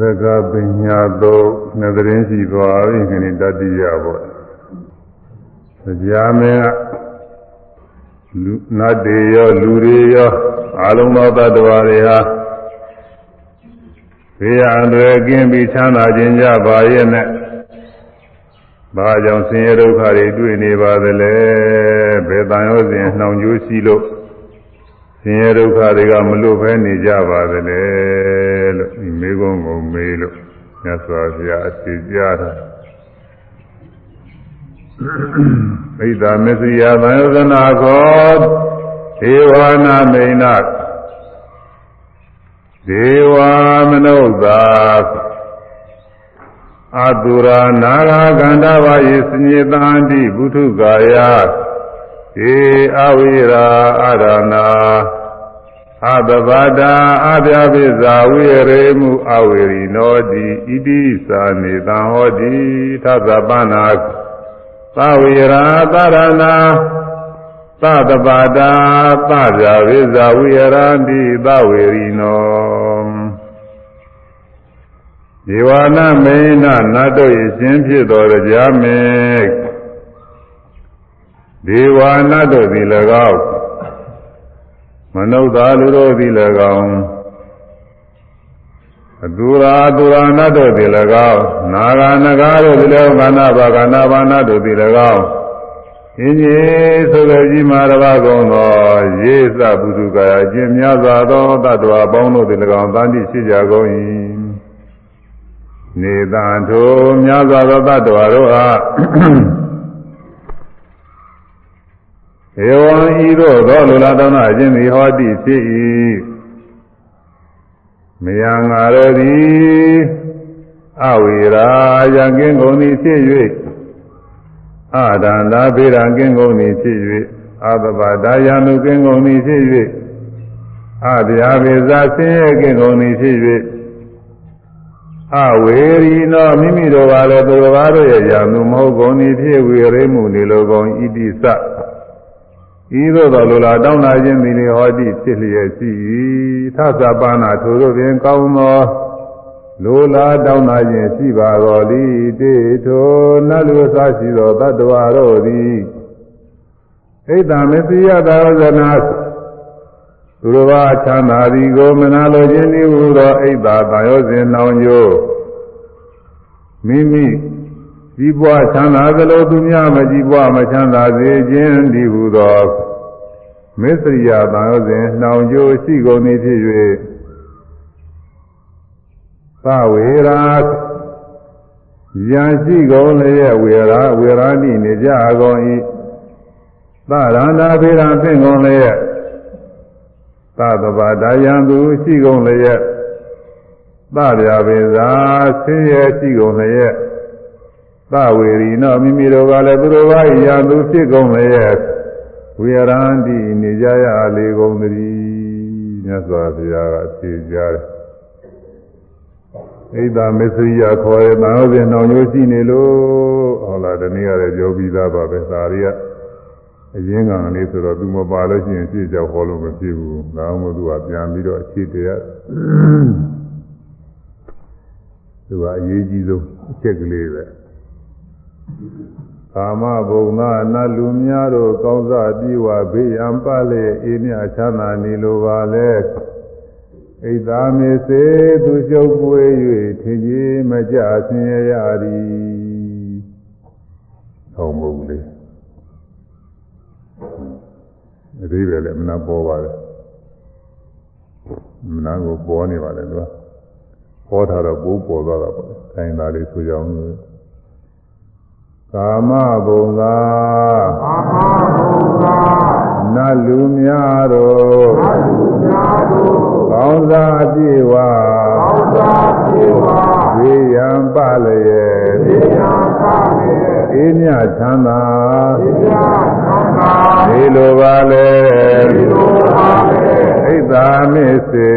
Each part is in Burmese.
သက္ကပညာတော့နှစ်သတင်းရှိသွားပြီခဏတတိယပေါ့တရားမင်းကလူနတ်တွေရောလူတွေရောအလုံးသောတ attva တွေဟာဘေးရန်တွေကင်းပြီးချမ်းသာခြင်းကြပါရဲ့နဲ့ဘာကြောင့်ဆင်းရဲဒုက္ခတွေတွေ့နေပါသလဲဘယ်တန်ရောစဉ်နှောင်ကြိုးရှိလို့ဆင်းရဲဒုက္ခတွေကမလွတ်ဘဲနေကြပါသလဲ လို့ဒီမေကုန်းကိုမေးလို့မြတ်စွာဘုရားအစီကြားတာဣဒ္ဓမစ္စရိယသံယသနာကောဒေဝနာမိန်နာဒေဝမနုဿာအတုရာနာဂကန္တဝါယေစညေတန္တိဘုထုကာယေအဝိရာအာရဏာ အတဘာတာအပြပိဇာဝိရေမှုအဝေရိနောတိဣတိသာနေတံဟောတိသသပနာသဝိရာသရဏာသတဘာတာသပြပိဇာဝိရတိသဝေရိနောဒီဝနာမေနနတ်တို့၏ရှင်ဖြစ်တော်ကြာမေဒေဝနာတို့သည်၎င်း မနုဿာလူတို့သည်၎င်းအတူရာအတူရာနတ်တို့သည်၎င်းနာဂာနဂါတို့သည်၎င်းကာနာဘာကာနာဘာနာတို့သည်၎င်းအင်းကြီးဆိုတဲ့ကြီးမာရဘာကုံသောရေသပုစုကာယအကျင့်များစွာသောတ attva ပေါင်းတို့သည်၎င်းတန်တိရှိကြကုန်၏နေတံထိုများစွာသောတ attva တို့အား ဧဝံဤသို့သောလူလာတောင်းအခြင်းသည်ဟောတိဖြစ်၏မယံငါရသည်အဝိရာယံကင်းကုန်သည်ဖြစ်၍အာဒန္တာဗေဒံကင်းကုန်သည်ဖြစ်၍အာသဗဒါယံလူကင်းကုန်သည်ဖြစ်၍အဗျာဝေဇာဆင်းရဲကင်းကုန်သည်ဖြစ်၍အဝေရီနောမိမိတို့ကလည်းသူတော်ဘာတို့ရဲ့ယာမှုမဟုတ်ကုန်သည်ဖြစ်ဝေရိမှုနေလိုကုန်ဣတိသ ဤသို့သောလူလာတောင်းလာခြင်းသည်လေဟောတိဖြစ်လျက်ရှိ၏သသပါဏထိုတို့ပင်ကောင်းသောလူလာတောင်းလာခြင်းရှိပါတော်သည်တေထိုနတ်လူစားရှိသောတတ္တဝါတို့သည်ဣဒ္ဓမစ္စယသာဝဇနာသူတော်ဘာချမ်းသာသည်ကိုမနာလိုခြင်းသည်ဟူသောဣဒ္ဓသာယောစဉ်နှောင်ကျိုးမိမိ ကြီးပွားချမ်းသာသလိုသူများမကြီးပွားမချမ်းသာစေခြင်းဒီဟုသောမစ္စရိယတန်ရောစဉ်နှောင်ကြိုးရှိကုန်သည်ဖြစ်၍သဝေရာယံရှိကုန်လျက်ဝေရာဝေရာတိနေကြကုန်၏သရန္တာဖေရန်ဖြင့်ကုန်လျက်သတဘာဒယံသူရှိကုန်လျက်သဗျာပေသာဆင်းရဲရှိကုန်လျက် သဝေရီနောမိမိတို့ကလည်းသူတို့ဘာရာသူဖြစ်ကုန်လျက်ဝေရန္တိနေကြရလေကုန်သတည်းမြတ်စွာဘုရားကဖြေကြားတယ်ဣဒ္ဓမစ္စရိယခေါ်တဲ့တန်ဟုတ်စဉ်နှောင်ညိုးရှိနေလို့ဟုတ်လားဒီနေ့ရတယ်ပြောပြီးသားပါပဲဒါရီကအရင်ကလေးဆိုတော့သူမပါလို့ရှိရင်ပြည့်ကြောက်ဟောလို့မဖြစ်ဘူးဒါမှမဟုတ်သူကပြန်ပြီးတော့အခြေတရားသူကအရေးကြီးဆုံးအချက်ကလေးပဲ ကာမဘုံသာနတ်လူများတို့ကောင်းစားပြီးဝဘေးရန်ပလေအေးမြချမ်းသာနေလိုပါလေဣဒ္ဓမေစေသူကျုပ်ပွေ၍ထင်ကြီးမကြဆင်းရဲရသည်ဟောမဟုတ်လေအသေးပဲလေမနာပေါ်ပါလေမနာကိုပေါ်နေပါလေသူကပေါ်ထားတော့ပိုးပေါ်သွားတာပေါ့ခိုင်းတာလေးဆိုကြအောင် ကာမဘုံသာကာမဘုံသာနတ်လူများတို့နတ်လူများတို့ကောင်းစားပြေဝကောင်းစားပြေဝဝေယံပလျေဝေယံပလျေအေးမြချမ်းသာအေးမြချမ်းသာဒီလိုပါလေဒီလိုပါလေဣဒ္ဓမစ္စေ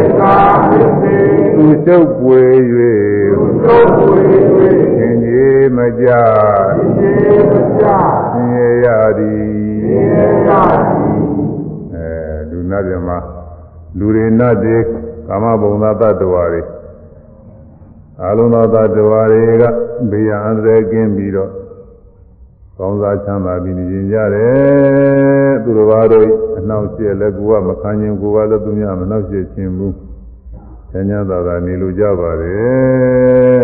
ဣဒ္ဓမစ္စေသူချုပ်ပွေ၍ သူချုပ်ပွေ၍သင်ကြီးမကြသင်ကြီးမကြသင်ရရသည်သင်ရရသည်အဲလူနာပြမလူတွေနတ်တွေကာမဘုံသာတ attva တွေအလုံးသောသတ္တဝါတွေကဘေးရန်အန္တရာယ်ကင်းပြီးတော့ကောင်းစားချမ်းသာပြီးနေကြတယ်သူတော်ဘာတို့အနှောင့်အယှက်လည်းကိုယ်ကမခံခြင်းကိုယ်ကလည်းသူများမနှောင့်ယှက်ခြင်းဘူး ဆញ្ញသာသာနေလိုကြပါတယ်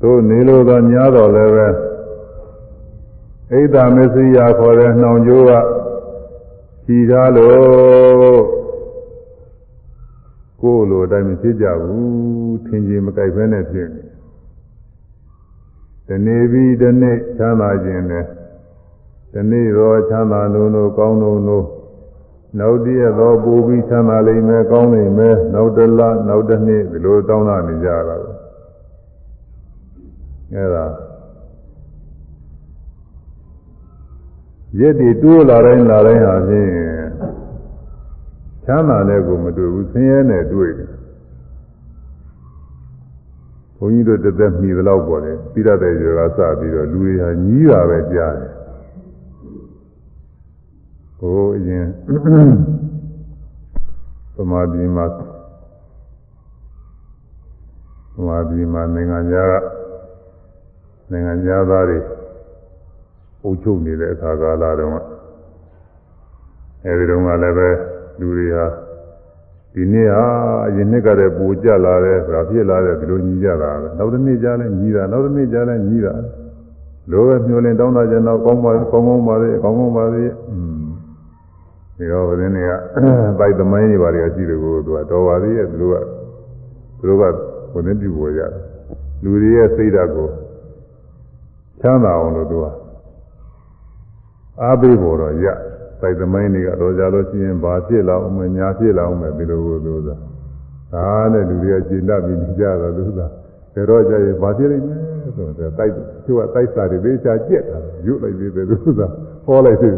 တို့နေလိုတော့များတော့လည်းပဲဣဒ္ဓမစ္စရိယခေါ်တဲ့နှောင်ကြိုးကခြီထားလို့ကိုယ်လိုအတိုင်းမဖြစ်ကြဘူးထင်ကြီးမကြိုက်ဘဲနဲ့ဖြစ်နေဒီနေ့ပြီးဒီနေ့ချမ်းသာခြင်းနဲ့ဒီနေ့တော့ချမ်းသာလို့လို့ကောင်းလို့လို့ နောက်တည့်တော့ပူပြီးချမ်းသာလိမ့်မယ်ကောင်းလိမ့်မယ်နောက်တစ်လနောက်တစ်နှစ်ဒီလိုတောင်းတနေကြတာအဲဒါရက်တွေတိုးလာတိုင်းလာတိုင်းဟာဖြင့်ချမ်းသာတဲ့ကိုမတွေ့ဘူးဆင်းရဲနဲ့တွေ့တယ်ဘုန်းကြီးတို့တစ်သက်မှီသလောက်ပေါ်တယ်ပြီးရတဲ့ရွာကစပြီးတော့လူတွေဟာညီးတာပဲကြားတယ် ဟိုအရင်သမာဓိမှာသမာဓိမှာနိုင်ငံသားကနိုင်ငံသားတွေအုပ်ချုပ်နေတဲ့အခါကာလတုန်းကအဲဒီတုန်းကလည်းပဲလူတွေဟာဒီနေ့ဟာအရင်နှစ်ကတည်းကပူကြလာတယ်ဆိုတာဖြစ်လာတယ်ဒီလိုညီကြတာပဲနောက်တစ်နေ့ကျလဲညီတာနောက်တစ်နေ့ကျလဲညီတာလိုပဲမျောလင်းတောင်းတာကျတော့ကောင်းပါကောင်းကောင်းပါလေကောင်းကောင်းပါလေอืม ဒီတော့ဘယ်နည်းကပိုက်သမိုင်းတွေပါလေရှိတယ်ကိုသူကတော်ပါသေးရဲ့သူတို့ကသူတို့ကဘယ်နည်းပြုပေါ်ရတယ်လူတွေရဲ့စိတ်ဓာတ်ကိုချမ်းသာအောင်လို့သူကအားပေးပေါ်တော့ရစိုက်သမိုင်းတွေကတော့ကြလို့ရှိရင်ဘာဖြစ်လာအောင်မညာဖြစ်လာအောင်ပဲဒီလိုကိုသူသာဒါနဲ့လူတွေကကျင့်တတ်ပြီးနေကြတော့သူသာဒါတော့ကြရင်ဘာဖြစ်လိမ့်မယ်ဆိုတော့တိုက်သူကတိုက်စာတွေသေးချာကြက်တာရုပ်လိုက်သေးတယ်သူသာဟောလိုက်သေး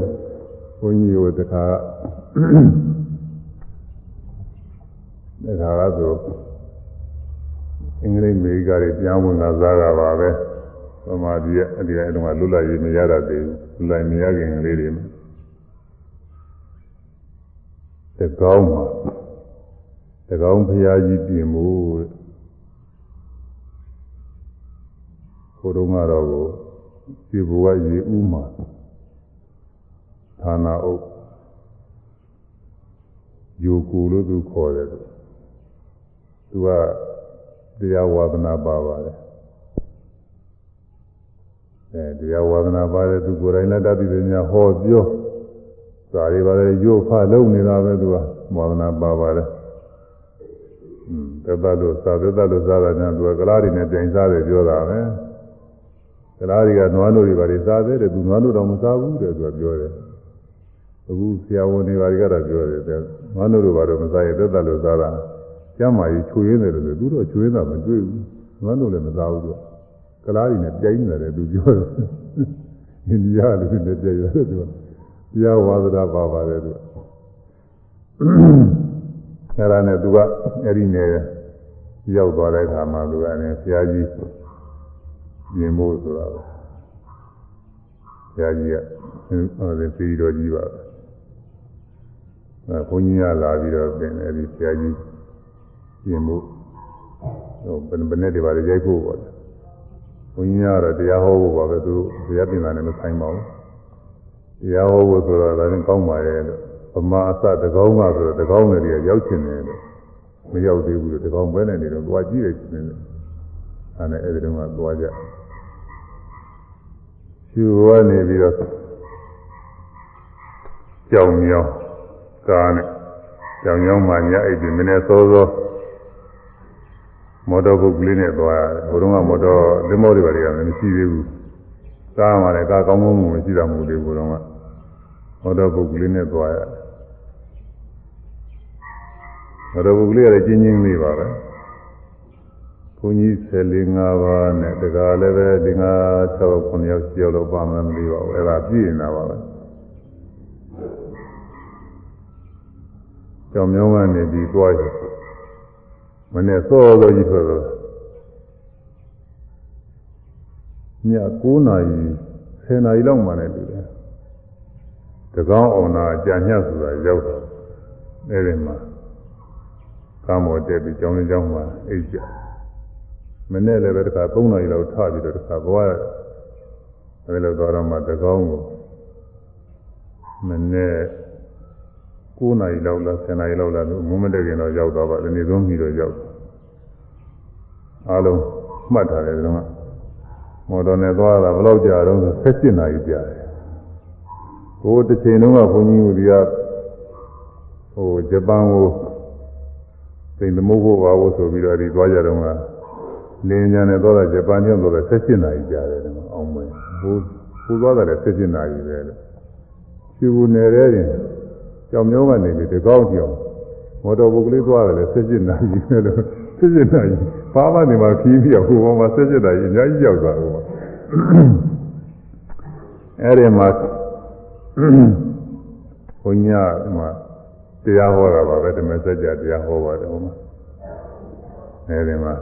ဘုန်းကြီးကိုတခါတခါကဆိုအင်္ဂလိပ်အမေရိကတွေပြန်ဝင်လာစားတာပါပဲသမာဓိရဲ့အဒီအတုံးကလွတ်လပ်ရေးမရတတ်သေးဘူးလွတ်လပ်မရခင်ကလေးတွေတကောင်းမှာတကောင်းဖရာကြီးပြင်မှုဟိုတုန်းကတော့ကိုဒီဘဝရေဥမှာ ဌာနာအုပ်ယိုကူလို့သူခေါ်တယ်သူကတရားဝါဒနာပါပါတယ်အဲတရားဝါဒနာပါတယ်သူကိုယ်တိုင်လည်းတတ်ပြီးတယ်များဟောပြောစာတွေပါတယ်ရုပ်ဖလုံးနေတာပဲသူကဝါဒနာပါပါတယ်อืมတပတ်လို့စာတပတ်လို့စားတာညာသူကကလားတွေနဲ့ပြန်စားတယ်ပြောတာပဲကလားတွေကနွားတို့တွေပါတယ်စားတယ်တဲ့သူနွားတို့တော့မစားဘူးတဲ့သူကပြောတယ် အခုဆရာဝန်တွေဘာတွေကတော့ပြောတယ်တဲ့နွားတို့တို့ဘာလို့မစားရတပတ်လို့စားတာကျမ်းမာကြီးချွေရင်းတယ်လို့သူတို့ချွေးတာမတွေ့ဘူးနွားတို့လည်းမစားဘူးသူကကလားတွေနဲ့ပြိုင်းနေတယ်သူပြောတယ်အိန္ဒိယလူတွေနဲ့ပြိုင်ရတယ်သူကတရားဝါဒနာပါပါတယ်သူကအဲ့ဒါနဲ့သူကအဲ့ဒီနယ်ရောက်သွားတဲ့အခါမှာသူကလည်းဆရာကြီးပြင်ဖို့ဆိုတာပဲဆရာကြီးကဟိုဒီပြည်တော်ကြီးပါပဲ အဲဘုန်းကြီးကလာပြီးတော့ပြင်အဲ့ဒီဆရာကြီးပြင်ဖို့ဟိုဘယ်ဘယ်နဲ့တည်းပါလေရိုက်ဖို့ပေါ့ဘုန်းကြီးကတော့တရားဟောဖို့ပါပဲသူတရားပြင်တာနဲ့မဆိုင်ပါဘူးတရားဟောဖို့ဆိုတော့ဒါရင်ကောင်းပါရဲ့လို့ဗမာအစတကောင်းကဆိုတော့တကောင်းတွေရောက်ချင်တယ်လို့မရောက်သေးဘူးလို့တကောင်းပဲနဲ့နေတော့သွားကြည့်ရချင်တယ်အဲနဲ့အဲ့ဒီတော့ကသွားကြရှူကနေပြီးတော့ကြောင်မြောင်း ကားနဲ့ကြောင်မြောင်းမှညအိပ်ပြီးမင်းနဲ့စောစောမော်တော်ဘုတ်ကလေးနဲ့သွားရတယ်ဟိုတုန်းကမော်တော်သင်္ဘောတွေပါတွေကမရှိသေးဘူးကားမှလည်းကားကောင်းကောင်းမရှိတာမဟုတ်သေးဘူးတော့ကမော်တော်ဘုတ်ကလေးနဲ့သွားရတယ်မော်တော်ဘုတ်ကလေးကလည်းကျင်းချင်းလေးပါပဲဘုန်းကြီး14 5ပါးနဲ့တကားလည်းပဲ5 6 9ယောက်6ယောက်လောက်ပါမှမသိပါဘူးအဲ့ဒါပြည့်နေတာပါပဲ ကြောင်မြောင်းကနေပြီးသွားရမနေ့စောစောကြီးဆိုတော့ည9နာရီ10နာရီလောက်မှလည်းတူတယ်တကောင်းအောင်နာကြာညဆိုတာရောက်တော့အဲ့ဒီမှာကားမော်တက်ပြီးကျောင်းလေးကျောင်းမှာအိတ်ကြမနေ့လည်းပဲတခါ3နာရီလောက်ထပြီးတော့တခါဘဝအဲဒီလိုသွားတော့မှတကောင်းကိုမနေ့ 9နာရီလောက်လား10နာရီလောက်လားမုံမတက်ခင်တော့ရောက်သွားပါဒီနေ့ဆုံးပြီးတော့ရောက်အားလုံးမှတ်ထားတယ်ဒီတော့မော်တော်နဲ့သွားတာဘယ်လောက်ကြာတော့17နာရီကြာတယ်ဟိုတစ်ချိန်လုံးကဘုန်းကြီးတို့ကဟိုဂျပန်ကိုစိန်သမုတ်ဖို့ပါဖို့ဆိုပြီးတော့ဒီသွားကြတော့ကလင်းညာနဲ့သွားတာဂျပန်ကျောင်းတော့17နာရီကြာတယ်တော့အောင်မယ်ဟိုဟိုသွားတာလည်း17နာရီပဲလို့ဖြူနေတဲ့ရင် ကြောင်မျိုးကနေပြီးတကောင်းကြောင်မော်တော်ဘုတ်ကလေးသွားတယ်လည်း17နာရီပဲလို့17နာရီဘာမှနေမှာခီးပြီးဟိုဘောမှာ17နာရီအများကြီးရောက်သွားတော့အဲ့ဒီမှာဘုညာမှာတရားဟောတာပါပဲဓမ္မစကြာတရားဟောပါတယ်ဟောမှာအဲဒီမှာ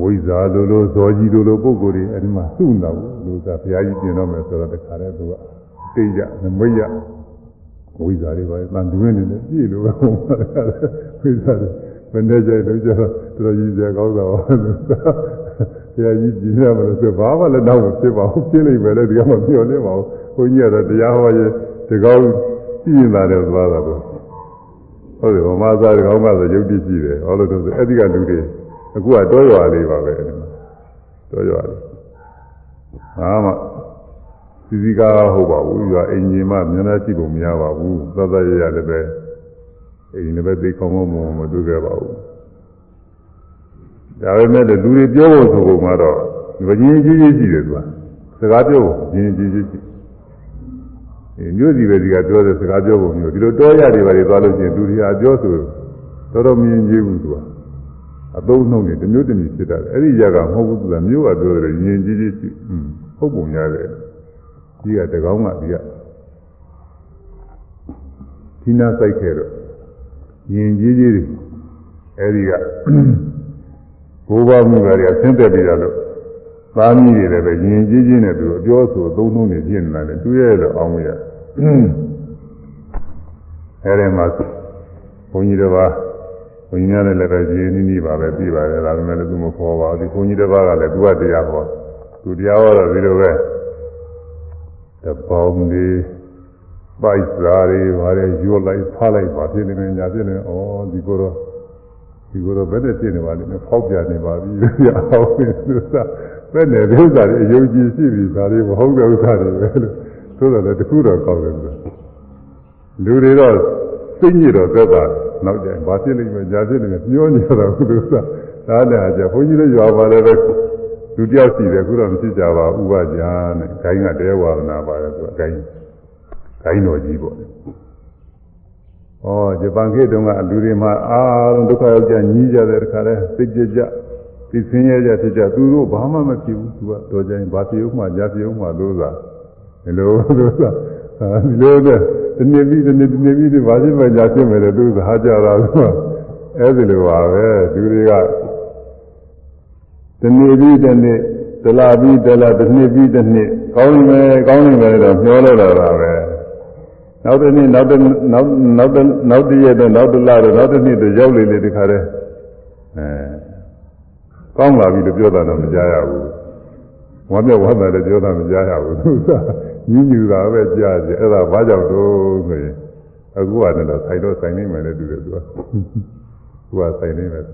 ဝိဇာလိုလိုဇောကြီးလိုလိုပုဂ္ဂိုလ်တွေအဲဒီမှာစုနေဘူးလူကဘုရားကြီးပြင်တော့မယ်ဆိုတော့တခါတည်းသူကသိကြနမိတ်ရ ဝိဇာတွေပါတန်တွင်းနေတယ်ပြည့်လို့ပဲဟောမှာဝိဇာတွေဘယ်နဲ့ကြိုက်လို့ကြတော့တော်ကြီးစရာကောင်းတာပါဘုရားကြီးပြင်ရမလို့ဆိုဘာမှလည်းတော့မဖြစ်ပါဘူးပြည့်လိမ့်မယ်လေဒီကမှပြောနေပါဘူးဘုန်းကြီးကတော့တရားဟောရင်ဒီကောင်းကြည့်လာတယ်သွားတာတော့ဟုတ်တယ်ဗမာသားတကောင်ကဆိုရုပ်တည်ကြည့်တယ်ဟောလို့တော့အဲ့ဒီကလူတွေအခုကတောရွာလေးပါပဲတောရွာလေးဟာမှ စီစီကားဟုတ်ပါဘူးရွာအိမ်ကြီးမှမျက်နှာကြည့်ဖို့မရပါဘူးသတ်သတ်ရရလည်းပဲအိမ်လည်းပဲသိခေါင်းမမမတွေ့ခဲ့ပါဘူးဒါပေမဲ့လူတွေပြောဖို့ဆိုပုံမှာတော့ဝကြီးကြီးကြီးရှိတယ်သူကစကားပြောဖို့ကြီးကြီးကြီးရှိမြို့စီပဲဒီကပြောတဲ့စကားပြောပုံမျိုးဒီလိုတောရတွေပါတွေသွားလို့ရှိရင်သူတွေဟာပြောဆိုတော်တော်မြင်ကြည့်ဘူးသူကအသုံးနှုံးနေတမျိုးတမျိုးဖြစ်တာအဲ့ဒီရကမဟုတ်ဘူးသူကမျိုးကပြောတယ်မြင်ကြည့်ကြည့်ရှိဟုတ်ပုံရတယ် ဒီကတကောင်းကဒီကဒီနာစိုက်ခဲ့တော့မြင်ကြည့်ကြည့်အဲ့ဒီကဘိုးဘမှုကတွေအဆင်းသက်ပြီးတော့သားမီးတွေလည်းပဲယဉ်ကျေးချင်းနဲ့သူအပြောဆိုသုံးနှုံးနေပြင်းနေတာလေသူရဲ့လို့အောင်းရအဲဒီမှာဘုန်းကြီးတစ်ပါးဘုန်းကြီးများလည်းပဲရင်းနှီးနှီးပါပဲပြပါတယ်ဒါပေမဲ့လည်းသူမခေါ်ပါဘူးဒီဘုန်းကြီးတစ်ပါးကလည်းသူကတရားဟောသူတရားဟောတော့ဒီလိုပဲ တပေါင်းဒီပိုက်စားတွေဘာတွေရွတ်လိုက်ဖားလိုက်ပါဖြစ်နေတယ်ညာဖြစ်နေဩဒီကိုတော့ဒီကိုတော့ဘယ်နဲ့ဖြစ်နေပါလိမ့်မယ်ဖောက်ပြနေပါပြီရအောင်လို့သာဘယ်နဲ့ဒီဥစ္စာတွေအယုံကြည်ရှိပြီဒါတွေမဟုတ်တဲ့ဥစ္စာတွေပဲလို့ဆိုတော့လည်းတခုတော့ကောင်းတယ်လို့လူတွေတော့သိညစ်တော့သက်တာနောက်ကျရင်ဘာဖြစ်လိမ့်မယ်ညာဖြစ်လိမ့်မယ်မျောနေတော့ခုလိုသာဒါနဲ့အကြဘုန်းကြီးလည်းရွာပါလည်းပဲ လူတယောက်ရှိတယ်ခုတော့မရှိကြပါဥပကြာနဲ့ဂိုင်းကတဲဝါဒနာပါတယ်သူဂိုင်းဂိုင်းတော်ကြီးပေါ့ဩဂျပန်ခေတ်တုန်းကလူတွေမှာအားလုံးဒုက္ခရောက်ကြညီးကြတဲ့ခါလဲသိကြကြသိစင်းရကြဖြစ်ကြသူတို့ဘာမှမဖြစ်ဘူးသူကတော်ကြရင်ဘာဖြစ်ဦးမှညာဖြစ်ဦးမှလို့သာဒီလိုလို့သာဒီလိုနဲ့ဒီနေ့ပြီးဒီနေ့ဒီနေ့ပြီးဒီဘာဖြစ်မှညာဖြစ်မယ်လေသူကဟာကြတာလို့အဲ့ဒီလိုပါပဲသူတွေက ဒီနေ့ပြီးဒီနေ့ဒလာပြီးဒလာဒီနေ့ပြီးဒီနေ့ကောင်းနေမယ်ကောင်းနေမယ်တော့ပြောလို့လာတာပဲနောက်တစ်နေ့နောက်တစ်နောက်နောက်တစ်နောက်တစ်ရက်တော့နောက်တစ်လတော့နောက်တစ်နှစ်တော့ရောက်လေလေဒီခါတည်းအဲကောင်းလာပြီလို့ပြောတာတော့မကြားရဘူးဝမ်းမြောက်ဝမ်းသာလည်းပြောတာမကြားရဘူးသူကညဉ်းညူတာပဲကြားကြအဲ့ဒါဘာကြောင့်တော့ဆိုရင်အခုကလည်းဆိုင်တော့ဆိုင်နေမယ်လေတူတယ်သူကသူကဆိုင်နေမယ်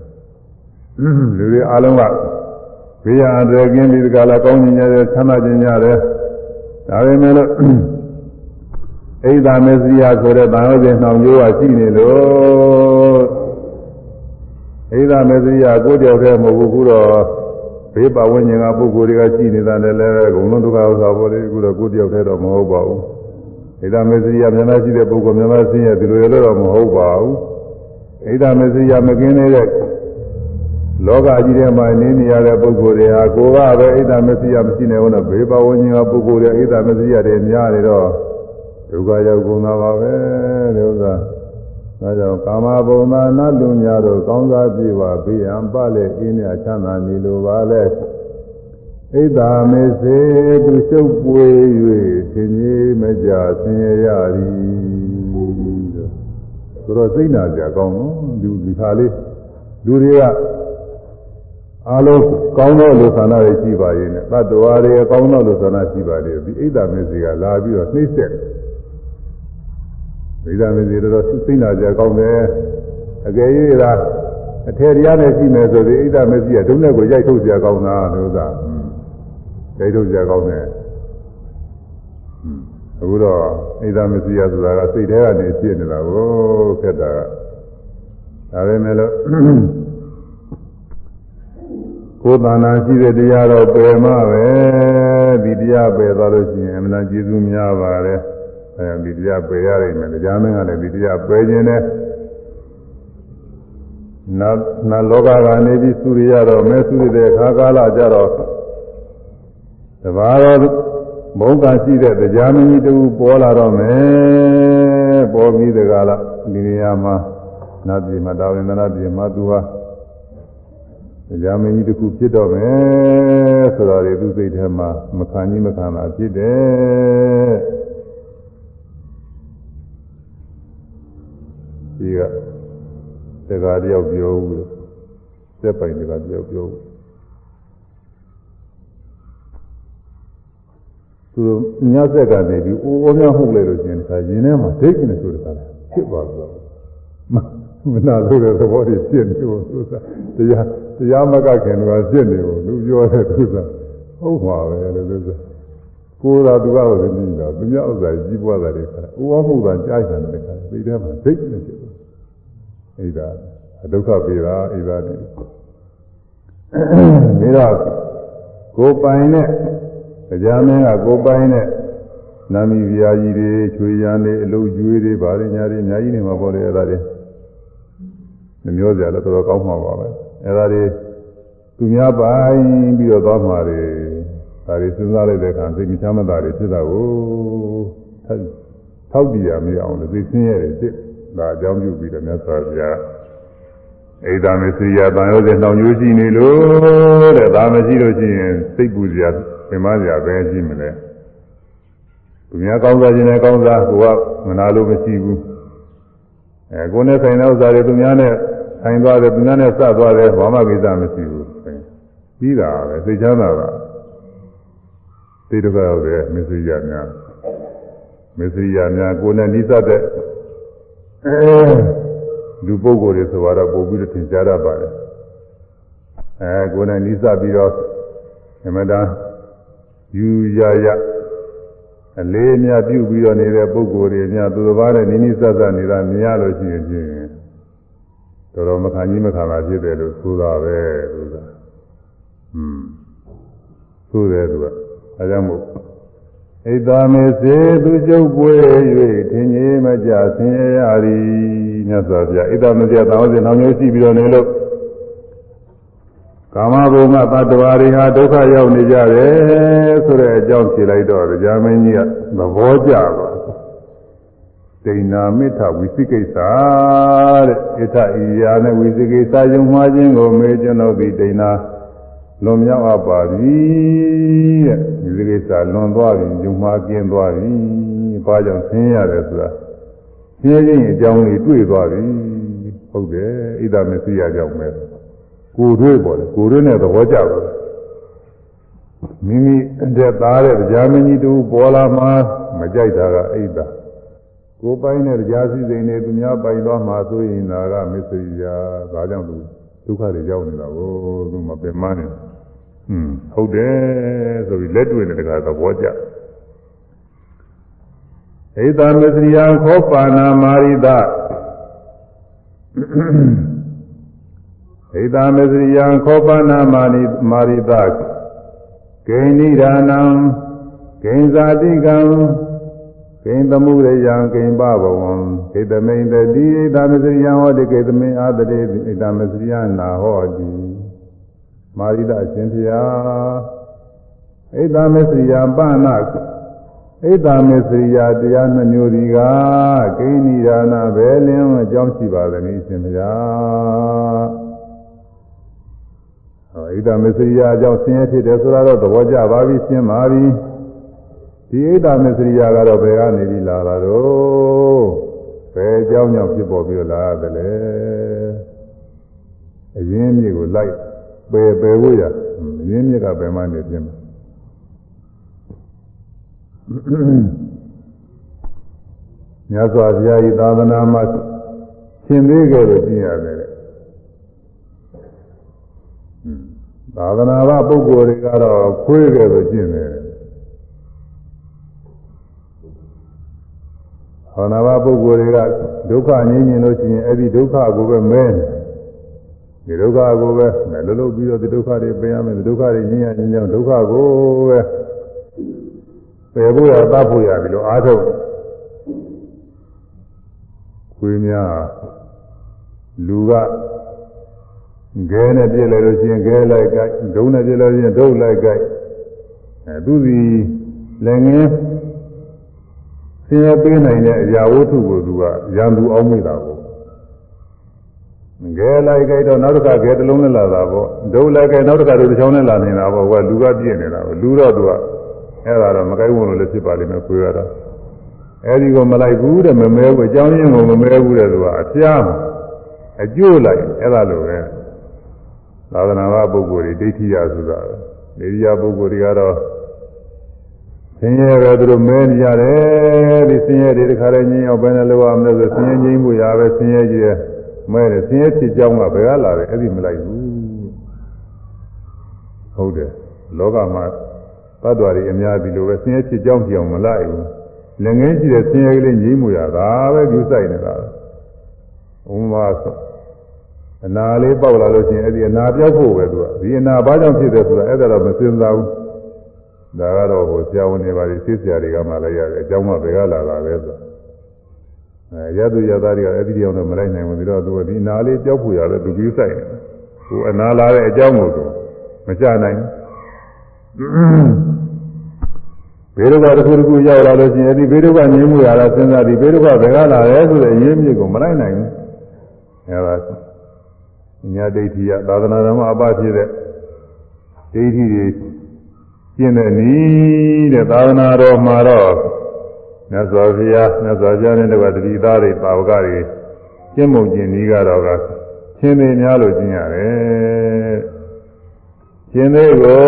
လူတွေအားလုံးက ဘေးရန်တွေကင်းပြီးဒီကလာကောင်းခြင်းရတယ်ဆန္ဒခြင်းရတယ်ဒါပေမဲ့လို့အိဒါမေစရိယဆိုတဲ့ဗာဟုတ်တဲ့နှောင်ကျိုးကရှိနေလို့အိဒါမေစရိယကိုကြောက်တဲ့မဟုတ်ဘူးခုတော့ဘေးပဝိညာဉ်ကပုဂ္ဂိုလ်တွေကရှိနေတာလည်းလည်းဂုဏ်လုံးဒုက္ခဥစ္စာပေါ်လေခုတော့ကိုကြောက်တဲ့တော့မဟုတ်ပါဘူးအိဒါမေစရိယမျက်နှာရှိတဲ့ပုဂ္ဂိုလ်မျက်နှာဆင်းရဲဒီလိုရတော့မဟုတ်ပါဘူးအိဒါမေစရိယမကင်းနေတဲ့ လောကကြီးထဲမှာနေနေရတဲ့ပုဂ္ဂိုလ်တွေဟာကိုယ်ကပဲအိဒါမေစရိယမရှိနေဘူးတော့ဘေးပဝိညာဉ်ကပုဂ္ဂိုလ်တွေအိဒါမေစရိယတွေများနေတော့ဒုက္ခရောက်ကုန်တာပါပဲဒီဥစ္စာဒါကြောင့်ကာမဘုံသာနတ်လူများတို့ကောင်းစားပြေပါဘေးရန်ပလည်းအင်းမြချမ်းသာနေလိုပါလေဣဒ္ဓာမေစေသူရှုပ်ပွေ၍သင်ကြီးမကြဆင်းရရသည်ဆိုတော့စိတ်နာကြကောင်းနော်လူဒီခါလေးလူတွေက အလုံးကောင်းသောလူဆန္ဒတွေရှိပါရဲ့နဲ့တတ္တဝါတွေကောင်းသောလူဆန္ဒရှိပါရဲ့ဒီအိဒ္ဓမေစီကလာပြီးတော့နှိမ့်ဆက်အိဒ္ဓမေစီတော်တော်သိနာကြကောင်းတယ်အကယ်၍သာအထေတရားနဲ့ရှိမယ်ဆိုပြီးအိဒ္ဓမေစီကဒုနဲ့ကိုရိုက်ထုတ်ကြကောင်းတာလို့သာရိုက်ထုတ်ကြကောင်းတယ်အခုတော့အိဒ္ဓမေစီရဆိုတာကစိတ်ထဲကနေဖြစ်နေတာကိုခက်တာကဒါပဲမဲ့လို့ ကိုယ်တဏ္ဍာရှိတဲ့တရားတော့ပယ်မှပဲဒီတရားပယ်သွားလို့ရှိရင်အမှန်တန်ကျေးဇူးများပါတယ်အဲဒီတရားပယ်ရနိုင်မယ်တရားမင်းကလည်းဒီတရားပယ်ခြင်းနဲ့နာနာလောကကနေပြီးသုရိယတော့မဲသုရိတဲ့ခါကာလကြတော့တဘာတော့ဘုံကရှိတဲ့တရားမင်းကြီးတူပေါ်လာတော့မယ်ပေါ်ပြီးတကလားဒီနေရာမှာနတ်ပြည်မှာတာဝန်နာပြည်မှာသူဟာ တရားမင်းကြီးတစ်ခုဖြစ်တော့မယ်ဆိုတော့ဒီသူစိတ်ထဲမှာမခံကြီးမခံတာဖြစ်တယ်ဒီကတရားတယောက်ပြောဘူးလို့စက်ပိုင်တရားတယောက်ပြောဘူးသူညက်ဆက်ကနေပြီးအိုးအိုးများဟုတ်လိုက်လို့ရှင်တခါရင်ထဲမှာဒိတ်ကနေဆိုတခါဖြစ်သွားလို့မနာလို့တဲ့သဘောတွေဖြစ်နေလို့သူစားတရား တရားမကခင်တော့ဖြစ်နေလို့လူပြောတဲ့သူစားဟုတ်ပါပဲလို့သူစားကိုယ်သာသူကတော့သိနေတော့သူများဥစ္စာကြီးပွားတာတွေခါအိုးအောင်မှုသာကြားတယ်တဲ့ခါသိတဲ့မှာဒိတ်နေဖြစ်သွားအိဒါဒုက္ခပေတာအိဒါနေပြီးတော့ကိုယ်ပိုင်နဲ့တရားမင်းကကိုပိုင်တဲ့နာမီဗျာကြီးတွေချွေရန်တွေအလုပ်ကျွေးတွေဗားတွေညာတွေအများကြီးနေမှာပေါ့လေအဲ့ဒါတွေမမျိုးစရာလည်းတော်တော်ကောင်းမှာပါပဲ အဲ့ဒါတွေသူများပိုင်ပြီးတော့သွားမှာတွေဒါတွေစဉ်းစားလိုက်တဲ့အခါသိမချမ်းသာတွေဖြစ်တာကိုထောက်ပြရမရအောင်လို့သိချင်းရတယ်ဖြစ်ဒါအကြောင်းပြုပြီးတော့မြတ်စွာဘုရားဣဒာမေစီယာတန်ရောတဲ့နှောင်ညိုးရှိနေလို့တဲ့ဒါမရှိလို့ရှိရင်စိတ်ပူစရာသင်မစရာပဲရှိမလဲသူများကောင်းစားခြင်းနဲ့ကောင်းစားကိုကမနာလို့မရှိဘူးအဲကိုယ်နဲ့ဆိုင်တဲ့ဥစ္စာတွေသူများနဲ့ ဆိုင်သွားတယ်သူများနဲ့စသွားတယ်ဘာမှကိစ္စမရှိဘူးပြီးတာပဲသိချမ်းသာတာသိတော့ရောက်တယ်မစ္စရိယများမစ္စရိယများကိုယ်နဲ့နိစ္စတဲ့လူပုဂ္ဂိုလ်တွေဆိုတော့ပို့ပြီးတော့သင်ကြားရပါတယ်အဲကိုယ်နဲ့နိစ္စပြီးတော့အမတန်ယူရရအလေးအမြတ်ပြုပြီးတော့နေတဲ့ပုဂ္ဂိုလ်တွေများသူတစ်ပါးနဲ့နိနိစစနေတာမြင်ရလို့ရှိရင်ဖြင့် တော်တော်မခံကြီးမခံတာဖြစ်တယ်လို့ဆိုတာပဲသူကอืมဆိုတယ်သူကအဲကြောင့်မို့ဣဒာမေစေသူကျုပ်ပွေ၍ထင်ကြီးမကြဆင်းရဲရသည်မြတ်စွာဘုရားဣဒာမေစေတောင်းစဉ်နောက်မျိုးရှိပြီးတော့နေလို့ကာမဘုံကတတ္တဝါတွေဟာဒုက္ခရောက်နေကြတယ်ဆိုတဲ့အကြောင်းဖြေလိုက်တော့ကြာမင်းကြီးကသဘောကျသွား ဒိဏမိထဝိသိကိစ္စတဲ့ဣထဤယာနဲ့ဝိသိကိစ္စယုံမှားခြင်းကိုမေးကျွန်ုပ်ဒီဒိဏလွန်မြောက်အပ်ပါပြီတဲ့ဝိသိကိစ္စလွန်သွားပြီယုံမှားကျင်းသွားပြီဘာကြောင့်ဆင်းရတယ်ဆိုတာဆင်းရဲခြင်းအကြောင်းလေးတွေ့သွားပြီဟုတ်တယ်ဣဒမေသိရကြောင့်ပဲကိုယ်တွေ့ပေါ်တယ်ကိုယ်တွေ့နဲ့သဘောကျတယ်မိမိတဲ့သားတဲ့ကြားမင်းကြီးတူပေါ်လာမှမကြိုက်တာကအိတ်တာ ကိုယ်ပိုင်းတဲ့ကြားစီစိန်တွေသူများပိုင်သွားမှဆိုရင်ဒါကမစ္စရိယာဒါကြောင့်သူဒုက္ခတွေရောက်နေတာကိုသူမပင်မနေဟွန်းဟုတ်တယ်ဆိုပြီးလက်တွေ့နဲ့တကသဘောကျဣဒမစ္စရိယာခောပါဏာမာရိတဣဒမေစရိယံခောပနာမာနိမာရိတဂိဏိဒါနံဂိဉ္ဇာတိကံ ဂိဉ္သမှုရယံဂိဉ္ပဘဝံဣဒမိန်တတိဣဒမေစရိယံဟောတိကေသမိန်အာတတိဣဒမေစရိယံနာဟောတိမာရိတအရှင်ဖျားဣဒမေစရိယံပဏဣဒမေစရိယတရားနှမျိုးဒီကဂိဏိဒါနဘယ်လင်းအကြောင်းရှိပါသနည်းရှင်ဖျားဣဒမစ္စရိယအကြောင်းဆင်းရဲဖြစ်တယ်ဆိုတာတော့သဘောကျပါပြီရှင်းပါပြီ ဒီဣဒမစ္စရိယကတော့ဘယ်ကနေပြီးလာတာတော့ဘယ်အကြောင်းကြောင့်ဖြစ်ပေါ်ပြီးတော့လာရတယ်လေအရင်းမြစ်ကိုလိုက်ပယ်ပယ်ဖို့ရအရင်းမြစ်ကပယ်မှနေပြင်မှာမြတ်စွာဘုရားဤသာသနာမှာရှင်သေးကြလို့ကျင့်ရတယ်တဲ့သာသနာ့ပုဂ္ဂိုလ်တွေကတော့ခွေးကြလို့ကျင့်တယ် ဟောနာဘပုဂ္ဂိုလ်တွေကဒုက္ခငြိမ်းမြင်လို့ရှိရင်အဲ့ဒီဒုက္ခကိုပဲမဲဒီဒုက္ခကိုပဲလှုပ်လှုပ်ပြီးတော့ဒီဒုက္ခတွေပယ်ရမယ်ဒီဒုက္ခတွေငြိမ်းရငြိမ်းချမ်းဒုက္ခကိုပဲပယ်ဖို့ရတတ်ဖို့ရပြီလို့အားထုတ်ခွေးများလူကခဲနဲ့ပြည့်လိုက်လို့ရှိရင်ခဲလိုက်ကြဒုံနဲ့ပြည့်လို့ရှိရင်ဒုံလိုက်ကြအဲသူစီလည်းငင်း ဆင်းရဲပေးနိုင်တဲ့အရာဝတ္ထုကိုသူကရံသူအောင်မိတာကိုငယ်လိုက်ကြတော့နောက်တစ်ခါငယ်တစ်လုံးနဲ့လာတာပေါ့ဒုံလိုက်ကြနောက်တစ်ခါတို့တစ်ချောင်းနဲ့လာနေတာပေါ့ကလူကပြည့်နေတာပေါ့လူတော့သူကအဲ့ဒါတော့မကိုက်ဝင်လို့လည်းဖြစ်ပါလိမ့်မယ်ခွေရတာအဲ့ဒီကိုမလိုက်ဘူးတဲ့မမဲဘူးအကြောင်းရင်းကိုမမဲဘူးတဲ့သူကအပြားအကျိုးလိုက်အဲ့ဒါလိုပဲသာသနာ့ပုဂ္ဂိုလ်တွေဒိဋ္ဌိယဆိုတာလေဒီယာပုဂ္ဂိုလ်တွေကတော့ ဆင်းရဲပဲသူတို့မဲနေကြတယ်ဒီဆင်းရဲတွေတခါတည်းငြင်းအောင်ဘယ်နဲ့လောက်အောင်လဲဆိုဆင်းရဲငြိမ်းမှုရပဲဆင်းရဲကြီးတယ်မဲတယ်ဆင်းရဲဖြစ်ကြောင်းကဘယ်ကလာတယ်အဲ့ဒီမလိုက်ဘူးဟုတ်တယ်လောကမှာသတ္တဝါတွေအများကြီးလိုပဲဆင်းရဲဖြစ်ကြောင်းပြောင်းမလိုက်ဘူးလည်းငင်းရှိတဲ့ဆင်းရဲကလေးငြိမ်းမှုရတာပဲယူဆိုင်နေတာဥမာဆိုအနာလေးပေါက်လာလို့ရှိရင်အဲ့ဒီအနာပြောက်ဖို့ပဲသူကဒီအနာဘာကြောင့်ဖြစ်တယ်ဆိုတာအဲ့ဒါတော့မစဉ်းစားဘူး ဒါကတော့ဟိုဆရာဝန်တွေပါလိသိဆရာတွေကမှလည်းရတယ်အကြောင်းကဘယ်ကလာတာလဲဆိုအဲရသူရသားတွေကအဲ့ဒီကြောင့်တော့မလိုက်နိုင်ဘူးပြီးတော့သူကဒီနာလေးပြောက်ဖို့ရတယ်သူကြီးဆိုင်တယ်ဟိုအနာလာတဲ့အကြောင်းကိုသူမချနိုင်ဘေးဒုက္ခတစ်ခုတစ်ခုရောက်လာလို့ရှိရင်အဲ့ဒီဘေးဒုက္ခငြင်းမှုရတာစဉ်းစားပြီးဘေးဒုက္ခဘယ်ကလာလဲဆိုတဲ့အရင်းမြစ်ကိုမလိုက်နိုင်ဘူးအဲဒါညာဒိဋ္ဌိယသာသနာတော်မှာအပဖြစ်တဲ့ဒိဋ္ဌိတွေ ကျင့်တဲ့နည်းတဲ့သာသနာတော်မှာတော့မြတ်စွာဘုရားမြတ်စွာဘုရားနဲ့တကွတတိသားတွေပါဝကတွေကျင့်မုံကျင့်နည်းကတော့ကချင်းသေးများလို့ကျင့်ရတယ်ချင်းသေးကို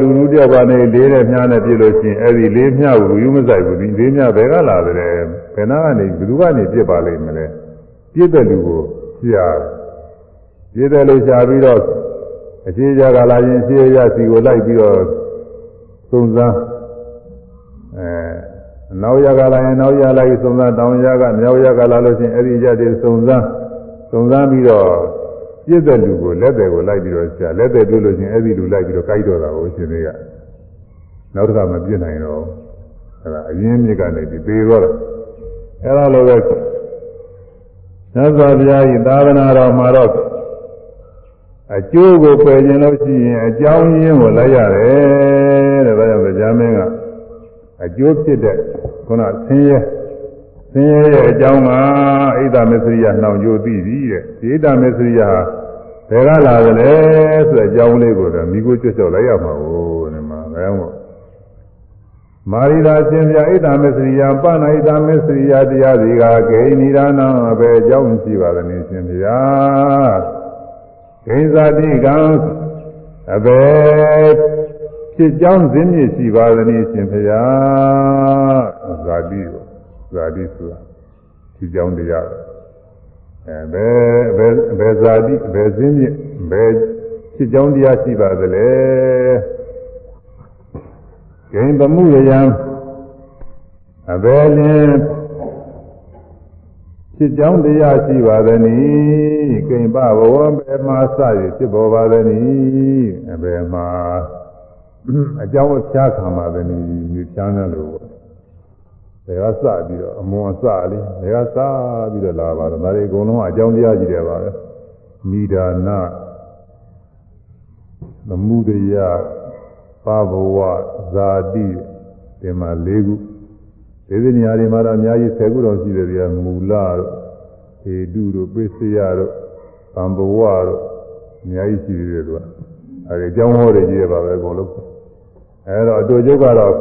လူလူတယောက်ကနေလေးနဲ့မြားနဲ့ပြည့်လို့ရှိရင်အဲ့ဒီလေးမြားကိုယူမဆိုင်ဘူးဒီလေးမြားဘယ်ကလာတယ်ဘယ်နာကနေဘယ်သူကနေပြစ်ပါလိမ့်မလဲပြစ်တဲ့လူကိုရှားပြည့်တယ်လို့ရှားပြီးတော့အခြေကြကလာရင်အခြေရစီကိုလိုက်ပြီးတော့ စုံစမ်းအဲနောက်ရကလာရင်နောက်ရလိုက်စုံစမ်းတောင်ရကမြောက်ရကလာလို့ချင်းအဲ့ဒီရတဲ့စုံစမ်းစုံစမ်းပြီးတော့ပြည့်တဲ့လူကိုလက်တယ်ကိုလိုက်ပြီးတော့ရှာလက်တယ်တွေ့လို့ချင်းအဲ့ဒီလူလိုက်ပြီးတော့ကြိုက်တော့တာကိုရှင်တွေကနောက်တစ်ခါမပြည့်နိုင်တော့အဲ့ဒါအရင်းမြစ်ကနေပြီးသေးတော့အဲ့ဒါလိုပဲသစ္စာဘုရားဤသာသနာတော်မှာတော့အကျိုးကိုပယ်ခြင်းလို့ရှိရင်အကြောင်းရင်းကိုလိုက်ရတယ် တဲ့ဒါကြောင့်ကြာမင်းကအကျိုးဖြစ်တဲ့ခုနဆင်းရဲဆင်းရဲရဲ့အကြောင်းကဣဒ္ဓမစ္စရိယနှောင်ကြိုးသိပြီတဲ့ဒီဣဒ္ဓမစ္စရိယဘယ်ကလာသလဲဆိုတဲ့အကြောင်းလေးကိုတော့မိကိုကျွတ်ကျော်လိုက်ရမှာကိုဒီမှာဘယ်မှာမာရိသာရှင်ပြဣဒ္ဓမစ္စရိယပဏဣဒ္ဓမစ္စရိယတရားစီကဂိဏိရဏအဘယ်အကြောင်းရှိပါသလဲရှင်ဗျာဂိဉ္စာတိကံအဘယ် ဖြစ်ကြောင်းဇင်းမြစ်ရှိပါသနည်းရှင်ဖျားဇာတိကိုဇာတိဆိုတာဖြစ်ကြောင်းတရားအဲဘယ်ဘယ်ဘယ်ဇာတိဘယ်ဇင်းမြစ်ဘယ်ဖြစ်ကြောင်းတရားရှိပါသလဲဂိဉ္သမှုရယံအဘယ်လင်းဖြစ်ကြောင်းတရားရှိပါသနည်းကိမ္ပဘဝဘယ်မှာစရဖြစ်ပေါ်ပါသနည်းအဘယ်မှာ အကြောင်းချားခံပါသနည်းဒီချမ်းတယ်လို့ဒါကစပြီးတော့အမွန်အစလေးဒါကစပြီးတော့လာပါတယ်ဒါတွေအကုန်လုံးအကြောင်းတရားကြီးတယ်ပါပဲမိဒါနသမုဒယပဘဝဇာတိဒီမှာ၄ခုဒီဒီနေရာတွေမှာတော့အများကြီး10ခုတော့ရှိတယ်ဗျာမူလတို့ဟေတုတို့ပိစယတို့သံဘဝတို့အများကြီးရှိသေးတယ်သူကအဲဒီအကြောင်းဟောတွေကြီးရပါပဲအကုန်လုံး အဲတော့အတူကျုပ်ကတော့ဣ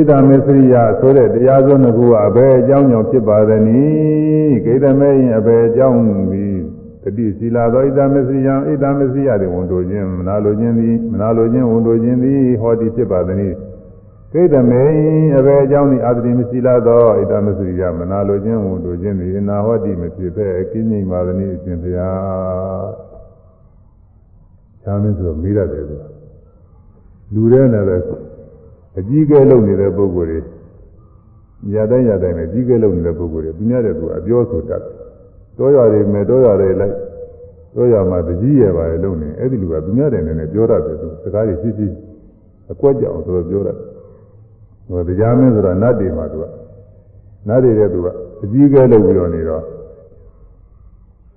ဒ္ဓမေသရိယဆိုတဲ့တရားစွန်းတစ်ခုကအဘယ်အကြောင်းကြောင့်ဖြစ်ပါသနည်းဂိတမေရင်အဘယ်အကြောင်းသည်တတိစီလာသောဣဒ္ဓမေသရိယဣဒ္ဓမေသရိယတွေဝန်တို့ခြင်းမနာလိုခြင်းသည်မနာလိုခြင်းဝန်တို့ခြင်းသည်ဟောတိဖြစ်ပါသနည်းဂိတမေအဘယ်အကြောင်းသည်အာတိမစီလာသောဣဒ္ဓမေသရိယမနာလိုခြင်းဝန်တို့ခြင်းသည်နာဟောတိမဖြစ်ပဲအကင်းငြိမ်ပါသနည်းအရှင်ဘုရားရှားမင်းဆိုတော့မေးရတယ်သူ လူတဲ့နဲ့ပဲအကြီးကဲလုပ်နေတဲ့ပုဂ္ဂိုလ်တွေရတိုင်းရတိုင်းနဲ့ကြီးကဲလုပ်နေတဲ့ပုဂ္ဂိုလ်တွေသူများတဲ့သူအပြောဆိုတတ်တောရတွေမဲ့တောရတွေလိုက်တောရမှာတကြီးရပါလေလုပ်နေအဲ့ဒီလူကသူများတဲ့နဲ့ပြောတတ်တယ်သူစကားတွေရှိရှိအကွက်ကြအောင်ဆိုတော့ပြောတတ်ဟိုတရားမင်းဆိုတာနတ်တွေမှာသူကနတ်တွေတဲ့သူကအကြီးကဲလုပ်ပြီးတော့နေတော့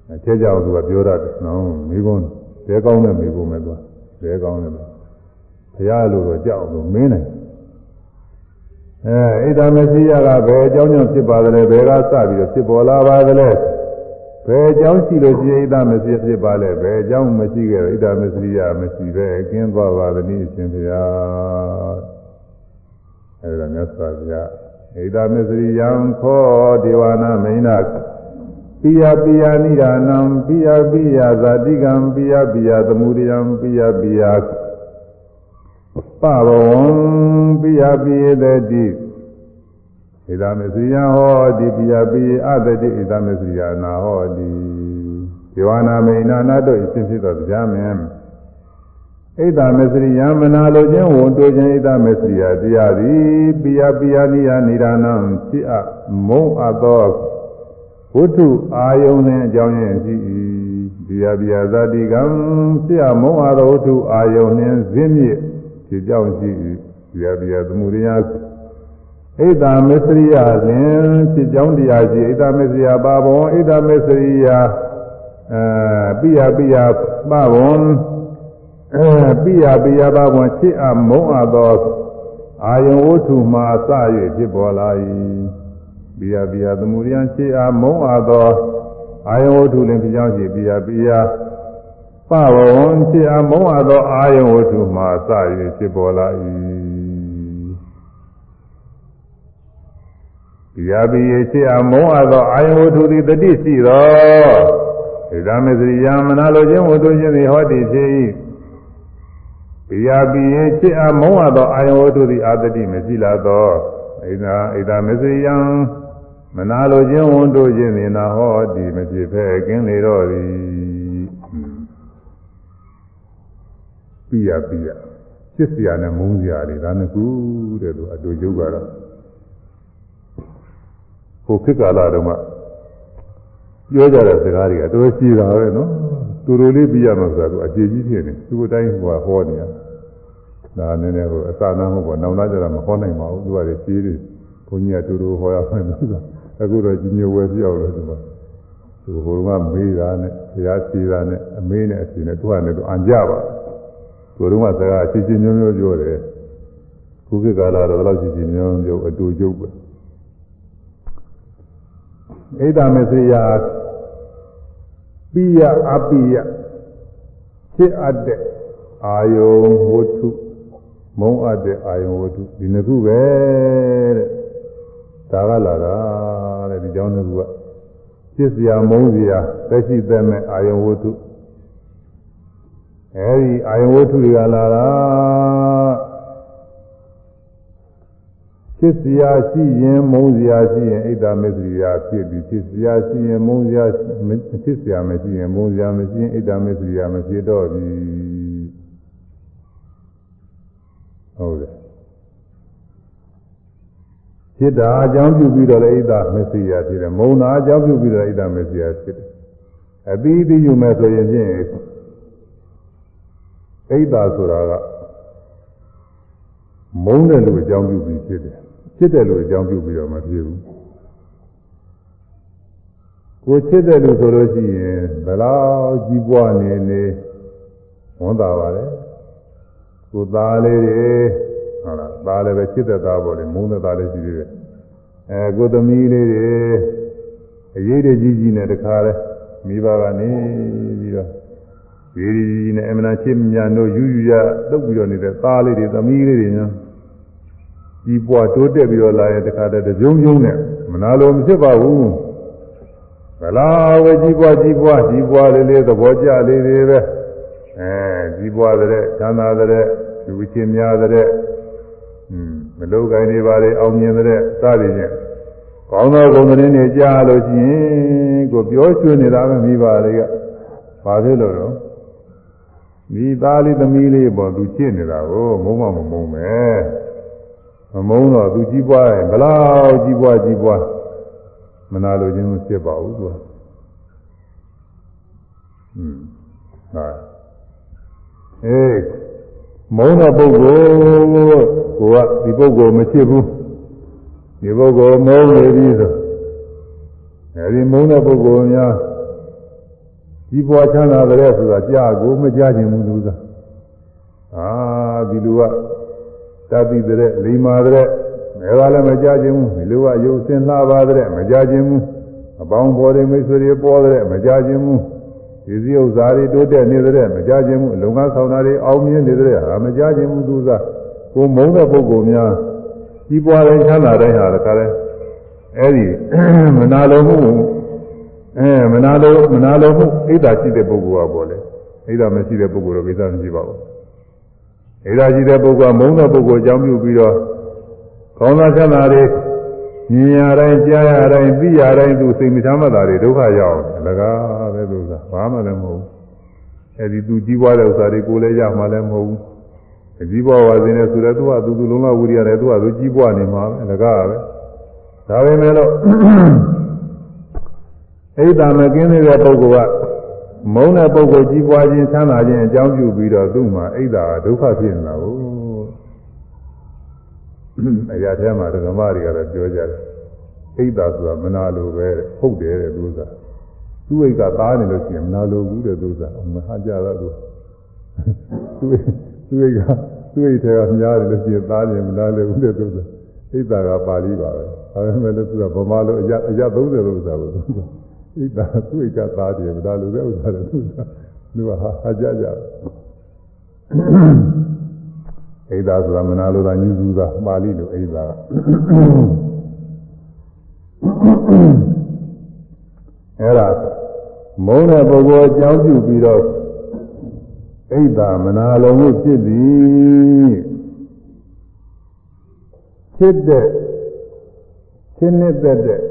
အဲထဲကြအောင်သူကပြောတတ်တယ်နော်မိကုန်းတဲကောင်းတဲ့မိကုန်းပဲသူကတဲကောင်းတယ် ဘုရားလိုတော့ကြောက်လို့မင်းနိုင်အဲဣဒ္ဓမစီယကဘယ်အကြောင်းကြောင့်ဖြစ်ပါသလဲဘယ်ကစပြီးတော့ဖြစ်ပေါ်လာပါသလဲဘယ်အကြောင်းရှိလို့ရှိရင်ဣဒ္ဓမစီယဖြစ်ပါလဲဘယ်အကြောင်းမရှိခဲ့ဣဒ္ဓမစီယမရှိပဲအကင်းသွားပါသနည်းအရှင်ဘုရားအဲဒါမြတ်စွာဘုရားဣဒ္ဓမစီယံခောဒေဝနာမိန်နာပိယပိယနိဒာနံပိယပိယဇာတိကံပိယပိယသမုဒယံပိယပိယ ပဘဝံပိယပိယတတိဣဒမေစရိယဟောတိပိယပိယအတတိဣဒမေစရိယနာဟောတိဒေဝနာမိန်နာနာတို့အရှင်ဖြစ်သောတရားမင်းဣဒမေစရိယမနာလိုခြင်းဝန်တို့ခြင်းဣဒမေစရိယတရားသည်ပိယပိယနိယနိဒာနံဖြစ်အမုံအပ်သောဝတ္ထုအာယုန်နှင့်အကြောင်းရင်းရှိ၏ပိယပိယဇာတိကံဖြစ်အမုံအပ်သောဝတ္ထုအာယုန်နှင့်ဇင်းမြစ် ဖြစ်ကြောင်းရှိ၏ပိယပိယသမှုရိယဣဒ္ဓမစ္စရိယလင်ဖြစ်ကြောင်းတရားရှိဣဒ္ဓမစ္စရိယပါဘဝဣဒ္ဓမစ္စရိယအဲပိယပိယပဘဝအဲပိယပိယပဘဝချစ်အမုံအပ်သောအာယုံဝတ္ထုမှာစ၍ဖြစ်ပေါ်လာ၏ပိယပိယသမုဒယချစ်အမုံအပ်သောအာယုံဝတ္ထုလင်ဖြစ်ကြောင်းရှိပိယပိယ ပဘဝချစ်အမုံအပ်သောအာယုံဝတ္ထုမှာစ၍ဖြစ်ပေါ်လာ၏တရားပြီးရရှိအမုန်းအပ်သောအာယဝတ္ထုသည်တတိရှိသောဣဒမေစရိယမနာလိုခြင်းဝတ္ထုခြင်းသည်ဟောတိဖြစ်၏တရားပြီးရရှိအမုန်းအပ်သောအာယဝတ္ထုသည်အာတတိမရှိလာသောဣဒဣဒမေစရိယမနာလိုခြင်းဝတ္ထုခြင်းသည်နာဟောတိမဖြစ်ဖဲကင်းလေတော့သည် ပြရပြရချစ်စရာနဲ့မုန်းစရာတွေဒါနှစ်ခုတဲ့လို့အတူယုတ်ကတော့ဟိုခေတ်ကာလတုန်းကပြောကြတဲ့စကားတွေကတော်တော်ရှိတာပဲနော်တူတူလေးပြရမှာဆိုတာသူအခြေကြီးဖြစ်နေသူ့အတိုင်းဟိုဟောနေတာဒါနည်းနည်းဟိုအစနာမဟုတ်ပေါ့နောက်လာကြတာမဟောနိုင်ပါဘူးသူကလည်းကြီးတယ်ဘုန်းကြီးကတူတူဟောရမှန်းလို့ဆိုတာအခုတော့ကြီးညိုဝဲပြောက်လို့ဒီမှာသူဟိုကမေးတာနဲ့ဘုရားဖြေတာနဲ့အမေးနဲ့အဖြေနဲ့သူကလည်းသူအံကြပါ သူတို့ကစကားအချင်းချင်းမျိုးမျိုးပြောတယ်ခုခေတ်ကာလတော့ဘယ်လောက်ချင်းချင်းမျိုးမျိုးအတူကျုပ်ပဲဣဒ္ဓမစေယပိယအပိယဖြစ်အပ်တဲ့အာယုံဝတ္ထုမုံအပ်တဲ့အာယုံဝတ္ထုဒီနှစ်ခုပဲတဲ့ဒါကလာတာတဲ့ဒီကြောင့်နှစ်ခုကဖြစ်စရာမုံစရာသက်ရှိသက်မဲ့အာယုံဝတ္ထု အဲဒီအာယုံဝတ္ထုတွေကလာတာဖြစ်စရာရှိရင်မုန်းစရာရှိရင်ဣဒ္ဓမေသရိယာဖြစ်ပြီးဖြစ်စရာရှိရင်မုန်းစရာဖြစ်စရာမရှိရင်မုန်းစရာမရှိရင်ဣဒ္ဓမေသရိယာမဖြစ်တော့ဘူးဟုတ်တယ်ဖြစ်တာအကြောင်းပြုပြီးတော့လည်းဣဒ္ဓမေသရိယာဖြစ်တယ်မုန်းတာအကြောင်းပြုပြီးတော့ဣဒ္ဓမေသရိယာဖြစ်တယ်အပြီးပြီးယူမယ်ဆိုရင်ဖြင့် ဣဒ္ဓဆိုတာကမုန်းတဲ့လူအကြောင်းပြုပြီးဖြစ်တယ်ဖြစ်တယ်လို့အကြောင်းပြုပြီးတော့မဖြစ်ဘူးကိုချစ်တဲ့လူဆိုလို့ရှိရင်ဘယ်လောက်ကြီးပွားနေနေဝန်တာပါလေကိုသားလေးတွေဟုတ်လားသားလည်းပဲချစ်တဲ့သားပေါ့လေမုန်းတဲ့သားလေးရှိသေးတယ်အဲကိုသမီးလေးတွေအရေးတကြီးကြီးနဲ့တခါလဲမိဘကနေပြီးတော့ ဒီဒီနဲ့အမှန်ချစ်မြတ်တို့ယူယူရတုပ်ပြီးတော့နေတဲ့သားလေးတွေသမီးလေးတွေညာကြီးပွားတိုးတက်ပြီးတော့လာရင်တခါတည်းတကြုံကြုံနဲ့မနာလိုမဖြစ်ပါဘူးဘလားဝကြီးပွားကြီးပွားကြီးပွားလေးလေးသဘောကျလေးလေးပဲအဲကြီးပွားတဲ့ချမ်းသာတဲ့လူချင်းများတဲ့อืมမလို့ကိုင်းနေပါလေအောင်မြင်တဲ့စသည်ဖြင့်ကောင်းသောဂုဏ်သတင်းတွေကြားလို့ရှိရင်ကိုပြောရွှေနေတာပဲမိပါလေကဘာဖြစ်လို့တော့ မိသားလေးသမီးလေးပေါ်သူချစ်နေတာကိုမုံမမမုံပဲမမုံတော့သူကြီးပွားရင်ဘလောက်ကြီးပွားကြီးပွားမနာလိုခြင်းမဖြစ်ပါဘူးသူကอืมဟာအေးမုံတဲ့ပုဂ္ဂိုလ်ကိုကဒီပုဂ္ဂိုလ်မချစ်ဘူးဒီပုဂ္ဂိုလ်မုံနေပြီဆိုအဲဒီမုံတဲ့ပုဂ္ဂိုလ်များ ကြီးပွားချမ်းသာတဲ့ဆိုတာကြာကိုမကြခြင်းဘူးသူကအာဒီလူကတတိတဲ့လိမ္မာတဲ့မဲကလည်းမကြခြင်းဘူးဒီလူကရုပ်စင်လှပါတဲ့မကြခြင်းဘူးအပေါင်းပေါ်တဲ့မိတ်ဆွေတွေပေါ်တဲ့မကြခြင်းဘူးဒီစည်းဥစ္စာတွေတိုးတက်နေတဲ့မကြခြင်းဘူးအလုံငန်းဆောင်တာတွေအောင်မြင်နေတဲ့ဟာမကြခြင်းဘူးသူကကိုမုန်းတဲ့ပုဂ္ဂိုလ်များကြီးပွားတဲ့ချမ်းသာတဲ့ဟာတခါလဲအဲ့ဒီမနာလိုမှု အဲမနာလိုမနာလိုမှုဣဒ္ဓရှိတဲ့ပုဂ္ဂိုလ်ကပေါ်လေဣဒ္ဓမရှိတဲ့ပုဂ္ဂိုလ်တော့ကိစ္စမရှိပါဘူးဣဒ္ဓရှိတဲ့ပုဂ္ဂိုလ်ကမုန်းတဲ့ပုဂ္ဂိုလ်အကြောင်းပြုပြီးတော့ကောင်းသောချမ်းသာတွေမြင်ရတိုင်းကြားရတိုင်းသိရတိုင်းသူစိတ်မချမ်းသာတွေဒုက္ခရောက်တယ်လကားပဲသူကဘာမှလည်းမဟုတ်ဘူးအဲဒီသူကြီးပွားတဲ့ဥစ္စာတွေကိုလည်းရမှလည်းမဟုတ်ဘူးကြီးပွားဝါစင်းနဲ့ဆိုတော့သူကသူသူလုံးဝဝိရိယတယ်သူကသူကြီးပွားနေမှာပဲလကားပဲဒါပေမဲ့လို့ အိဒါမကင်းတဲ့ပုဂ္ဂိုလ်ကမုန်းတဲ့ပုဂ္ဂိုလ်ကြီးပွားခြင်းချမ်းသာခြင်းအကြောင်းပြုပြီးတော့သူ့မှာအိဒါဒုက္ခဖြစ်နေတာကိုအရာထဲမှာဓမ္မတွေကတော့ပြောကြတယ်အိဒါဆိုတာမနာလိုပဲဟုတ်တယ်တဲ့သူကသူ့အိတ်ကသားနေလို့ရှိရင်မနာလိုဘူးတဲ့သူကမဟာကြတော့သူသူ့သူ့အိတ်ကသူ့အိတ်ထဲကများတယ်လို့ရှိရင်သားနေမနာလိုဘူးတဲ့သူကအိဒါကပါဠိပါပဲဒါပေမဲ့လို့သူကဗမာလိုအရာအရာ30လို့ဆိုတာကိုသူက ဣဒ္ဓသူ့ကသားတယ်ဗဒါလူတဲ့ဥစ္စာတွေသူကလူကဟာဟာကြကြဣဒ္ဓဆိုတာမနာလိုတာညူစုတာပါဠိလိုဣဒ္ဓကအဲ့ဒါမုန်းတဲ့ပုဂ္ဂိုလ်အကြောင်းပြုပြီးတော့ဣဒ္ဓမနာလိုမှုဖြစ်သည်ဖြစ်တဲ့ရှင်းနေတဲ့တဲ့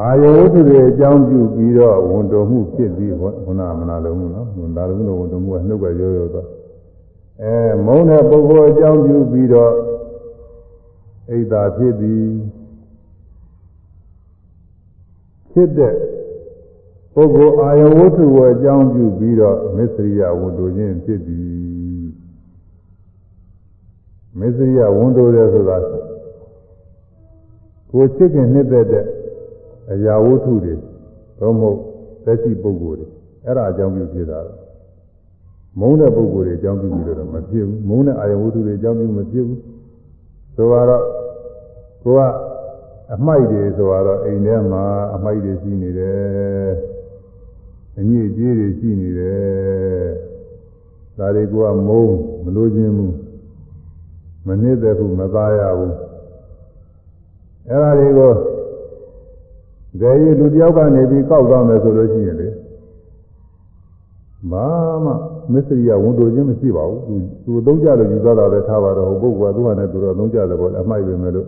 အာယဝတ္ထုတွေအကြောင်းပြုပြီးတော့ဝန်တော်မှုဖြစ်ပြီးဘုနာမနာလုံးဘူးနော်ဝန်တာလုံးလို့ဝန်တော်မှုကနှုတ်ကရိုးရိုးတော့အဲမုန်းတဲ့ပုဂ္ဂိုလ်အကြောင်းပြုပြီးတော့အိဒါဖြစ်ပြီးဖြစ်တဲ့ပုဂ္ဂိုလ်အာယဝတ္ထုကိုအကြောင်းပြုပြီးတော့မစ္စရိယဝန်တော်ခြင်းဖြစ်ပြီးမစ္စရိယဝန်တော်တယ်ဆိုတာကိုချစ်ခင်နှစ်သက်တဲ့ အရာဝတ္ထုတွေသို့မဟုတ်သက်ရှိပုဂ္ဂိုလ်တွေအဲ့ဒါအကြောင်းပြုဖြစ်တာမုန်းတဲ့ပုဂ္ဂိုလ်တွေအကြောင်းပြုပြီးတော့မဖြစ်ဘူးမုန်းတဲ့အာယဝတ္ထုတွေအကြောင်းပြုမဖြစ်ဘူးဆိုတော့ကိုကအမိုက်တွေဆိုတော့အိမ်ထဲမှာအမိုက်တွေရှိနေတယ်အညစ်အကြေးတွေရှိနေတယ်ဒါတွေကမုန်းမလို့ခြင်းဘူးမနစ်သက်ဘူးမသားရဘူးအဲ့ဒါတွေကို ကြယ်ရီလူတယောက်ကနေပြီးကောက်သွားမယ်ဆိုလို့ရှိရင်လေဘာမှမစ္စရိယဝန်တိုခြင်းမရှိပါဘူးသူသူသုံးကြလို့ယူသွားတာပဲထားပါတော့ဟိုပုဂ္ဂိုလ်ကသူ့ဟာနဲ့သူတော့သုံးကြတယ်ပေါ့အမိုက်ပဲမယ်လို့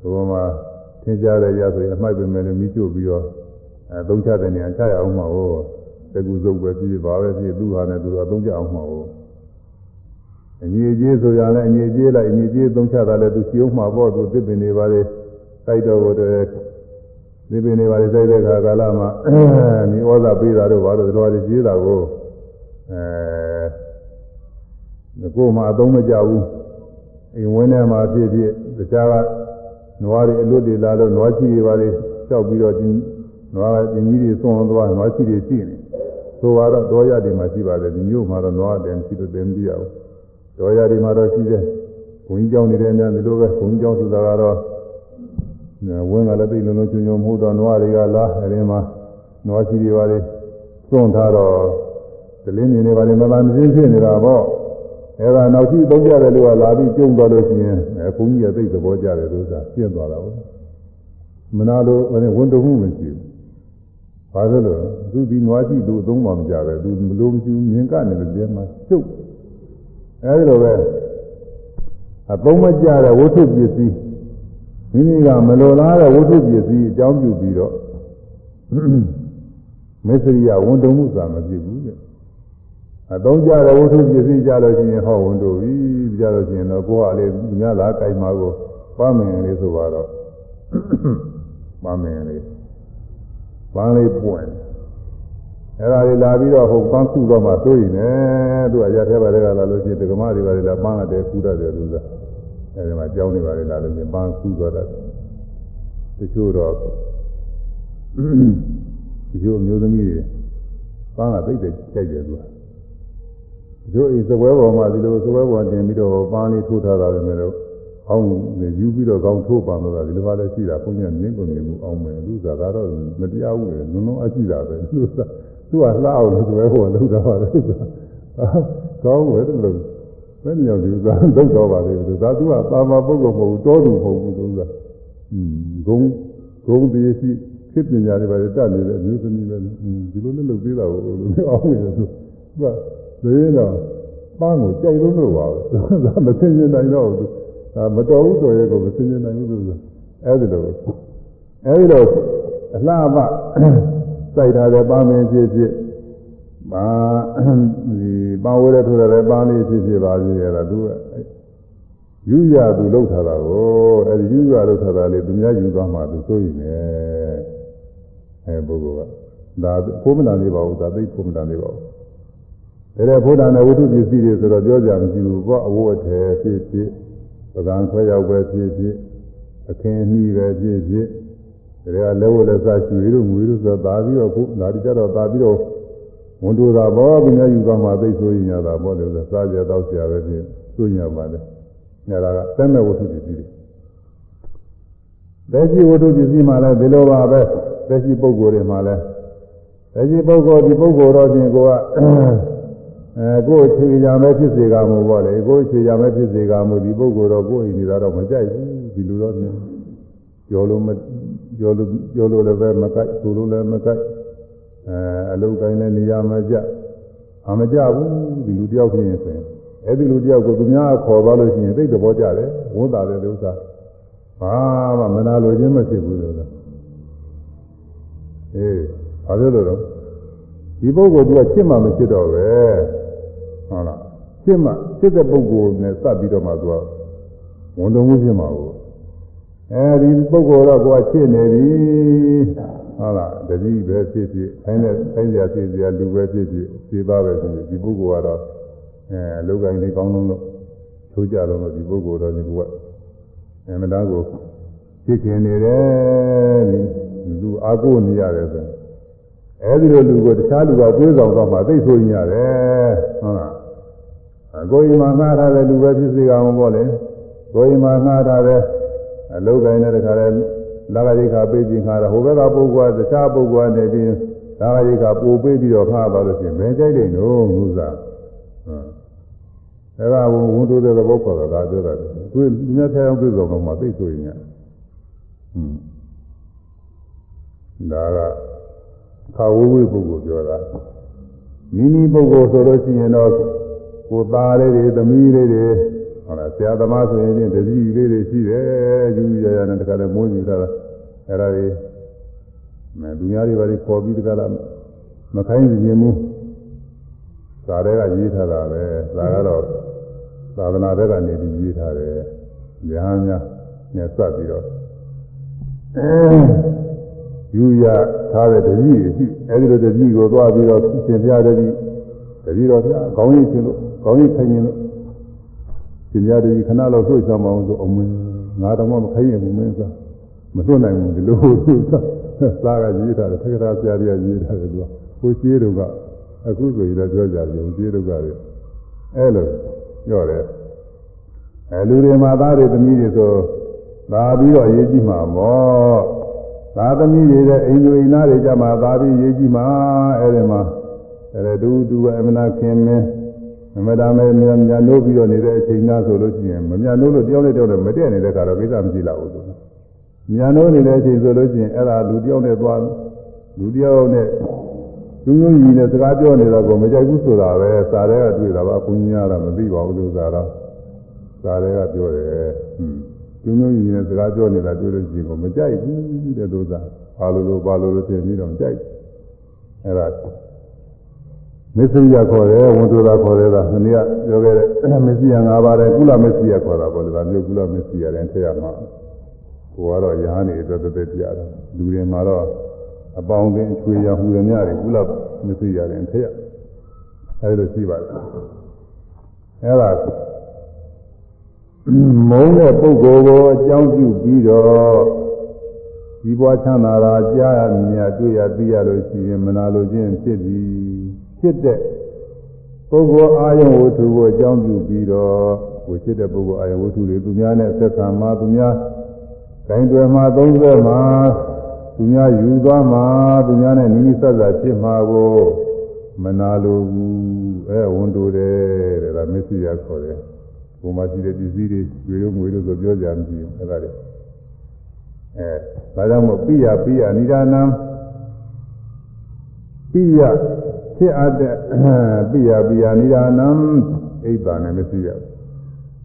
ဒီပေါ်မှာသင်ကြားတဲ့ရဆိုရင်အမိုက်ပဲမယ်လို့မိချို့ပြီးတော့အဲသုံးချတဲ့နေရာချရအောင်မှာဟောတကူစုပ်ပဲပြီးပါပဲပြီးသူ့ဟာနဲ့သူတော့သုံးကြအောင်မှာဟောအညီအကျေးဆိုရလဲအညီအကျေးလိုက်အညီအကျေးသုံးချတာလဲသူစီအောင်မှာပေါ့သူသစ်ပင်တွေပါလေစိုက်တော့ကိုတည်း ဒီပင်တွေပါလေစိုက်တဲ့ခါကာလမှာဒီဩဇာပေးတာတို့ဘာလို့တော်ရည်ကြီးတာကိုအဲကိုယ်မှအသုံးမကျဘူးအိမ်ဝင်းထဲမှာဖြစ်ဖြစ်တခြားကနွားတွေအလွတ်တွေလာလို့နွားချီတွေပါလေကြောက်ပြီးတော့ဒီနွားကဒီကြီးတွေသွန်သွားနွားချီတွေရှိနေဆိုတော့တော်ရတွေမှာရှိပါတယ်ဒီမျိုးမှာတော့နွားတယ်ရှိလို့တယ်မပြရဘူးတော်ရတွေမှာတော့ရှိတယ်ဘုန်းကြီးကျောင်းနေတယ်များဒီလိုပဲဘုန်းကြီးကျောင်းဆိုတာကတော့ ဝင်းကလည်းသိလုံးလုံးချွန်ချွန်မဟုတ်တော့နွားတွေကလားအဲဒီမှာနွားချီတွေပါလေသွန်ထားတော့ဒလင်းနေနေပါလေမလာမစင်းဖြစ်နေတာပေါ့အဲဒါနောက်ရှိသုံးကြတယ်လို့ကလာပြီးကျုံသွားလို့ရှိရင်အဲဘုန်းကြီးကသိသဘောကျတယ်လို့ဆိုတာပြင့်သွားတာဟုတ်မနာလို့ဝန်တုံမှုမရှိဘူးဘာလို့လဲသူဒီနွားရှိသူအသုံးမှမကြပဲသူမလို့မရှိဘူးမြင်ကနေလို့ပြန်မှကျုပ်အဲဒီလိုပဲအသုံးမကြတဲ့ဝိသုပစ္စည်း မိမိကမလိုလားတဲ့ဝိသုပစ္စည်းအကြောင်းပြုပြီးတော့မစ္စရိယဝန်တုံမှုသာမဖြစ်ဘူးတဲ့အသုံးကြတဲ့ဝိသုပစ္စည်းကြလို့ရှိရင်ဟောဝန်တုပြီကြလို့ရှိရင်တော့ကိုယ်ကလေသူများလားကြိုက်မှာကိုပန်းမင်လေးဆိုတော့ပန်းမင်လေးပန်းလေးပွင့်အဲ့ဒါလေးလာပြီးတော့ဟိုပန်းခုတော့မှသိုးရင်လည်းသူကရထဲပါတဲ့ကလာလို့ရှိရင်ဒကမတွေပါလေလာပန်းလာတယ်ခုတတ်တယ်သူက အဲဒီမှာကြောင်းနေပါလေလာလို့ရှိရင်ပန်းခုသွားတတ်တယ်တချို့တော့ဒီလိုမျိုးသမီးတွေပန်းကသိတဲ့ကြိုက်တယ်သူကတို့ဤသပွဲပေါ်မှာဒီလိုသပွဲပေါ်တင်ပြီးတော့ပန်းလေးထိုးထားတာပဲမဲ့လို့အောင်းယူပြီးတော့ကောင်းထိုးပါလို့ကဒီလိုပါလဲရှိတာဘုန်းကြီးမြင်ကုန်မြင်မှုအောင်းမယ်လူစားဒါတော့မတရားဘူးလေနုံနုံအကြည့်တာပဲလူစားသူကလှအောင်လို့သပွဲပေါ်လောက်တာပါလေကောင်းဝဲတယ်လို့ ဘယ်မြောက်ဒီဥစားလောက်တော့ပါလေသူကသူကသာမပုဂ္ဂိုလ်မဟုတ်ဘူးတောသူမဟုတ်ဘူးသူကอืมဂုံဂုံတည်းရှိခေပညာတွေပါလေတတ်နေတဲ့အမျိုးသမီးပဲဒီလိုနဲ့လုပ်သေးတာကိုလို့အောင်းနေတယ်သူကသေရင်တော့ပန်းကိုကြိုက်လို့လို့ပါပဲဒါမသိရင်နိုင်တော့ဘူးဒါမတော်ဘူးဆိုရဲကိုမသိရင်နိုင်ဘူးလို့အဲဒီလိုအဲဒီလိုအလှပစိုက်ထားတဲ့ပန်းမင်းဖြစ်ဖြစ် ပါဒီပန်းဝဲတဲ့ထိုးတဲ့ပန်းလေးဖြစ်ဖြစ်ပါသေးတယ်လားသူကယူရသူလောက်ထားတာကိုအဲဒီယူရလောက်ထားတာလေသူများယူသွားမှသူစိုးရင်လည်းအဲပုဂ္ဂိုလ်ကဒါဖိုးမနာနေပါဘူးဒါသိဖိုးမနာနေပါဘူးဒါတဲ့ဘုရားနဲ့ဝိသုပစ္စည်းတွေဆိုတော့ပြောကြမရှိဘူးပေါ့အဝတ်အထည်ဖြစ်ဖြစ်ပကံခွဲရောက်ပဲဖြစ်ဖြစ်အခင်းနှီးပဲဖြစ်ဖြစ်ဒါကလက်ဝတ်လက်စားချွေတို့ငွေတို့ဆိုသာပြီးတော့ခုဒါတိကြတော့သာပြီးတော့ ဝန်တိုတာပေါ့ဘုရားယူသွားမှသိဆိုရင်ရတာပေါ့လေဆိုစားကြတော့ဆရာပဲဖြစ်ဆိုရင်ပါလေညာကသက်မဲ့ဝိသုပစ္စည်းတွေသက်ရှိဝိသုပစ္စည်းမှလည်းဒီလိုပါပဲသက်ရှိပုဂ္ဂိုလ်တွေမှလည်းသက်ရှိပုဂ္ဂိုလ်ဒီပုဂ္ဂိုလ်တော့ပြင်ကိုကအဲကိုယ်ချွေရမယ်ဖြစ်စေကမှုပေါ့လေကိုယ်ချွေရမယ်ဖြစ်စေကမှုဒီပုဂ္ဂိုလ်တော့ကိုယ်အိမ်နေတာတော့မကြိုက်ဘူးဒီလိုတော့မြင်ကြော်လို့မကြော်လို့ကြော်လို့လည်းပဲမကြိုက်ဆိုလို့လည်းမကြိုက် အဲအလုတ်တိုင်းလည်းနေရာမကြအမကြဘူးဒီလူတယောက်ဖြစ်ရင်ဆိုရင်အဲ့ဒီလူတယောက်ကိုသူများခေါ်သွားလို့ရှိရင်သိတဲ့ဘောကြတယ်ဝန်တာတယ်လို့စားဘာမှမနာလိုခြင်းမဖြစ်ဘူးလို့ဆိုအေးဘာလို့လဲတော့ဒီပုဂ္ဂိုလ်ကချစ်မှမချစ်တော့ပဲဟုတ်လားချစ်မှချစ်တဲ့ပုဂ္ဂိုလ်နဲ့စပ်ပြီးတော့မှသူကဝန်တော်မှုဖြစ်မှာကို အဲဒီပုဂ္ဂိုလ်တော့ကိုယ်ကချစ်နေပြီဟုတ်လားတတိပဲဖြစ်ဖြစ်ခိုင်းတဲ့ခိုင်းစရာဖြစ်စရာလူပဲဖြစ်ဖြစ်ခြေပါပဲဖြစ်ဖြစ်ဒီပုဂ္ဂိုလ်ကတော့အဲအလုပ်ကိုင်းလေးကောင်းလုံးလို့ထိုးကြတော့ဒီပုဂ္ဂိုလ်တော့ဒီကအမှန်တရားကိုချစ်ခင်နေတယ်ဒီလူအားကိုးနေရတယ်ဆိုအဲဒီလိုလူကိုတခြားလူကတွေးဆောင်တော့မှသိဆိုရင်ရတယ်ဟုတ်လားကိုယ်အိမ်မှာငှားထားတဲ့လူပဲဖြစ်စေကောင်ပေါ့လေကိုယ်အိမ်မှာငှားထားတဲ့ အလုတ်ကိုင်းတဲ့တခါလဲလာဂရိခါပေးခြင်းခါတော့ဟိုဘက်ကပုဂ္ဂိုလ်ကတခြားပုဂ္ဂိုလ်ကနေပြီးလာဂရိခါပို့ပေးပြီးတော့ခါပါလို့ရှိရင်ဘယ်ကြိုက်တယ်နော်ငုစားဟုတ်အဲဒါဘုံဝန်တိုးတဲ့သဘောခေါ်တာဒါပြောတာသူလူများထဲအောင်ပြည့်စုံတော့မှသိဆိုရင်ဟွန်းဒါကခါဝဝိပုဂ္ဂိုလ်ပြောတာမိမိပုဂ္ဂိုလ်ဆိုလို့ရှိရင်တော့ကိုသားလေးတွေသမီးလေးတွေ ဟုတ်လားဆရာသမားဆိုရင်တတိလေးတွေရှိတယ်ယူရရနဲ့တခါလဲမွေးယူတာအဲ့ဒါတွေမဲသူများတွေပါလေခေါ်ပြီးတခါလားမခိုင်းစီခြင်းမူသာတဲ့ကရေးထားတာပဲဒါကတော့သာသနာဘက်ကနေပြီးရေးထားတယ်ညာများနဲ့စပ်ပြီးတော့ယူရထားတဲ့တတိရှိအဲဒီလိုတတိကိုသွားပြီးတော့သင်ပြတတိတတိတော်ပြခေါင်းရည်ချင်းလို့ခေါင်းရည်ခိုင်းရင်လို့ သင်ပြတတိခဏလောက်တွေ့ဆောင်မအောင်ဆိုအမင်းငါတော့မခိုင်းရင်ဘူးမင်းစားမလွတ်နိုင်ဘူးဒီလိုစားကရေးထားတယ်သက္ကရာဆရာကြီးရေးထားတယ်သူကကိုရှိတို့ကအခုဆိုရင်လည်းပြောကြပြီရှိတို့ကလည်းအဲလိုပြောတယ်အဲလူတွေမှာသားတွေသမီးတွေဆိုသာပြီးတော့ရေးကြည့်မှာပေါ့သာသမီတွေတဲ့အိမ်လူအိမ်သားတွေကြမှာသာပြီးရေးကြည့်မှာအဲဒီမှာအဲတူတူပဲအမနာခင်မင်း မမတာမဲမြန်မြန်လို့ပြီးတော့နေတဲ့အချိန်သားဆိုလို့ရှိရင်မမြန်လို့လို့တယောက်နဲ့တယောက်နဲ့မတည့်နေတဲ့ခါတော့ကိစ္စမရှိလာဘူးသူမြန်လို့နေတဲ့အချိန်ဆိုလို့ရှိရင်အဲ့ဒါလူတယောက်နဲ့သွားလူတယောက်နဲ့သူမျိုးကြီးနဲ့စကားပြောနေတော့ကိုမကြိုက်ဘူးဆိုတာပဲစာထဲကတွေ့တာပါဘုန်းကြီးကတော့မသိပါဘူးလို့သာတော့စာထဲကပြောတယ်ဟွန်းသူမျိုးကြီးနဲ့စကားပြောနေတာတွေ့လို့ရှိရင်ကိုမကြိုက်ဘူးတဲ့လို့သာဘာလို့လို့ဘာလို့လို့ပြင်ပြီးတော့ကြိုက်အဲ့ဒါ မစ္စရိယခေါ်တယ်ဝန်သူသာခေါ်တယ်ဒါမနေ့ကပြောခဲ့တဲ့မစ္စရိယ၅ပါးတဲ့ကုလမစ္စရိယခေါ်တာပေါ့လေဒါမျိုးကုလမစ္စရိယတဲ့ထည့်ရမှာကိုကတော့ရဟန်းနေအတွက်တသက်ပြရတယ်လူတွေမှာတော့အပေါင်းအသင်းချွေရဟူရမြတွေကုလမစ္စရိယတဲ့ထည့်ရအဲဒီလိုရှိပါတယ်အဲဒါမုန်းတဲ့ပုဂ္ဂိုလ်ကိုအကြောင်းပြုပြီးတော့ဒီဘွားချမ်းသာတာကြားရမြင်တွေ့ရသိရလို့ရှိရင်မနာလိုခြင်းဖြစ်ပြီး ဖြစ်တဲ့ပုဂ္ဂိုလ်အာယုဝတ္ထုကိုအကြောင်းပြုပြီးတော့ကိုဖြစ်တဲ့ပုဂ္ဂိုလ်အာယုဝတ္ထုတွေသူများနဲ့ဆက်ဆံမှာသူများဂိုင်းတွေမှာသုံးသက်မှာသူများယူသွားမှာသူများနဲ့နိမိတ်ဆက်ဆက်ဖြစ်မှာကိုမနာလိုဘူးအဲဝန်တိုတယ်တဲ့ဒါမစ္စရိယခေါ်တယ်ဘုံမှာရှိတဲ့ပစ္စည်းတွေရွေလို့ငွေလို့ဆိုပြောကြမရှိဘူးအဲ့ဒါတွေအဲဒါကြောင့်မို့ပိယပိယနိဒာနံပိယ ဖြစ်အပ်တဲ့ပိယပိယနိဒာနံအိဗ္ဗာနဲ့မရှိရဘူး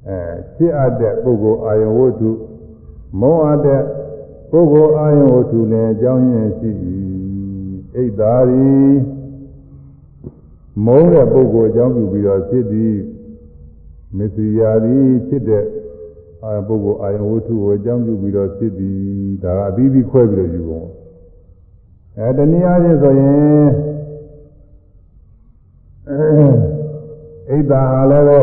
အဲဖြစ်အပ်တဲ့ပုဂ္ဂိုလ်အာယဝတ္ထုမောအပ်တဲ့ပုဂ္ဂိုလ်အာယဝတ္ထုလည်းအကြောင်းရင်းရှိ၏အိဗ္ဗာရီမုန်းတဲ့ပုဂ္ဂိုလ်အကြောင်းပြုပြီးတော့ဖြစ်သည်မစ္စရိယာသည်ဖြစ်တဲ့အာပုဂ္ဂိုလ်အာယဝတ္ထုကိုအကြောင်းပြုပြီးတော့ဖြစ်သည်ဒါကအပြီးပြီးခွဲပြီးတော့ယူပုံအဲတနည်းအားဖြင့်ဆိုရင် အိဒါဟာလည်းပဲ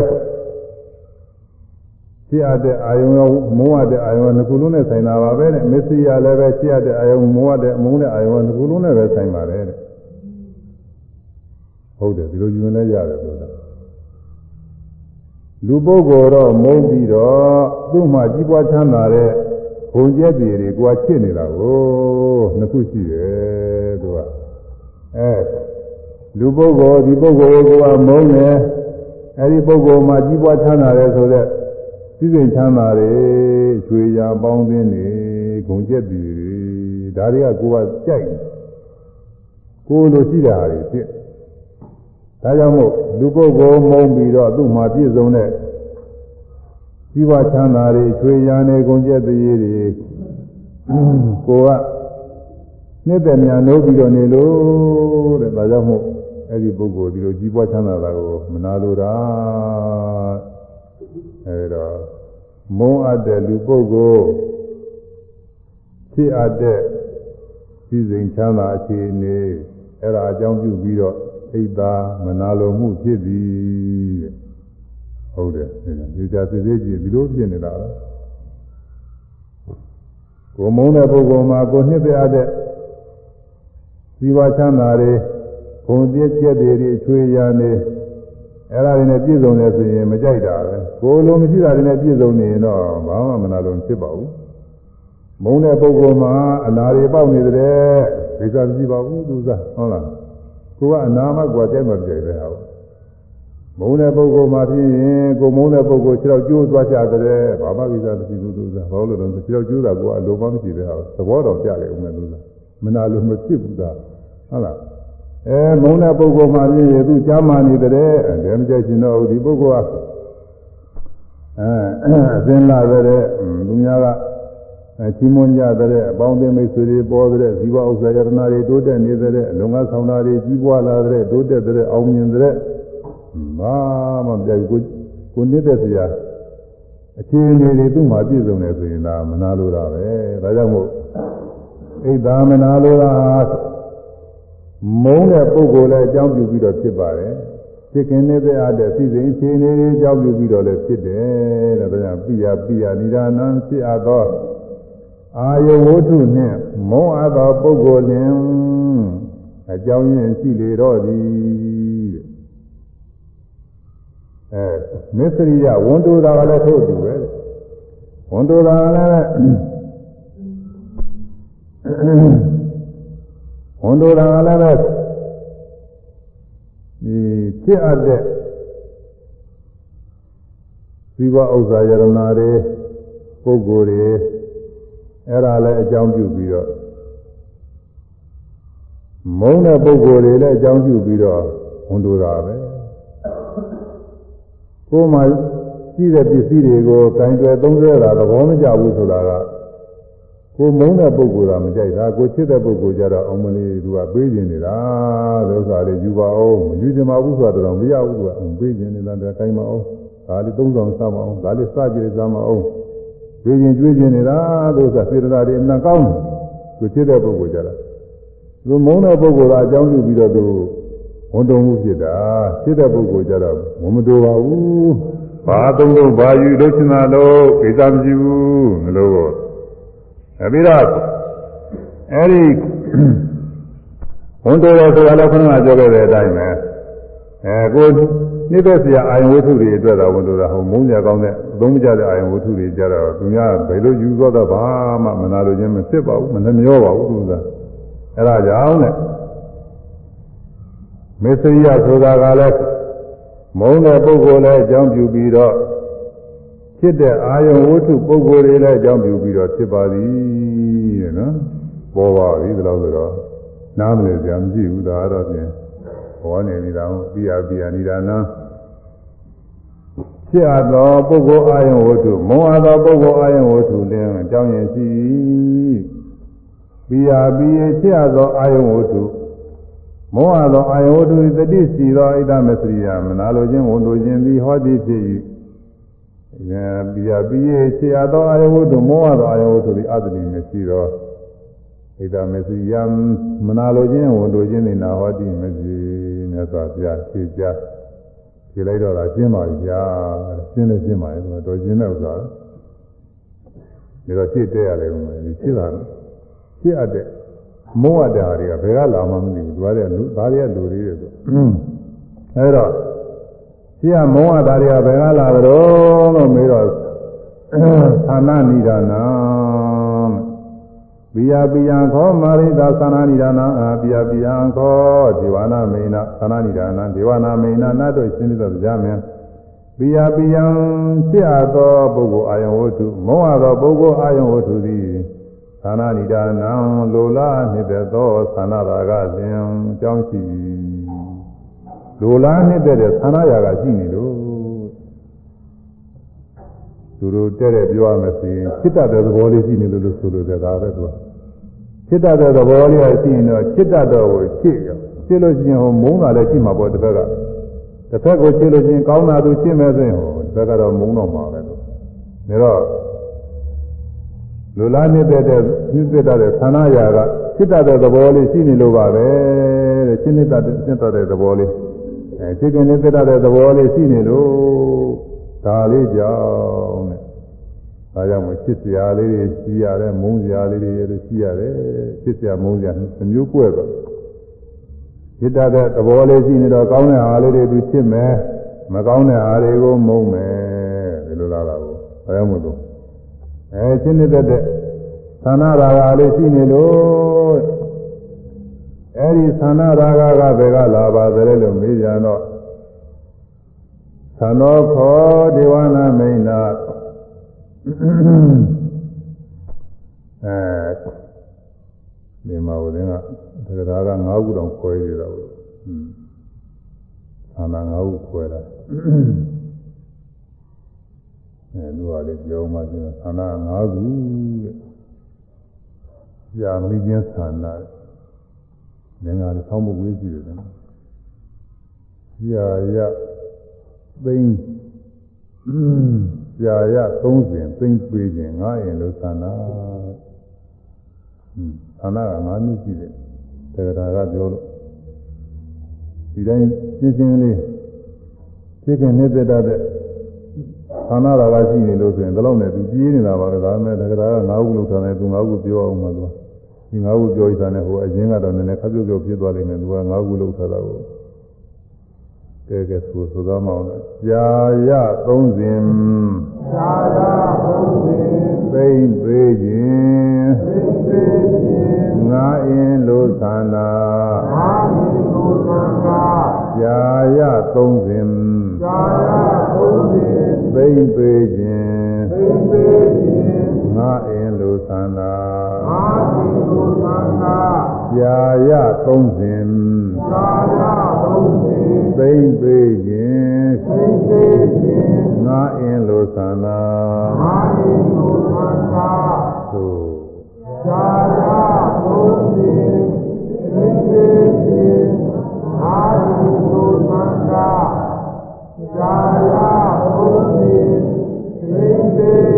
ဖြစ်ရတဲ့အာယုံရောမိုးရတဲ့အာယုံနှစ်ခုလုံးနဲ့ဆိုင်တာပါပဲတဲ့မစ္စရိယာလည်းပဲဖြစ်ရတဲ့အာယုံမိုးရတဲ့မုန်းတဲ့အာယုံနှစ်ခုလုံးနဲ့ပဲဆိုင်ပါတယ်တဲ့ဟုတ်တယ်ဒီလိုယူရင်လည်းရတယ်ဆိုတာလူပုဂ္ဂိုလ်တော့မုန်းပြီးတော့သူ့မှာကြီးပွားချမ်းသာတဲ့ဘုံကျက်တွေတွေကိုယ်ချစ်နေတာကိုနှစ်ခုရှိတယ်သူကအဲလူပုဂ္ဂိုလ်ဒီပုဂ္ဂိုလ်ကိုကမုန်းတယ် အဲဒီပုဂ္ဂိုလ်မှာကြီးပွားချမ်းသာတယ်ဆိုတော့စည်းစိမ်ချမ်းသာတွေချွေရပေါင်းသင်းနေဂုံကျက်တွေဒါတွေကကိုယ်ကကြိုက်ကိုယ်လိုရှိတာတွေဖြစ်ဒါကြောင့်မို့လူပုဂ္ဂိုလ်မုန်းပြီးတော့သူ့မှာပြည့်စုံတဲ့ကြီးပွားချမ်းသာတွေချွေရနေဂုံကျက်တွေတွေကိုကနှစ်သက်များလို့ပြီးတော့နေလို့တဲ့ဒါကြောင့်မို့ အဲ့ဒီပုဂ္ဂိုလ်ဒီလိုကြီးပွားချမ်းသာတာကိုမနာလိုတာအဲဒါမုန်းအပ်တဲ့လူပုဂ္ဂိုလ်ဖြစ်အပ်တဲ့စည်းစိမ်ချမ်းသာအခြေအနေအဲ့ဒါအကြောင်းပြုပြီးတော့အိတ်သာမနာလိုမှုဖြစ်သည်ဟုတ်တယ်ဒီကြစစ်စစ်ကြည့်ဒီလိုဖြစ်နေတာလားကိုမုန်းတဲ့ပုဂ္ဂိုလ်မှာကိုနှစ်သက်အပ်တဲ့ဇီဝချမ်းသာတွေ ဘုံပြည့်ကျက်တွေအချွေရနေအဲ့ဒါတွေနဲ့ပြည့်စုံတယ်ဆိုရင်မကြိုက်တာပဲကိုလိုမရှိတာတွေနဲ့ပြည့်စုံနေရင်တော့ဘာမှမနာလို့ဖြစ်ပါဘူးမုန်းတဲ့ပုဂ္ဂိုလ်မှာအနာတွေပေါက်နေတယ်ဒိဋ္ဌာမရှိပါဘူးသူစားဟုတ်လားကိုကအနာမကွာတဲ့မပြေပဲဟာမုန်းတဲ့ပုဂ္ဂိုလ်မှာဖြစ်ရင်ကိုမုန်းတဲ့ပုဂ္ဂိုလ်ခြေတော့ကျိုးသွားကြတယ်ဘာမှကိစ္စမရှိဘူးသူစားဘာလို့လဲဆိုခြေတော့ကျိုးတာကိုအလိုမှမရှိပဲဟာသဘောတော်ကြတယ်ဦးမယ်သူစားမနာလို့မဖြစ်ဘူးသားဟုတ်လား အဲမုန်းတဲ့ပုဂ္ဂိုလ်မှပြည့်ရသူကြားမှနေတယ်အဲမကြိုက်ရှင်တော့ဒီပုဂ္ဂိုလ်ကအဲအစင်းလာတဲ့လူများကအဲချီးမွမ်းကြတဲ့အပေါင်းအသင်းမိတ်ဆွေတွေပေါ်တဲ့ဇီဝဥစ္စာယတနာတွေတိုးတက်နေတဲ့အလုံငါဆောင်တာတွေကြီးပွားလာတဲ့တိုးတက်တဲ့အောင်မြင်တဲ့ဘာမှမပြတ်ဘူးကိုနေတဲ့စရာအခြေအနေတွေသူ့မှာပြည့်စုံနေဆိုရင်ဒါမနာလို့တာပဲဒါကြောင့်မို့ဣဒ္ဓမနာလို့တာ မုန်းတဲ့ပုဂ္ဂိုလ်လည်းအကြောင်းပြုပြီးတော့ဖြစ်ပါတယ်ဖြစ်ခင်နေတဲ့အားတဲ့စီစဉ်ခြေနေတွေအကြောင်းပြုပြီးတော့လည်းဖြစ်တယ်တဲ့ဒါကြောင့်ပိယပိယနိဒာနံဖြစ်အပ်သောအာယဝတ္ထုနှင့်မုန်းအပ်သောပုဂ္ဂိုလ်လင်အကြောင်းရင်းရှိလေတော့သည်အဲမစ္စရိယဝန်တိုတာကလည်းထို့အတူပဲဝန်တိုတာကလည်း ဝန်တော်တာကလည်းပဲဒီဖြစ်အပ်တဲ့သီဝဥစ္စာယရနာတွေပုဂ္ဂိုလ်တွေအဲ့ဒါလည်းအကြောင်းပြုပြီးတော့မုန်းတဲ့ပုဂ္ဂိုလ်တွေလည်းအကြောင်းပြုပြီးတော့ဝန်တိုတာပဲကိုယ်မှရှိတဲ့ပစ္စည်းတွေကိုကင်တွယ်သုံးစွဲတာသဘောမကျဘူးဆိုတာက ကိုမုန်းတဲ့ပုဂ္ဂိုလ်ကမကြိုက်တာကိုချစ်တဲ့ပုဂ္ဂိုလ်ကြတော့အောင်မလေးသူကပေးခြင်းနေတာလို့ဆိုတာလေယူပါအောင်မယူချင်ပါဘူးဆိုတာတော့မရဘူးကပေးခြင်းနေတာတကယ်မအောင်ဒါလေးသုံးဆောင်စပါအောင်ဒါလေးစကြည့်စမ်းမအောင်ပေးခြင်းကျွေးခြင်းနေတာလို့ဆိုတာစေတနာတွေအမှန်ကောင်းတယ်ကိုချစ်တဲ့ပုဂ္ဂိုလ်ကြတော့သူမုန်းတဲ့ပုဂ္ဂိုလ်ကအကြောင်းပြုပြီးတော့သူဝန်တုံမှုဖြစ်တာချစ်တဲ့ပုဂ္ဂိုလ်ကြတော့မမတော်ပါဘူးဘာသုံးလို့ဘာယူလို့ချင်တာလို့ကိစ္စမရှိဘူးလို့အဲ ပြီးတော့အဲဒီဝန်တော်ရဆိုတာလည်းခဏကပြောခဲ့တဲ့အတိုင်းပဲအဲကိုနိသက်စရာအာယဝတ္ထုတွေအတွက်တော့ဝန်တော်ရဟိုမုန်းကြကောင်းတဲ့အသုံးမကျတဲ့အာယဝတ္ထုတွေကြတော့သူများဘယ်လိုယူသောတော့ဘာမှမနာလိုခြင်းမဖြစ်ပါဘူးမနှမျောပါဘူးသူကအဲဒါကြောင့်လေမေစရိယဆိုတာကလည်းမုန်းတဲ့ပုဂ္ဂိုလ်လည်းအကြောင်းပြုပြီးတော့ ဖြစ်တဲ့အာယုံဝတ္ထုပုဂ္ဂိုလ်တွေလည်းအကြောင်းပြုပြီးတော့ဖြစ်ပါသည်တဲ့နော်ပေါ်ပါပြီဒီလိုဆိုတော့နားမလည်ကြမရှိဘူးဒါတော့ဖြင့်ဘောနေနေတာပြရပြရနေတာနော်ဖြစ်အပ်သောပုဂ္ဂိုလ်အာယုံဝတ္ထုမုန်းအပ်သောပုဂ္ဂိုလ်အာယုံဝတ္ထုလင်းအကြောင်းရင်ရှိပြရပြရဖြစ်အပ်သောအာယုံဝတ္ထုမောဟသောအာယဝတ္ထုတတိစီသောဣဒမစရိယမနာလိုခြင်းဝန်တို့ခြင်းသည်ဟောသည်ဖြစ်၏။ အဲပိယပိယေခြေအသောအာယဝတ္ထုမောဟသောအာယဝတ္ထုသည်အတ္တိမရှိသောဣဒမစရိယမနာလိုခြင်းဝန်တို့ခြင်းသည်နာဟောသည်မရှိမြတ်စွာဘုရားဖြေကြဖြေလိုက်တော့တာရှင်းပါပြီဗျာရှင်းလည်းရှင်းပါရဲ့တော်ရှင်းတဲ့ဥစ္စာဒါတော့ရှင်းတဲ့ရတယ်ဦးမယ်ဒီရှင်းတာရှင်းအပ်တဲ့မုန်းအပ်တာတွေကဘယ်ကလာမှမသိဘူးဒါတွေကလူဒါတွေကလူတွေတဲ့ဆိုအဲတော့ ရှိရမုန်းအပ်တာတွေကဘယ်ကလာကြတော့လို့မေးတော့သာနာနိဒာနာပိယပိယံခောမာရိတာသာနာနိဒာနာပိယပိယံခောဒေဝနာမိဏသာနာနိဒာနာဒေဝနာမိဏနတ်တို့ရှင်းပြီးတော့ကြားမယ်ပိယပိယံရှိအပ်သောပုဂ္ဂိုလ်အာယဝတ္ထုမုန်းအပ်သောပုဂ္ဂိုလ်အာယဝတ္ထုသည်သာနာနိဒာနံလိုလားနှစ်သောသာနာရာကလင်အကြောင်းရှိ လိုလားနှစ်တဲ့သာနာရာကရှိနေလို့သူတို့တဲ့တဲ့ပြောရမယ်ဆိုရင်စိတ္တတဲ့သဘောလေးရှိနေလို့လို့ဆိုလို့တဲ့ဒါပဲသူကစိတ္တတဲ့သဘောလေးရှိရင်တော့စိတ္တတော့ကိုချစ်ရောချစ်လို့ရှိရင်ဟိုမုန်းတာလည်းရှိမှာပေါ့တစ်ဖက်ကတစ်ဖက်ကိုချစ်လို့ရှိရင်ကောင်းတာသူချစ်မယ်ဆိုရင်ဟိုတစ်ဖက်ကတော့မုန်းတော့မှာပဲလို့ဒါတော့လူလားနေတဲ့တဲ့နှိစ္စတဲ့ဌာနရာကစိတ္တတဲ့သဘောလေးရှိနေလို့ပါပဲတဲ့စိတ္တတဲ့စိတ္တတဲ့သဘောလေး အဲစိတ်ကနေစိတ္တတဲ့သဘောလေးရှိနေလို့ဒါလေးကြောင့်တဲ့ဒါကြောင့်မချစ်စရာလေးတွေရှိရတယ်မုန်းစရာလေးတွေလည်းရှိရတယ်ချစ်စရာမုန်းစရာမျိုးကွဲတော့စိတ္တတဲ့သဘောလေးရှိနေတော့ကောင်းတဲ့အားလေးတွေသူချစ်မယ်မကောင်းတဲ့အားတွေကိုမုန်းမယ်ဒီလိုလာတာကိုအဲဒါမို့လို့အဲရှင်းနေတဲ့တဲ့သန္နာရာဂလေးရှိနေလို့ အဲဒီသန္နာရာဂကဘယ်ကလာပါသလဲလို့မေးကြတော့သနောခောဒေဝနာမိန်နာအဲဒီမှာဦးရင်ကတရားက၅ခုတောင်ခွဲရတာဘူးသန္နာ၅ခုခွဲတာအဲလူကလည်းပြောမှကျင်သန္နာ၅ခုတဲ့။ကြာမိချင်းသန္နာ ငင်္ဂါလည်းဆောင်းမှုဝေးရှိတယ်နော်။ကြာရသိန်းကြာရ30သိန်းပေးခြင်းငါရင်လို့သန္နာ။ဟွန်းသန္နာက၅မျိုးရှိတယ်။တရားကပြောလို့ဒီတိုင်းရှင်းရှင်းလေးသိခင်နေတဲ့တဲ့ဌာနရာကရှိနေလို့ဆိုရင်ဒီလောက်နဲ့သူပြေးနေတာပါပဲဒါပေမဲ့တက္ကရာက၅ခုလောက်ထားတယ်သူ၅ခုပြောအောင်မှသူ ဒီ၅ခုပြောရတာနဲ့ဟိုအရင်ကတော့နည်းနည်းခပ်ပြုတ်ပြုတ်ဖြစ်သွားလိမ့်မယ်သူက၅ခုလောက်ထားတာကိုကဲကဲဆိုဆိုသားမအောင်ကြာရသုံးစဉ်သာယာဘုံစဉ်သိမ့်ပေးခြင်းသိသိခြင်းငါအင်းလို့သန္တာအာမိကိုသံဃာကြာရသုံးစဉ်ကြာရသုံးစဉ်သိမ့်သေးခြင်းသိသေးခြင်း ငါအင်းလိုသန္တာအာတိကိုသန္တာကြာရသုံးစဉ်ကြာရသုံးစဉ်သိမ့်သေးခြင်းသိသေးခြင်းငါအင်းလိုသန္တာအာတိကိုသန္တာသို့ကြာရသုံးစဉ်သိသေးခြင်းအာတိကိုသန္တာကြာရသုံးစဉ်သိသေးခြ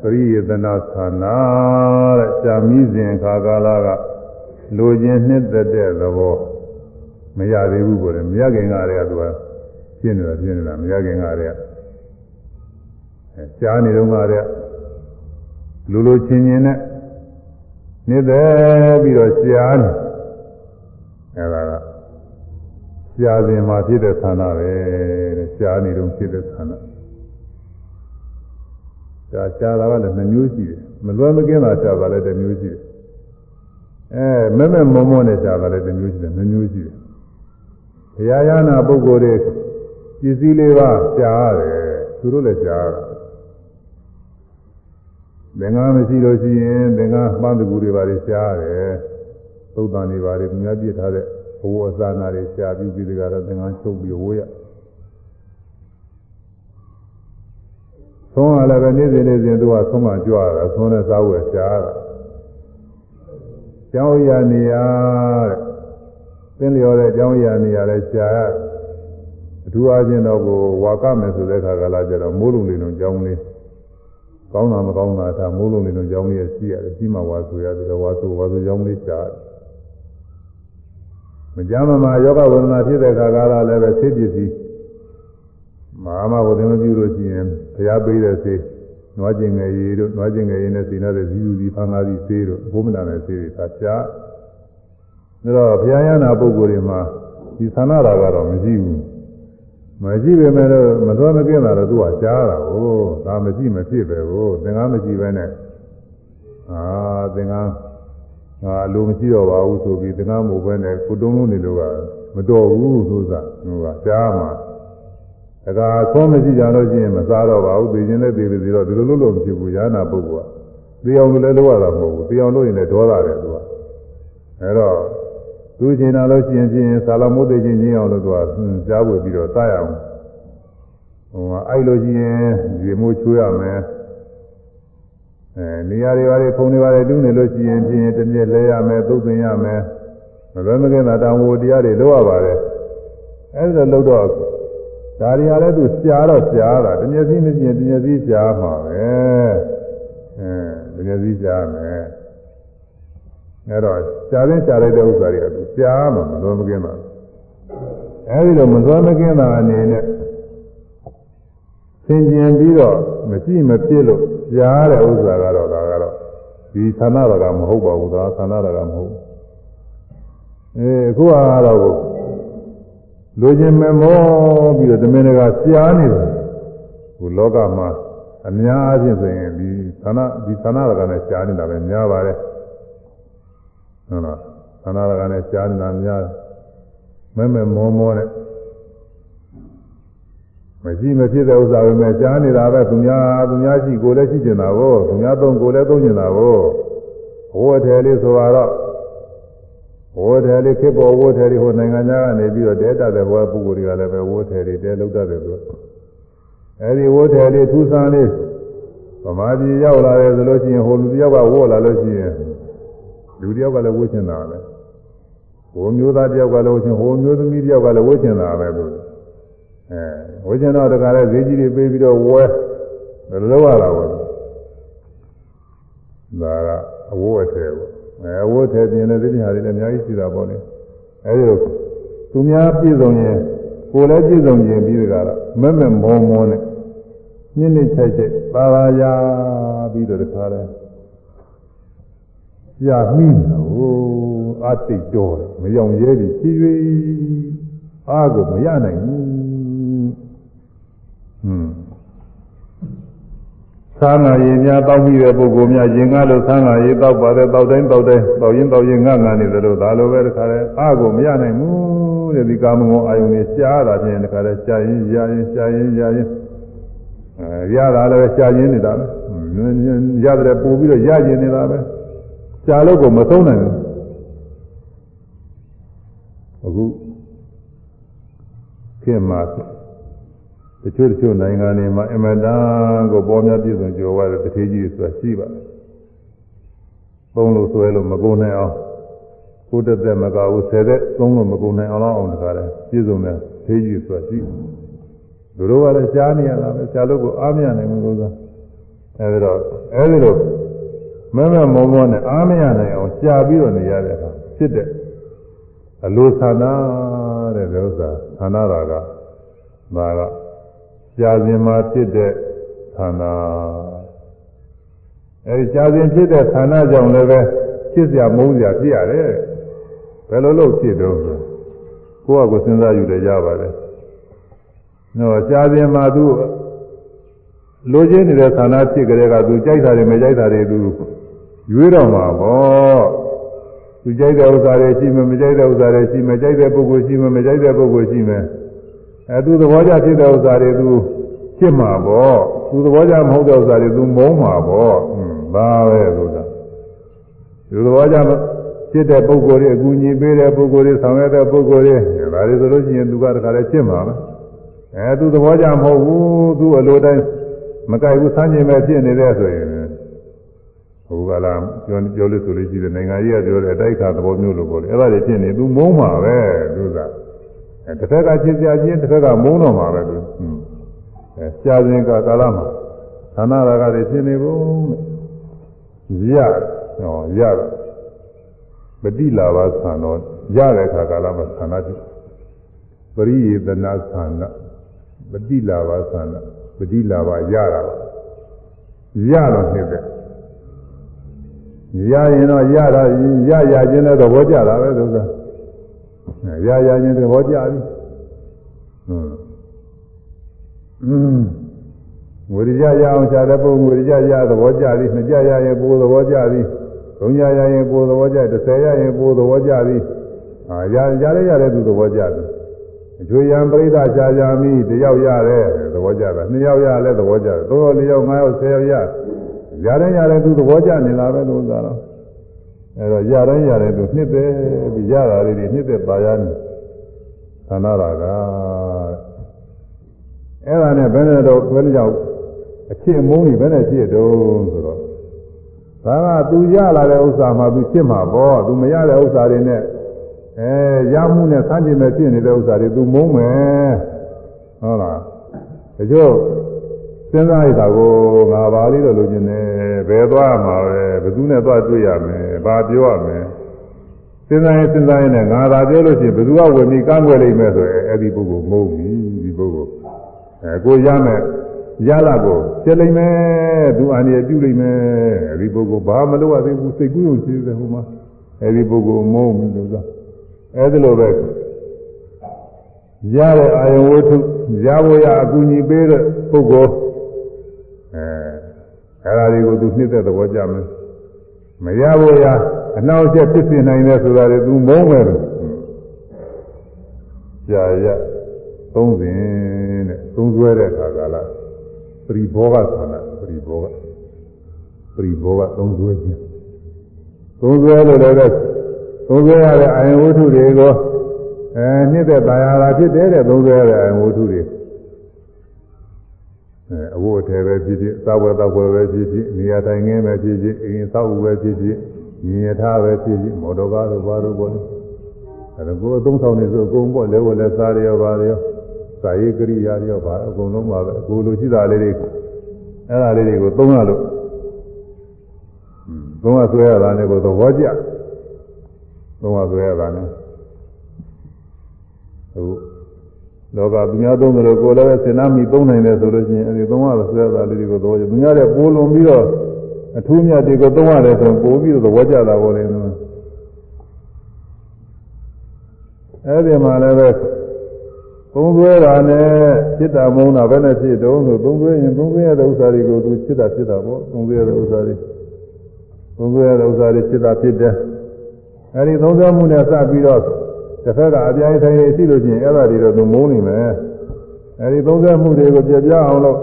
ပရိယေသနာသနာတဲ့ရှာမိစဉ်ခါကာလကလိုခြင်းနှစ်သက်တဲ့သဘောမရသေးဘူးကိုလည်းမရခင်ကတည်းကသူကပြင်းနေတာပြင်းနေတာမရခင်ကတည်းကအဲရှားနေတော့ကတည်းကလိုလိုချင်းချင်းနဲ့နှစ်သက်ပြီးတော့ရှားနေ အဲဒါကရှားစဉ်မှာဖြစ်တဲ့သန္တာပဲတဲ့ရှားနေတော့ဖြစ်တဲ့သန္တာရှားရှားတာကလည်းနှမျိုးရှိတယ်မလွယ်မကင်းတာရှားတာလည်းတစ်မျိုးရှိတယ်အဲမဲ့မဲ့မောမောနဲ့ရှားတာလည်းတစ်မျိုးရှိတယ်နှမျိုးရှိတယ်ဘုရားရဟနာပုဂ္ဂိုလ်တွေပစ္စည်းလေးပါရှားရတယ်သူတို့လည်းရှားတာသင်္ကန်းမရှိလို့ရှိရင်သင်္ကန်းပန်းတကူတွေပါလေရှားတယ် သုတ်တန်တွေပါလေသူများပြစ်ထားတဲ့ဘဝအစနာတွေရှားပြီးပြီးတကတော့သင်္ကန်းချုပ်ပြီးဝိုးရသုံးရလည်းပဲနေ့စဉ်နေ့စဉ်သူကသုံးမှကြွရတာသုံးနဲ့စားဝယ်ရှားတာကျောင်းရနေရတဲ့သင်လျော်တဲ့ကျောင်းရနေရလဲရှားရအထူးအားဖြင့်တော့ကိုဝါကမယ်ဆိုတဲ့ခါကလာကြတော့မိုးလုံးလေးလုံးကျောင်းလေးကောင်းတာမကောင်းတာဒါမိုးလုံးလေးလုံးကျောင်းလေးရှိရတယ်ရှိမှဝါဆိုရတယ်တော့ဝါဆိုဝါဆိုကျောင်းလေးရှားတယ် မကြမ်းမမာယောဂဝေဒနာဖြစ်တဲ့ခါကလာလည်းပဲသိပစ္စည်းမဟာမဘုရင်မပြုလို့ရှိရင်ဘုရားပေးတဲ့စေနွားကျင်ငယ်ရည်တို့နွားကျင်ငယ်ရည်နဲ့စီနေတဲ့ဇီယူစီဖန်ကားစီစေတို့ဘုမနာနဲ့စေတွေသာရှားဒါတော့ဘုရားရဟနာပုဂ္ဂိုလ်တွေမှာဒီသနာတာကတော့မရှိဘူးမရှိပေမဲ့လို့မတော်မကင်းတာတော့သူကရှားတာကိုဒါမရှိမဖြစ်ပဲကိုသင်္ကားမရှိပဲနဲ့အာသင်္ကား ငါလိုမရှိတော့ပါဘူးဆိုပြီးသင်္ကားမို့ပဲနဲ့ကိုတုံးလုံးနေလို့ကမတော်ဘူးဆိုတာဟိုကရှားမှာတခါသုံးမရှိကြလို့ရှိရင်မစားတော့ပါဘူးသိချင်းလည်းသိပြီဆိုတော့ဒီလိုလို့လို့မဖြစ်ဘူးရဟနာပုဂ္ဂိုလ်ကသိအောင်လည်းလုပ်ရတာမဟုတ်ဘူးသိအောင်လုပ်ရင်လည်းဒေါသတယ်သူကအဲတော့သူကျင်လာလို့ရှိရင်ချင်းသာလမိုးသိချင်းချင်းအောင်လို့သူကကြားပွေပြီးတော့စားရအောင်ဟိုအဲ့လိုရှိရင်ရေမိုးချိုးရမယ် အဲနေရာတွေပါလေဖုံတွေပါလေတူးနေလို့ရှိရင်ချင်းတစ်မြက်လဲရမယ်သုတ်သင်ရမယ်မလွယ်မကင်းတာတောင်ဝတရားတွေလုပ်ရပါတယ်အဲ့ဒါလုပ်တော့ဒါတွေဟာလည်းသူရှားတော့ရှားတာတမျက်စိမရှိရင်တမျက်စိရှားမှာပဲအဲတမျက်စိရှားမယ်အဲတော့ရှားရင်းရှားလိုက်တဲ့ဥစ္စာတွေကသူရှားမှာမလွယ်မကင်းတာအဲဒီတော့မလွယ်မကင်းတာအနေနဲ့သင်ကျင်ပြီးတော့မရှိမဖြစ်လို့ ရှားတဲ့ဥစ္စာကတော့ဒါကတော့ဒီသနာတော်ကမဟုတ်ပါဘူးဒါသနာတော်ကမဟုတ်အဲအခုကတော့လူချင်းမမောပြီးတော့တမင်တကာရှားနေတယ်ဟိုလောကမှာအများအားဖြင့်ဆိုရင်ဒီသနာဒီသနာရကနဲ့ရှားနေတာပဲများပါတယ်ဟုတ်လားသနာရကနဲ့ရှားနေတာများမဲမဲမောမောနဲ့ မရှိမဖြစ်တဲ့ဥစ္စာပဲမဲ့ရှားနေတာပဲသူများသူများရှိကိုလည်းရှိကျင်တာကိုသူများသုံးကိုလည်းသုံးကျင်တာကိုဘဝထဲလေးဆိုတော့ဝိထေလေးခေပေါ်ဝိထေလေးဟိုနိုင်ငံသားကနေပြီးတော့တဲတတ်တဲ့ဘဝပုဂ္ဂိုလ်တွေကလည်းပဲဝိထေလေးတဲလောက်တတ်တယ်သူအဲဒီဝိထေလေးထူးဆန်းလေးဗမာပြည်ရောက်လာတယ်ဆိုလို့ရှိရင်ဟိုလူတယောက်ကဝို့လာလို့ရှိရင်လူတယောက်ကလည်းဝိချင်တာပဲဟိုမျိုးသားတယောက်ကလည်းဝိချင်ဟိုမျိုးသမီးတယောက်ကလည်းဝိချင်တာပဲသူ အဲဝိချင်တော့တခါလဲဈေးကြီးတွေပေးပြီးတော့ဝဲလောက်ရတာပေါ့ဒါကအဝိုးအထည်ပေါ့အဲဝတ်ထဲပြင်တဲ့သိညာတွေလည်းအများကြီးရှိတာပေါ့လေအဲဒီလိုသူများပြည့်စုံရင်ကိုယ်လည်းပြည့်စုံရင်ပြီးကြတာမက်မက်မောမောနဲ့နှင်းနှင်းချိုက်ချိုက်ပါပါရာပြီးတော့တခါလဲကြာမိတာဟိုအတိတ်တော်တယ်မယောင်ရဲပြီးဖြည်းဖြည်းအားကိုမရနိုင်ဘူး သံဃာရေများတောက်ပြီးတဲ့ပုဂ္ဂိုလ်များရင်ကားလို့သံဃာရေတောက်ပါတယ်တောက်တိုင်းတောက်တိုင်းတောက်ရင်တောက်ရင်ငတ်ငတ်နေသလိုဒါလိုပဲတခါလဲအကိုမရနိုင်ဘူးတဲ့ဒီကာမဂုဏ်အာယုန်ကြီးရှားတာဖြင့်တခါလဲရှားရင်ရရင်ရှားရင်ရရင်အဲရတာလည်းရှားရင်နေတာပဲရတယ်ပို့ပြီးတော့ရရင်နေတာပဲရှားလို့ကိုမသုံးနိုင်ဘူးအခုခင်မှာ တချို့တချို့နိုင်ငံတွေမှာအမတန်ကိုပေါ်များပြည့်စုံကြော်ရတဲ့တထေးကြီးဆိုတာရှိပါတယ်။သုံးလို့ဆွဲလို့မကုန်နိုင်အောင်ကိုတက်တက်မကဘူးဆယ်သက်သုံးလို့မကုန်နိုင်အောင်လောက်အောင်တခါလဲပြည့်စုံတဲ့ထေးကြီးဆိုတာရှိတယ်။တို့တော့ကလည်းရှားနေရတာပဲရှားလို့ကိုအားမရနိုင်ဘူးလို့ဆိုအဲဒီတော့အဲဒီလိုမမမောမောနဲ့အားမရနိုင်အောင်ရှားပြီးတော့နေရတဲ့အခါဖြစ်တဲ့အလိုဆန္ဒတဲ့ဥစ္စာဆန္ဒတာကဒါက ကြာစဉ်မှာဖြစ်တဲ့ဌာနအဲဒီကြာစဉ်ဖြစ်တဲ့ဌာနကြောင့်လည်းပဲဖြစ်စရာမုန်းစရာဖြစ်ရတယ်ဘယ်လိုလုပ်ဖြစ်တော့ကိုယ့်အကိုစဉ်းစားယူတယ်ရပါတယ်နော်ကြာစဉ်မှာသူလိုချင်နေတဲ့ဌာနဖြစ်ကြတဲ့ကသူကြိုက်တာတွေမကြိုက်တာတွေသူရွေးတော့မှာပေါ့သူကြိုက်တဲ့ဥစ္စာတွေရှိမယ်မကြိုက်တဲ့ဥစ္စာတွေရှိမယ်ကြိုက်တဲ့ပုဂ္ဂိုလ်ရှိမယ်မကြိုက်တဲ့ပုဂ္ဂိုလ်ရှိမယ် အဲသူသဘောကျဖြစ်တဲ့ဥစ္စာတွေသူဖြစ်မှာပေါ့သူသဘောကျမဟုတ်တဲ့ဥစ္စာတွေသူမုန်းမှာပေါ့ဟွန်းဒါပဲဆိုတာသူသဘောကျဖြစ်တဲ့ပုဂ္ဂိုလ်တွေအကူအညီပေးတဲ့ပုဂ္ဂိုလ်တွေဆောင်ရွက်တဲ့ပုဂ္ဂိုလ်တွေဒါတွေဆိုလို့ရှိရင်သူကတခါလဲဖြစ်မှာပဲအဲသူသဘောကျမဟုတ်ဘူးသူအလိုတိုင်းမကြိုက်ဘူးဆန်းကျင်ပဲဖြစ်နေတဲ့ဆိုရင်ဟိုကလာပြောပြောလို့ဆိုလို့ရှိတယ်နိုင်ငံကြီးကပြောတယ်အတိုက်ခါသဘောမျိုးလို့ပေါ့လေအဲ့ဒါတွေဖြစ်နေသူမုန်းမှာပဲသူကအဲ တစ်ဖက်ကချစ်စရာချင်းတစ်ဖက်ကမုန်းတော့မှာပဲသူဟွန်းအဲကြာစဉ်ကကာလမှာသန္နာရာဂတွေဖြစ်နေပုံတဲ့ရဟောရပတိလာဘသံတော့ရတဲ့ခါကာလမှာသန္နာဖြစ်ပရိယေတနာသန္နာပတိလာဘသန္နာပတိလာဘရတာပါရတော့ဖြစ်တဲ့ရရင်တော့ရတာရရခြင်းတဲ့သဘောကျတာပဲသူက ရရခြင်းသဘောကျပြီဟွန်းอืมဝိရိယရအောင်ခြားတဲ့ပုံဝိရိယရသဘောကျသည်နှစ်ကြရရင်ပိုးသဘောကျသည်သုံးကြရရင်ပိုးသဘောကျတစ်ဆယ်ရရင်ပိုးသဘောကျသည်အာရရရရတဲ့သူသဘောကျသည်အကျွေယံပရိသခြားကြမိတယောက်ရတယ်သဘောကျတာနှစ်ယောက်ရလည်းသဘောကျတယ်သုံးယောက်လေးယောက်ငါးယောက်ဆယ်ယောက်ရရတဲ့ရတဲ့သူသဘောကျနေလားပဲလို့သာတော့ အဲတော့ရတဲ့ရတဲ့သူနှစ်သက်ပြီးရတာလေးတွေနှစ်သက်ပါရနေသန္တာရာကအဲ့ဒါနဲ့ဘယ်နဲ့တော့ဘယ်နဲ့ကြောင့်အချစ်အမုန်းကြီးဘယ်နဲ့ဖြစ်တုံးဆိုတော့ဒါကသူရလာတဲ့ဥစ္စာမှသူချစ်မှာပေါ့သူမရတဲ့ဥစ္စာတွေနဲ့အဲရမှုနဲ့ဆန်းကျင်မဲ့ဖြစ်နေတဲ့ဥစ္စာတွေသူမုန်းမယ်ဟုတ်လားဒါကြောင့်စဉ်းစားရတာကိုငါပါလေးတော့လိုချင်တယ်ဘယ်သွားမှာပဲဘယ်သူနဲ့သွားတွေ့ရမယ် ဘာပြောရမယ်စဉ်းစားရင်စဉ်းစားရင်လည်းငါသာပြောလို့ရှိရင်ဘယ်သူကဝင်ပြီးကန့်ကွက်လိမ့်မယ်ဆိုရင်အဲ့ဒီပုဂ္ဂိုလ်မုန်းပြီဒီပုဂ္ဂိုလ်အဲကိုရမယ်ရလာကိုဖြစ်လိမ့်မယ်သူအာနိယပြုလိမ့်မယ်အဲဒီပုဂ္ဂိုလ်ဘာမလုပ်ရသေးဘူးစိတ်ကူးရုံရှိတယ်ဟိုမှာအဲဒီပုဂ္ဂိုလ်မုန်းဘူးလို့ဆိုအဲဒီလိုပဲရတဲ့အာယဝတ္ထုရဖို့ရအကူအညီပေးတဲ့ပုဂ္ဂိုလ်အဲအဲဒါတွေကိုသူနှစ်သက်သဘောကြမယ် မရဖို့ရအနောက်ကျဖြစ်ပြနိုင်တယ်ဆိုတာတွေသူမုန်းမယ်လို့ကြာရသုံးစဉ်တဲ့သုံးဆွဲတဲ့အခါကလာပရိဘောဂဆန္ဒပရိဘောဂပရိဘောဂသုံးဆွဲခြင်းသုံးဆွဲလို့လည်းသုံးဆွဲရတဲ့အာယဝတ္ထုတွေကိုအဲနှစ်သက်ပါရတာဖြစ်တယ်တဲ့သုံးဆွဲရတဲ့အာယဝတ္ထုတွေ အဲအဝတ်အထည်ပဲဖြစ်ဖြစ်သာဝတ္တဝယ်ပဲဖြစ်ဖြစ်နေရာတိုင်းငင်းပဲဖြစ်ဖြစ်အိမ်သောက်ပဲဖြစ်ဖြစ်ညီရထားပဲဖြစ်ဖြစ်မော်တော်ကားတို့ဘာတို့ပေါ့အဲဒါကိုအသုံးဆောင်နေဆိုအကုန်ပေါ့လဲဝလဲစားရရောပါရောစာရေးကရိယာရောပါအကုန်လုံးပါပဲအကိုလိုရှိတာလေးတွေအဲ့ဒါလေးတွေကိုသုံးရလို့သုံးရဆွဲရတာနဲ့ကိုသဘောကျသုံးရဆွဲရတာနဲ့ဟို လောကသူများသုံးတယ်လို့ကိုယ်လည်းပဲစဉ်းစားမိသုံးနိုင်တယ်ဆိုလို့ရှိရင်အဲဒီသုံးရတဲ့ဆွဲတာလေးတွေကိုသဘောကျသူများလည်းပိုလွန်ပြီးတော့အထူးမြတ်တွေကိုသုံးရတယ်ဆိုရင်ပိုပြီးတော့သဘောကျတာပေါ်တယ်နော်အဲဒီမှာလည်းပဲသုံးသွဲတာနဲ့စိတ်တမုန်းတာပဲနဲ့ဖြစ်တုံးဆိုသုံးသွဲရင်သုံးသွဲရတဲ့ဥစ္စာတွေကိုသူစိတ်တာဖြစ်တာပေါ့သုံးသွဲရတဲ့ဥစ္စာတွေသုံးသွဲရတဲ့ဥစ္စာတွေစိတ်တာဖြစ်တယ်အဲဒီသုံးသွဲမှုနဲ့စပြီးတော့ တစ်ဖက်ကအပြိုင်ထိုင်နေရှိလို့ချင်းအဲ့ဒါတွေတော့သူမုန်းနေမယ်အဲဒီသုံးသွဲမှုတွေကိုပြပြအောင်လို့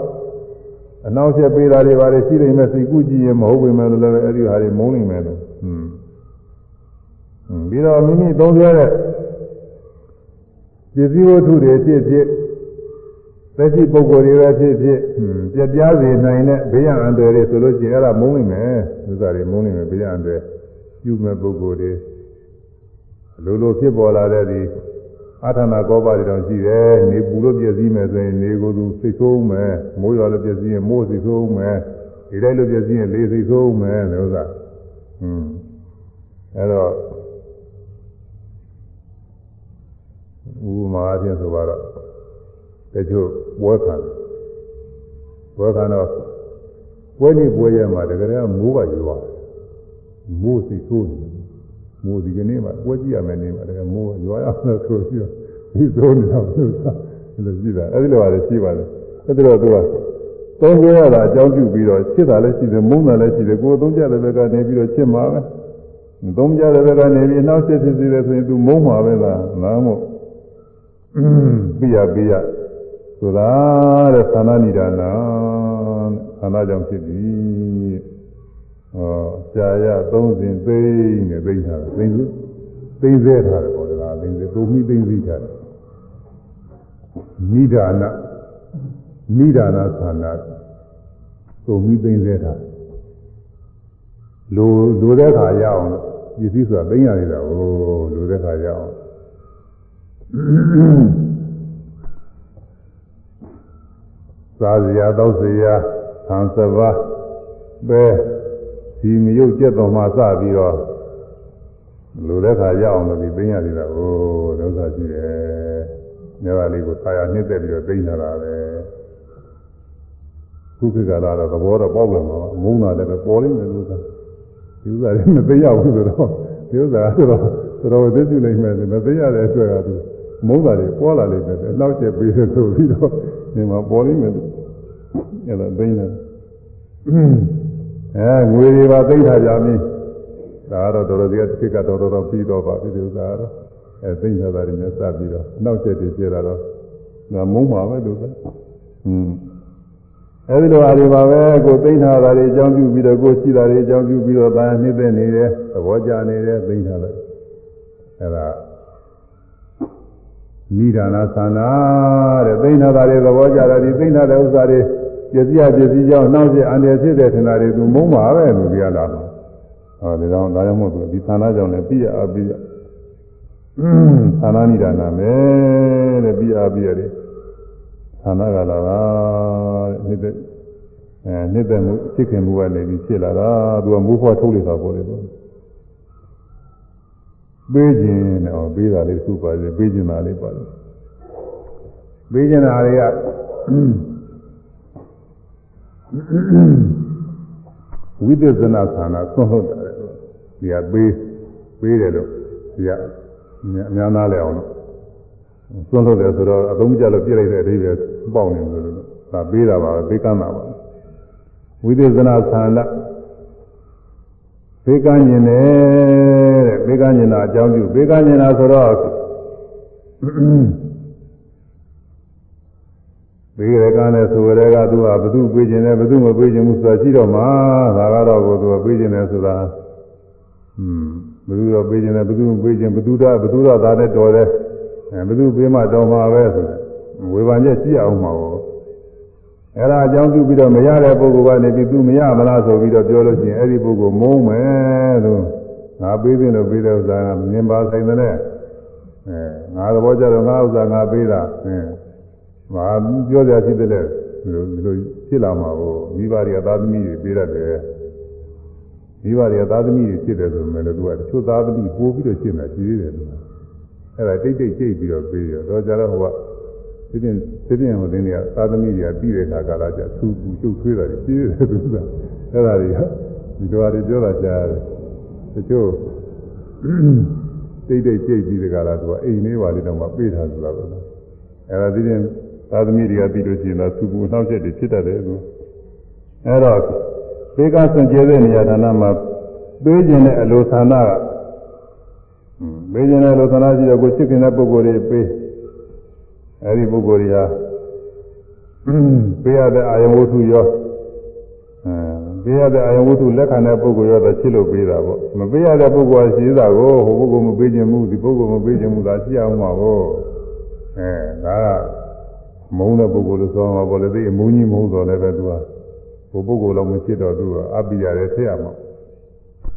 အနောက်ချက်ပေးတာတွေပါလေရှိနေမယ်စိတ်ကူးကြည့်ရင်မဟုတ်ပေမဲ့လည်းအဲ့ဒီဟာတွေမုန်းနေမယ်လို့ဟွန်းပြီးတော့မိမိသုံးသွဲတဲ့ပစ္စည်းဝတ္ထုတွေဖြစ်ဖြစ်သက်ရှိပုဂ္ဂိုလ်တွေပဲဖြစ်ဖြစ်ပြပြစေနိုင်တဲ့ဘေးရန်အန္တရာယ်တွေဆိုလို့ရှိရင်အဲ့ဒါမုန်းနိုင်မယ်ဥစ္စာတွေမုန်းနိုင်မယ်ဘေးရန်အန္တရာယ်ပြုမဲ့ပုဂ္ဂိုလ်တွေ လိုလိုဖြစ်ပေါ်လာတဲ့ဒီအာထနာကောပါတွေတောင်ရှိတယ်နေပူလို့ပြည့်စည်မယ်ဆိုရင်နေကိုယ်သူစိတ်ဆိုးမယ်မိုးရွာလို့ပြည့်စည်ရင်မိုးစိတ်ဆိုးမယ်ဒီတိုင်းလို့ပြည့်စည်ရင်လေစိတ်ဆိုးမယ်လို့ဥစ္စာဟွန်းအဲ့တော့ဥပမာအဖြစ်ဆိုတော့တချို့ပွဲခံပွဲခံတော့ပွဲနေပွဲရမှာတကယ်ကမိုးကရွာမိုးစိတ်ဆိုးနေ မိုးဒီကနေ့မှပွဲကြည့်ရမယ်နေမှာတကယ်မိုးရွာရမယ်ဆိုပြီးဒီဆိုးနေတာလို့သာဒီလိုကြည့်တာအဲ့ဒီလိုပါလေရှိပါလေအဲ့ဒါတော့သူကသုံးကြရတာအကြောင်းပြုပြီးတော့ချစ်တာလည်းရှိတယ်မုန်းတာလည်းရှိတယ်ကိုယ်သုံးကြတဲ့ဘက်ကနေပြီးတော့ချစ်မှာပဲသုံးကြတဲ့ဘက်ကနေပြီးနောက်ဆက်ဖြစ်စီတယ်ဆိုရင်သူမုန်းမှာပဲလားနားမို့ပြရပြရဆိုတာတဲ့သန္တာနိဒာနာသန္တာကြောင့်ဖြစ်ပြီ ဟောကြာရသုံးစဉ်သိနေသိတာသိစုသိစေထားတယ်ပေါ့ဒါသိစေသုံးမိသိသိထားတယ်နိဒာနနိဒာနာသန္တာသုံးမိသိစေထားလိုလိုတဲ့ခါရအောင်ပစ္စည်းဆိုတာသိရနေတာဟိုလိုတဲ့ခါရအောင်သာဇရာသောဇရာသံသဘာပဲ ဒီမရုပ်ကျက်တော်မှာစပြီးတော့လူတဲ့ခါရအောင်လို့ဒီသိရနေတာဟိုဒုက္ခရှိတယ်။နေရာလေးကိုဆာရနှိမ့်သက်ပြီးတော့သိနေတာပဲ။ခုခေတ်ကလာတော့သဘောတော့ပေါက်လာမှာပါ။မုန်းတာလည်းပဲပေါ်လိမ့်မယ်လို့သာ။ဒီဥစ္စာတွေမသိရဘူးဆိုတော့ဒီဥစ္စာဆိုတော့တော်တော်သိကြည့်လိုက်မယ်မသိရတဲ့အတွက်ကသူမုန်းတာတွေပေါ်လာလိမ့်မယ်။နောက်ကျပေးတယ်ဆိုပြီးတော့ဒီမှာပေါ်လိမ့်မယ်။အဲ့ဒါသိနေတယ်။ အဲငွေတွေပါသိထားကြပြီ။ဒါကတော့တော်တော်ကြီးတစ်ခါတော်တော်ပြီးတော့ပါပြီဒီဥစ္စာကတော့အဲသိထားတာတွေနဲ့စပြီးတော့နောက်ကျတွေပြလာတော့ငါမုန်းပါပဲလို့ဆို။อืมအဲဒီလိုအားတွေပါပဲကိုသိထားတာတွေအကြောင်းပြုပြီးတော့ကိုရှိတာတွေအကြောင်းပြုပြီးတော့ဒါနှိမ့်သက်နေတယ်သဘောကျနေတယ်သိထားတယ်။အဲဒါနိဒာနာသန္တာတဲ့သိနာတာတွေသဘောကြတာဒီသိနာတဲ့ဥစ္စာတွေ ပစ္စည်းအပစ္စည်းကြောင့်နှောင့်ယှက်အန္တရာယ်ဖြစ်တဲ့ထင်တာတွေသူမုန်းပါပဲလို့ပြောလာတာဟောဒီတော့ဒါကြောင့်မို့သူဒီသန္တာကြောင့်လည်းပြည့်အပ်ပြီးသန္တာနိဒာနာမယ်တဲ့ပြည့်အပ်ပြီးရတယ်သန္တာကလာတာတဲ့နှစ်သက်အဲနှစ်သက်မှုဖြစ်ခင်မှုကနေပြီးဖြစ်လာတာသူကမိုးဖွားထုတ်လိုက်တာပေါ့လေတော့ပေးခြင်းနဲ့ဟောပေးတာလေးစုပါစေပေးခြင်းတာလေးပါလို့ပေးခြင်းတာတွေက ဝိသေသနာခန္ဓာသွန်ဟုတ်တယ်ဒီကပေးပေးတယ်လို့ဒီကအများသားလဲအောင်လို့သွန်ဟုတ်တယ်ဆိုတော့အသုံးကြလို့ပြစ်လိုက်တဲ့အဓိပ္ပာယ်ပေါက်နေလို့ဒါပေးတာပါပဲပေးကမ်းတာပါဝိသေသနာခန္ဓာဘေးကမ်းကျင်တယ်တဲ့ဘေးကမ်းကျင်တာအကြောင်းပြုဘေးကမ်းကျင်တာဆိုတော့ ဘေးရကနဲ့ဆိုရကသူကဘသူပေးကျင်တယ်ဘသူမပေးကျင်ဘူးဆိုတာရှိတော့မှာဒါကတော့ကိုသူကပေးကျင်တယ်ဆိုတာอืมဘသူတော့ပေးကျင်တယ်ဘသူမပေးကျင်ဘသူတော့ဘသူတော့ဒါနဲ့တော်တယ်အဲဘသူပေးမှတော်မှာပဲဆိုဝေဖန်ချက်ရှိအောင်မှာပေါ့အဲ့ဒါအကြောင်းပြုပြီးတော့မရတဲ့ပုဂ္ဂိုလ်ကနေပြီးသူမရမလားဆိုပြီးတော့ပြောလို့ရှိရင်အဲ့ဒီပုဂ္ဂိုလ်မုန်းမယ်လို့ငါပေးတယ်လို့ပေးတဲ့ဥစ္စာကမြင်ပါဆိုင်တဲ့အဲငါသဘောကျတော့ငါဥစ္စာငါပေးတာအင်း ငါပြောကြရှိတဲ့လေဒီလိုဒီလိုဖြစ်လာမှာကိုမိဘတွေကသာသမီတွေပေးရတယ်မိဘတွေကသာသမီတွေဖြစ်တယ်ဆိုမှလည်းသူကတချို့သာသမီပို့ပြီးတော့ရှင်းတာရှိသေးတယ်လို့အဲ့ဒါတိတ်တိတ်ကြိတ်ပြီးတော့ပေးရတော့ကြတော့ဟိုကဒီပြင်ဒီပြင်ဟိုတင်းတွေကသာသမီတွေကပြီးတဲ့အခါကာလကျသူ့ကူချုပ်ထွေးတာကြီးတယ်သူကအဲ့ဒါတွေကဒီတော်ရီပြောတာကြားတယ်တချို့တိတ်တိတ်ကြိတ်ပြီးတဲ့ကာလသူကအိမ်လေးပါလေးတော့မှပေးထားသလားလို့အဲဒါဒီရင် သာသမီတွေကပြီးလို့ရှိရင်တော့သူ့ဘူးနှောက်ချက်တွေဖြစ်တတ်တယ်သူအဲတော့ဘေးကစွန့်ကြဲတဲ့နေရာဌာနမှာပေးခြင်းတဲ့အလိုဌာနကပေးခြင်းတဲ့အလိုဌာနရှိတော့ကိုချစ်ခင်တဲ့ပုဂ္ဂိုလ်တွေပေးအဲဒီပုဂ္ဂိုလ်တွေဟာပေးရတဲ့အာယဝတ္ထုရောအဲပေးရတဲ့အာယဝတ္ထုလက်ခံတဲ့ပုဂ္ဂိုလ်ရောတော့ချစ်လို့ပေးတာပေါ့မပေးရတဲ့ပုဂ္ဂိုလ်ကရှိတာကိုဟိုပုဂ္ဂိုလ်မပေးခြင်းမှုဒီပုဂ္ဂိုလ်မပေးခြင်းမှုသာရှိအောင်ပါဘောအဲဒါက မုန်းတဲ့ပုဂ္ဂိုလ်လို့ဆိုမှာပေါ့လေသိအမုန်းကြီးမဟုတ်တော့လည်းပဲသူကဟိုပုဂ္ဂိုလ်တော့မချစ်တော့သူကအပိရတယ်ထည့်ရမှာ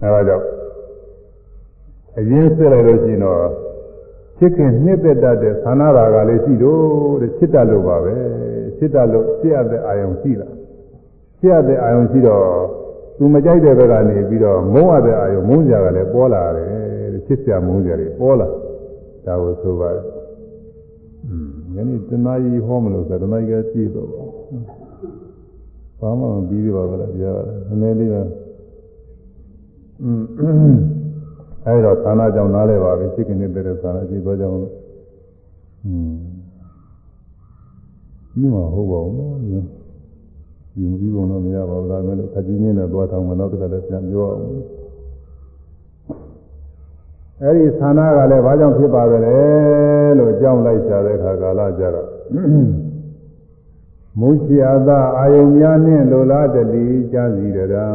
အဲဒါကြောင့်အရင်စစ်လိုက်လို့ရှိရင်တော့ချစ်ခင်နှစ်သက်တတ်တဲ့သာနာတာကလေးရှိတော့တဲ့ချစ်တတ်လို့ပါပဲချစ်တတ်လို့ချစ်ရတဲ့အာယုံရှိလားချစ်ရတဲ့အာယုံရှိတော့သူမကြိုက်တဲ့ဘက်ကနေပြီးတော့မုန်းရတဲ့အာယုံမုန်းကြကလည်းပေါ်လာတယ်ချစ်စရာမုန်းကြတွေပေါ်လာဒါကိုဆိုပါတယ်อืมယ နေ့တနာရီဟောမလို့ဆိုတနာရီကပြည့်တော့ဘာမှမပြီးသေးပါဘူးလားကြားရတယ်နည်းနည်းလေးတော့အဲဒီတော့ဌာနကြောင့်နားလဲပါပြီရှိခင်နေတဲ့ဌာနရှိတော့ကြောင့်လို့อืมပြီးမှာဟုတ်ပါဘူးနော်ဒီဒီဘုံတော့မရပါဘူးဒါမဲ့လို့ခကြီးချင်းနဲ့သွားထောင်မှနောက်တစ်ခါလည်းပြန်ပြောအောင် အဲဒီသာနာကလည်းဘာကြောင့်ဖြစ်ပါသလဲလို့အကြောင်းလိုက်ရှာတဲ့ခါကာလကြတော့မုရှိယသအာယုံများနှင့်လိုလားတတိကြာစီတရံ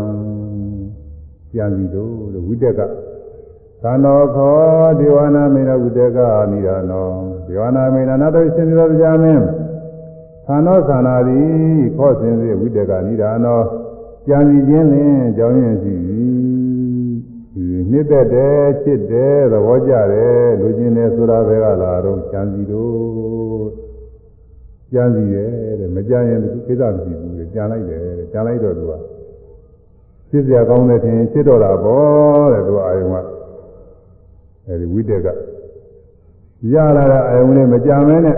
ကြာစီတို့ဝိတက်ကသံတော်ခောဒေဝနာမေနဝိတက်ကနိဒာနောဒေဝနာမေနနာတော်ရှင်သောကြာမင်းသံတော်သန္နာသည်ခောစင်စေဝိတက်ကနိဒာနောကြာစီခြင်းလင်ကြောင်းရင်စီ နှစ်သက်တယ်ချစ်တယ်သဘောကျတယ်လူချင်းတယ်ဆိုတာပဲကလာတော့ကြံစီတော့ကြံစီတယ်တဲ့မကြရင်သူကိစ္စမရှိဘူးတဲ့ကြံလိုက်တယ်တဲ့ကြံလိုက်တော့သူကချစ်စရာကောင်းတဲ့ထင်ချစ်တော့တာပေါ့တဲ့သူအာယုံကအဲဒီဝိတက်ကရလာတဲ့အာယုံလေးမကြံမဲနဲ့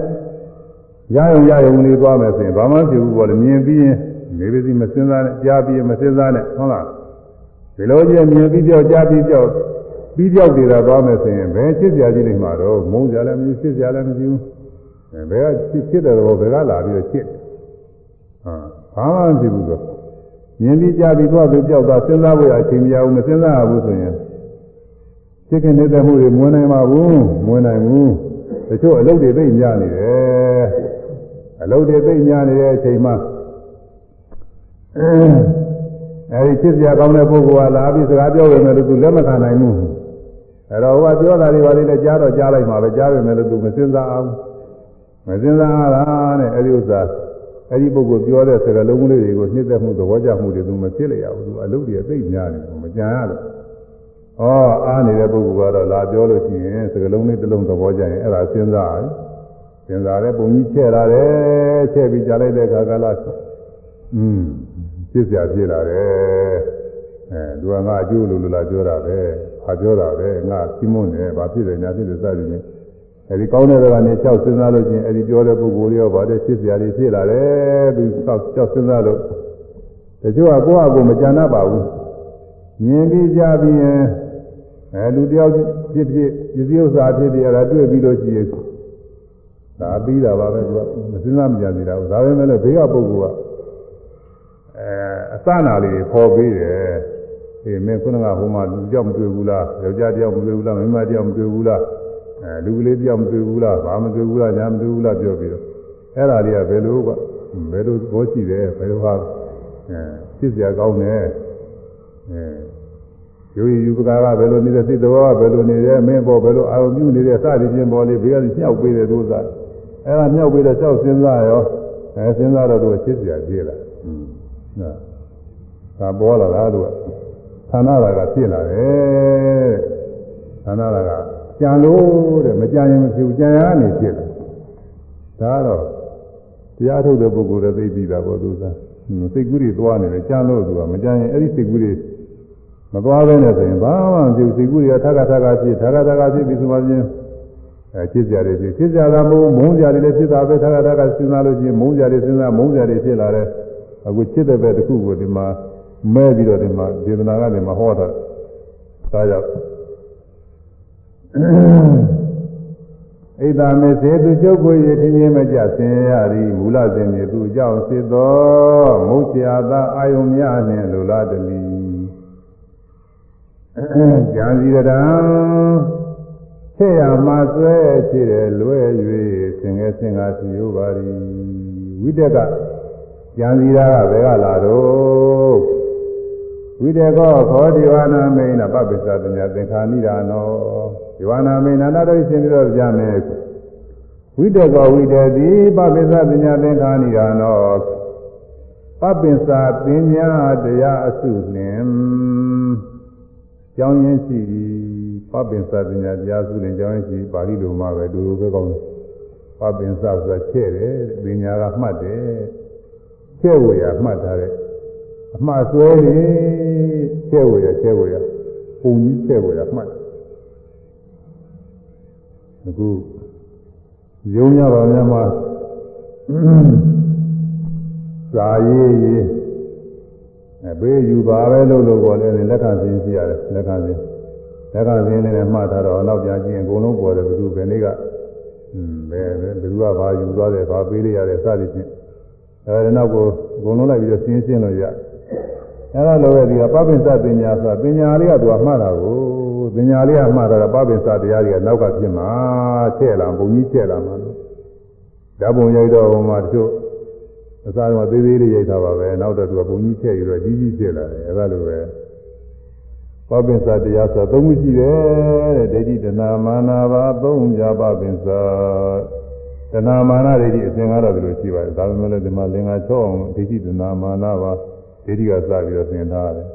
ရယုံရယုံလေးသွားမယ်ဆိုရင်ဘာမှဖြစ်ဘူးပေါ့လေမြင်ပြီးရင်နေပါစီမစင်စားနဲ့ကြားပြီးမစင်စားနဲ့ဟုတ်လား ဒီလိုကြီးမြင်ပြီးပြောက်ကြားပြီးပြောက်ပြီးပြောက်နေတာသွားမယ်ဆိုရင်ဘယ်ချစ်စရာကြီးနေမှာတော့မုန်းစရာလည်းမရှိချစ်စရာလည်းမရှိဘူးဘယ်ကချစ်ချစ်တဲ့တော့ဘယ်ကလာပြီးတော့ချစ်ဟာဘာမှမရှိဘူးဆိုမြင်ပြီးကြားပြီးသွားပြီးပြောက်သွားစဉ်းစားဖို့အချိန်မရဘူးမစဉ်းစားရဘူးဆိုရင်ချစ်ခင်နေတဲ့မှုတွေမဝင်နိုင်ပါဘူးမဝင်နိုင်ဘူးတချို့အလုပ်တွေသိများနေတယ်အလုပ်တွေသိများနေတဲ့အချိန်မှာအဲ ဒီချစ်စရာကောင်းတဲ့ပုဂ္ဂိုလ်ကလာပြီးစကားပြောဝင်မယ်လို့သူလက်မခံနိုင်ဘူးအဲတော့ဟိုကပြောတာတွေပါလေလည်းကြားတော့ကြားလိုက်မှာပဲကြားဝင်မယ်လို့သူမစဉ်းစားအောင်မစဉ်းစားရတာတဲ့အဲဒီဥစ္စာအဲဒီပုဂ္ဂိုလ်ပြောတဲ့စကားလုံးလေးတွေကိုနှိမ့်သက်မှုသဘောကျမှုတွေသူမဖြစ်လျက်ဘူးသူအလုပ်တွေသိများတယ်မကြံရလို့ဩအားနေတဲ့ပုဂ္ဂိုလ်ကတော့လာပြောလို့ရှိရင်စကားလုံးလေးတစ်လုံးသဘောကျရင်အဲ့ဒါစဉ်းစားတယ်စဉ်းစားတယ်ပုံကြီးချဲ့လာတယ်ချဲ့ပြီးကြားလိုက်တဲ့အခါကလာอืม ဖြစ်စရာဖြစ်လာတယ်အဲသူကငါအကျိုးလိုလိုလားပြောတာပဲဟာပြောတာပဲငါစီးမွန်းတယ်ဘာဖြစ်တယ်ညာဖြစ်တယ်စသည်ဖြင့်အဲဒီကောင်းတဲ့ဘက်ကနေလျှောက်စဉ်းစားလို့ချင်းအဲဒီပြောတဲ့ပုဂ္ဂိုလ်တွေရောဗာတဲ့ဖြစ်စရာတွေဖြစ်လာတယ်သူတောက်လျှောက်စဉ်းစားလို့တချို့ကကိုယ့်အကူမကြံတတ်ပါဘူးမြင်ပြီးကြပြီးရင်အဲလူတယောက်ဖြစ်ဖြစ်ပစ္စည်းဥစ္စာဖြစ်ဖြစ်အဲ့ဒါတွေ့ပြီးလို့ရှိရင်ဒါပြီးတာပါပဲသူကမစဉ်းစားမကြံသေးတာဘူးဒါပဲမဲ့လို့ဘေးကပုဂ္ဂိုလ်က အစနာလေးတွေပေါ်ပေးတယ်အေးမင်းခုနကဟိုမှာလူကြောက်မတွေ့ဘူးလားယောက်ျားတယောက်မတွေ့ဘူးလားမိန်းမတယောက်မတွေ့ဘူးလားအဲလူကလေးတယောက်မတွေ့ဘူးလားဘာမတွေ့ဘူးလားညာမတွေ့ဘူးလားပြောပြီးတော့အဲ့ဒါတွေကဘယ်လိုကဘယ်လိုသဘောရှိတယ်ဘယ်လိုဟာအဲဖြစ်စရာကောင်းတယ်အဲရိုးရည်ယူပကာကဘယ်လိုနေတဲ့စိတ်တော်ကဘယ်လိုနေတယ်မင်းပေါ်ဘယ်လိုအာရုံပြုနေတဲ့စသည်ဖြင့်ပေါ်လေဘေးကညှောက်ပေးတဲ့ဒုစရအဲ့ဒါညှောက်ပေးတဲ့ကြောက်စဉ်းစားရောအဲစဉ်းစားတော့သူအချစ်စရာပြေးလာဟုတ် ဒါပေါ်လာတာသူကဌာနတာကဖြစ်လာတယ်ဌာနတာကကြံလို့တဲ့မကြံရင်မဖြစ်ဘူးကြံရနေဖြစ်လာဒါတော့တရားထုတ်တဲ့ပုဂ္ဂိုလ်တွေသိပြီးတာပေါ့သူစားစိတ်ကူးတွေသွားနေတယ်ကြံလို့သူကမကြံရင်အဲ့ဒီစိတ်ကူးတွေမသွားဘဲနဲ့ဆိုရင်ဘာမှမဖြစ်ဘူးစိတ်ကူးတွေကထပ်ခါထပ်ခါဖြစ်ထပ်ခါထပ်ခါဖြစ်ပြီးဆိုမှချင်းအဲဖြစ်ကြတယ်ဖြစ်ဖြစ်ကြတာမဟုတ်မုန်းကြတယ်လည်းဖြစ်တာပဲထပ်ခါထပ်ခါစဉ်းစားလို့ချင်းမုန်းကြတယ်စဉ်းစားမုန်းကြတယ်ဖြစ်လာတယ်အခုချစ်တဲ့ဘက်တစ်ခုကိုဒီမှာ မဲပြီးတော့ဒီမှာဒေသနာကဒီမှာဟောတာဒါကြောင့်ဣဒ္ဓမေစေသူကျုပ်ကိုရထင်းချင်းမကြဆင်းရသည်မူလစဉ်မြေသူအကြောင်းစစ်သောမုတ်ချာသာအာယုံများနှင့်လူလာတမီကြံစီရတံခြေရမှာဆွဲခြေတယ်လွဲ၍ဆင်ငယ်ဆင်ကားစီယိုပါရီဝိတက်ကကြံစီတာကဘယ်ကလာတော့ ဝိတေကောခောဒီဝနာမိန်နပပိစ္ဆပညာသင်္ခာနိဒာနောဒီဝနာမိန်နာနာတို့ရှင်ပြီးတော့ကြမယ်ဝိတေကောဝိတေတိပပိစ္ဆပညာသင်္ခာနိဒာနောပပိစ္ဆပညာတရားအစုနှင့်ကြောင်းရင်းရှိသည်ပပိစ္ဆပညာတရားစုနှင့်ကြောင်းရင်းရှိပါဠိလိုမှာပဲဒူလိုပဲကောင်းတယ်ပပိစ္ဆဆိုတာချဲ့တယ်ပညာကမှတ်တယ်ချဲ့ဝေရမှတ်ထားတဲ့ အမှားဆွဲနေကျဲဝရကျဲဝရပုံကြီးကျဲဝရမှတ်အခုရုံရပါများမှာစာရေးရေးအဲဘေးယူပါပဲလို့လို့ပေါ်တယ်လက်ခံစင်းရှိရတယ်လက်ခံစင်းလက်ခံစင်းလေးနဲ့မှတ်ထားတော့နောက်ပြန်ကြည့်ရင်အကုန်လုံးပေါ်တယ်ဘယ်သူဘယ်နေ့ကอืมဘယ်ဘယ်သူကဘာယူသွားတယ်ဘာပေးလိုက်ရတယ်စသည်ဖြင့်အဲဒီနောက်ကိုအကုန်လုံးလိုက်ပြီးတော့စင်းရှင်းလို့ရတယ် အဲဒါလိုပဲဒီကပပိစပညာဆိုတာပညာလေးကသူကမှတ်တာကိုပညာလေးကမှတ်တာကပပိစတရားတွေကနောက်ကဖြစ်မှာချဲ့လာဘုံကြီးချဲ့လာမှာလို့ဓာတ်ပုံရိုက်တော့ဟိုမှာတချို့အစားတော့သေးသေးလေးရိုက်တာပါပဲနောက်တော့သူကဘုံကြီးချဲ့ပြီးတော့ကြီးကြီးချဲ့လာတယ်အဲဒါလိုပဲပပိစတရားဆိုသုံးခုရှိတယ်တဲ့ဒိဋ္ဌိတဏမာနာပါသုံးကြပပိစတဏမာနာဒိဋ္ဌိအစဉ်ကားတော့ဒီလိုရှိပါတယ်ဒါပေမဲ့လည်းဒီမှာလင်္ကာချောအောင်ဒိဋ္ဌိတဏမာနာပါဒိ ဋ္ဌိကစပြီးတော့သင်ထားတယ်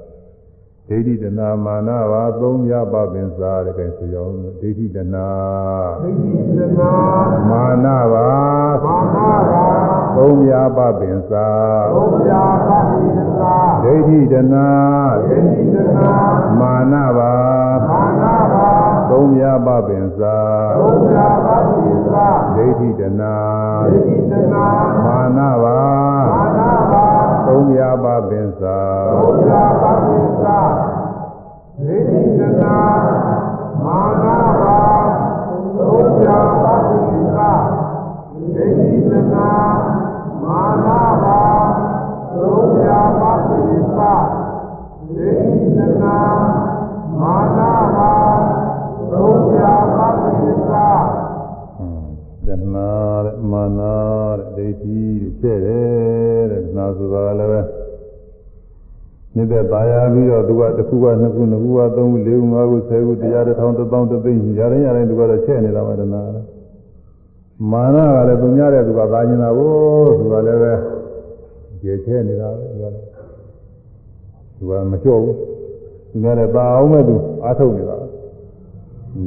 ဒိဋ္ဌိတဏမာနပါသုံးရပပင်စားတဲ့ကဲဆိုရအောင်ဒိဋ္ဌိတဏဒိဋ္ဌိတနာမာနပါမာနပါသုံးရပပင်စားဘုရားပါတိသာဒိဋ္ဌိတဏဒိဋ္ဌိတနာမာနပါမာနပါသုံးရပပင်စားဘုရားပါတိသာဒိဋ္ဌိတဏဒိဋ္ဌိတနာမာနပါမာနပါ သုံးရပပင်စားဘုရားပါတိသာဒိဋ္ဌိတနာမာနပါဘုရားပါတိသာဒိဋ္ဌိတနာမာနပါဘုရားပါတိသာဒိဋ္ဌိတနာမာနပါဘုရားပါတိသာတဏှာတဲ့မာနတဲ့ဒိဋ္ဌိတဲ့ကျဲ့တယ်တဲ့တဏှာ ဆိုတာလည်းပဲမြစ်သက်ပါရပြီးတော့သူကတစ်ခုကနှစ်ခုနှစ်ခုကသုံးခုလေးခုငါးခုဆယ်ခုတရားတစ်ထောင်တစ်ပေါင်းတစ်သိန်းရာတိုင်းရာတိုင်းသူကတော့ချဲ့နေတာပါတနာမာနကလည်းသူများတဲ့သူကပါနေတာကိုသူကလည်းပဲကျေချဲ့နေတာပဲသူကလည်းသူကမလျှော့ဘူးသူများတဲ့ပါအောင်မဲ့သူအားထုတ်နေတာ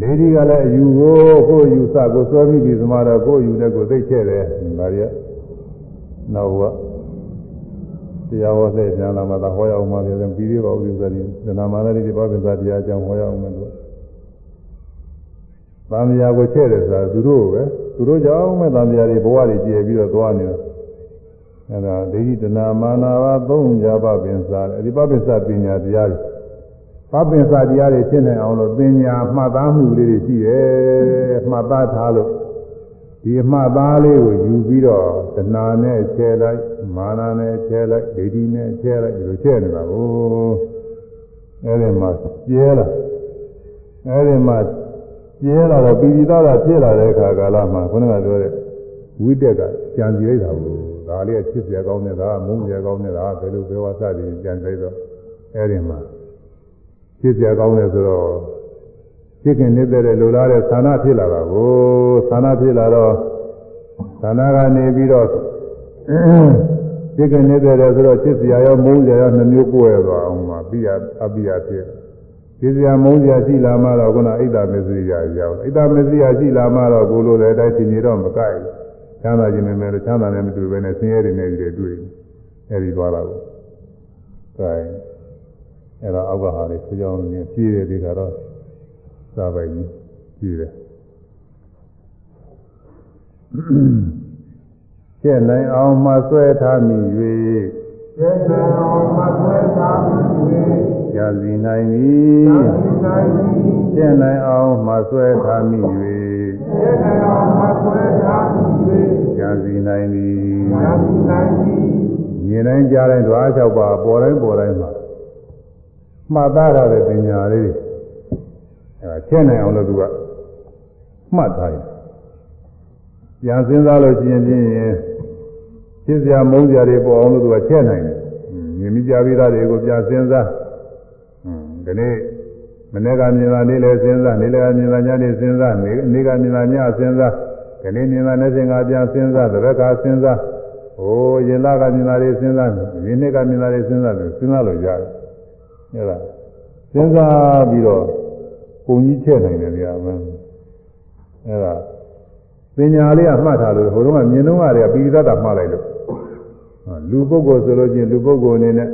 လေဒီကလည်းအယူကိုကိုယ်ယူစကိုစောပြီးဒီသမားတော့ကိုယ်ယူတဲ့ကိုသိချဲ့တယ်ဒါရီကနောက်က တရားဟောတဲ့ဉာဏ်လာမှသာဟောရအောင်မှလည်းပြီးသေးပါဦးဥစ္စာဒီသနာမာနတိဘာပင်သာတရားအကြောင်းဟောရအောင်မယ်လို့သံဃာကိုချဲ့တယ်ဆိုတာသူတို့ပဲသူတို့ကြောင့်မဲ့သံဃာတွေဘဝတွေကျယ်ပြီးတော့သွားနေတာအဲဒါဒိဋ္ဌိတနာမာနာပါသုံးကြပါပင်စားတယ်ဒီပပစ္စပညာတရားတွေပပင်စားတရားတွေဖြစ်နိုင်အောင်လို့ပညာမှတ်သားမှုလေးတွေရှိတယ်မှတ်သားထားလို့ ဒီအမှတ်သားလေးကိုယူပြီးတော့တဏှာနဲ့ချဲလိုက်မာနနဲ့ချဲလိုက်ဒိဋ္ဌိနဲ့ချဲလိုက်ဒီလိုချဲနေတာကိုအဲဒီမှာကျဲလာအဲဒီမှာကျဲလာတော့ပြီးပြီးသားသားဖြစ်လာတဲ့အခါကာလမှာခုနကပြောတဲ့ဝိတက်ကကြံစီလိုက်တာကိုဒါလေးကချစ်စရာကောင်းတဲ့ဒါကမုန်းစရာကောင်းတဲ့ဒါကဘယ်လိုပြောဝါစသည်ကြံစီလိုက်တော့အဲဒီမှာချစ်စရာကောင်းတယ်ဆိုတော့ ချစ်ခင်နေတဲ့လိုလားတဲ့ဌာနဖြစ်လာတာကိုဌာနဖြစ်လာတော့ဌာနကနေပြီးတော့ချစ်ခင်နေတဲ့ဆိုတော့ချစ်စရာရောမုန်းစရာရောနှမျိုးကိုယ်ရသွားအောင်မှာပြီးရအပြီးရဖြစ်ချစ်စရာမုန်းစရာရှိလာမှတော့ခုနအိတ်တာမစ္စရိယာရောက်အိတ်တာမစ္စရိယာရှိလာမှတော့ကိုလိုလည်းတိုင်းရှင်နေတော့မကိုက်ချမ်းသာခြင်းနဲ့လည်းချမ်းသာတယ်မတူဘဲနဲ့ဆင်းရဲတွေနဲ့တွေ့တွေ့အဲဒီသွားတာကိုအဲအဲ့တော့အောက်ကဟာလေးဆွကြောင်းနေပြည့်တဲ့ဒီကတော့ စာပိုင်ကြီးပြည့်တယ်ကျက်နိုင်အောင်မှဆွဲထားမိ၍ကျေနာအောင်မဆွဲသာမိကြာစီနိုင်ပြီ၍သာသနာ့ကျက်နိုင်အောင်မှဆွဲထားမိ၍ကျေကျဲနေအောင်မဆွဲထားသည်ကြံစီနိုင်သည်ညာမီနိုင်သည်မြင်တိုင်းကြားတိုင်းဓဝါ၆ပါးပေါ်တိုင်းပေါ်တိုင်းမှာမှတ်သားရတဲ့ပညာလေးတွေ အဲဒါချက်နိုင်အောင်လို့သူကမှတ်ထားရင်ပြန်စဉ်းစားလို့ရှိရင်ဖြင့်ဖြစ်စရာမုန်းစရာတွေပေါ်အောင်လို့သူကချက်နိုင်တယ်မြင်မိကြပြီးသားတွေကိုပြန်စဉ်းစားဒီနေ့မနေ့ကမြင်တာနေ့လည်းစဉ်းစားနေ့လည်းမြင်တာညနေစဉ်းစားနေ့နေ့ကမြင်တာညစဉ်းစားဒီနေ့မြင်တာနေ့စဉ်ကပြန်စဉ်းစားတစ်ခါစဉ်းစားဟိုရင်လာကမြင်တာတွေစဉ်းစားဒီနေ့ကမြင်တာတွေစဉ်းစားတယ်စဉ်းစားလို့ရတယ်ဟုတ်လားစဉ်းစားပြီးတော့ ပုံကြီးချက်နိုင်တယ်ဗျာမင်းအဲ့ဒါပညာလေးကမှတ်ထားလို့ဟိုတုန်းကမြင်တော့ကတည်းကပိဋကတ်မှတ်လိုက်လို့လူပုဂ္ဂိုလ်ဆိုလို့ချင်းလူပုဂ္ဂိုလ်အနေနဲ့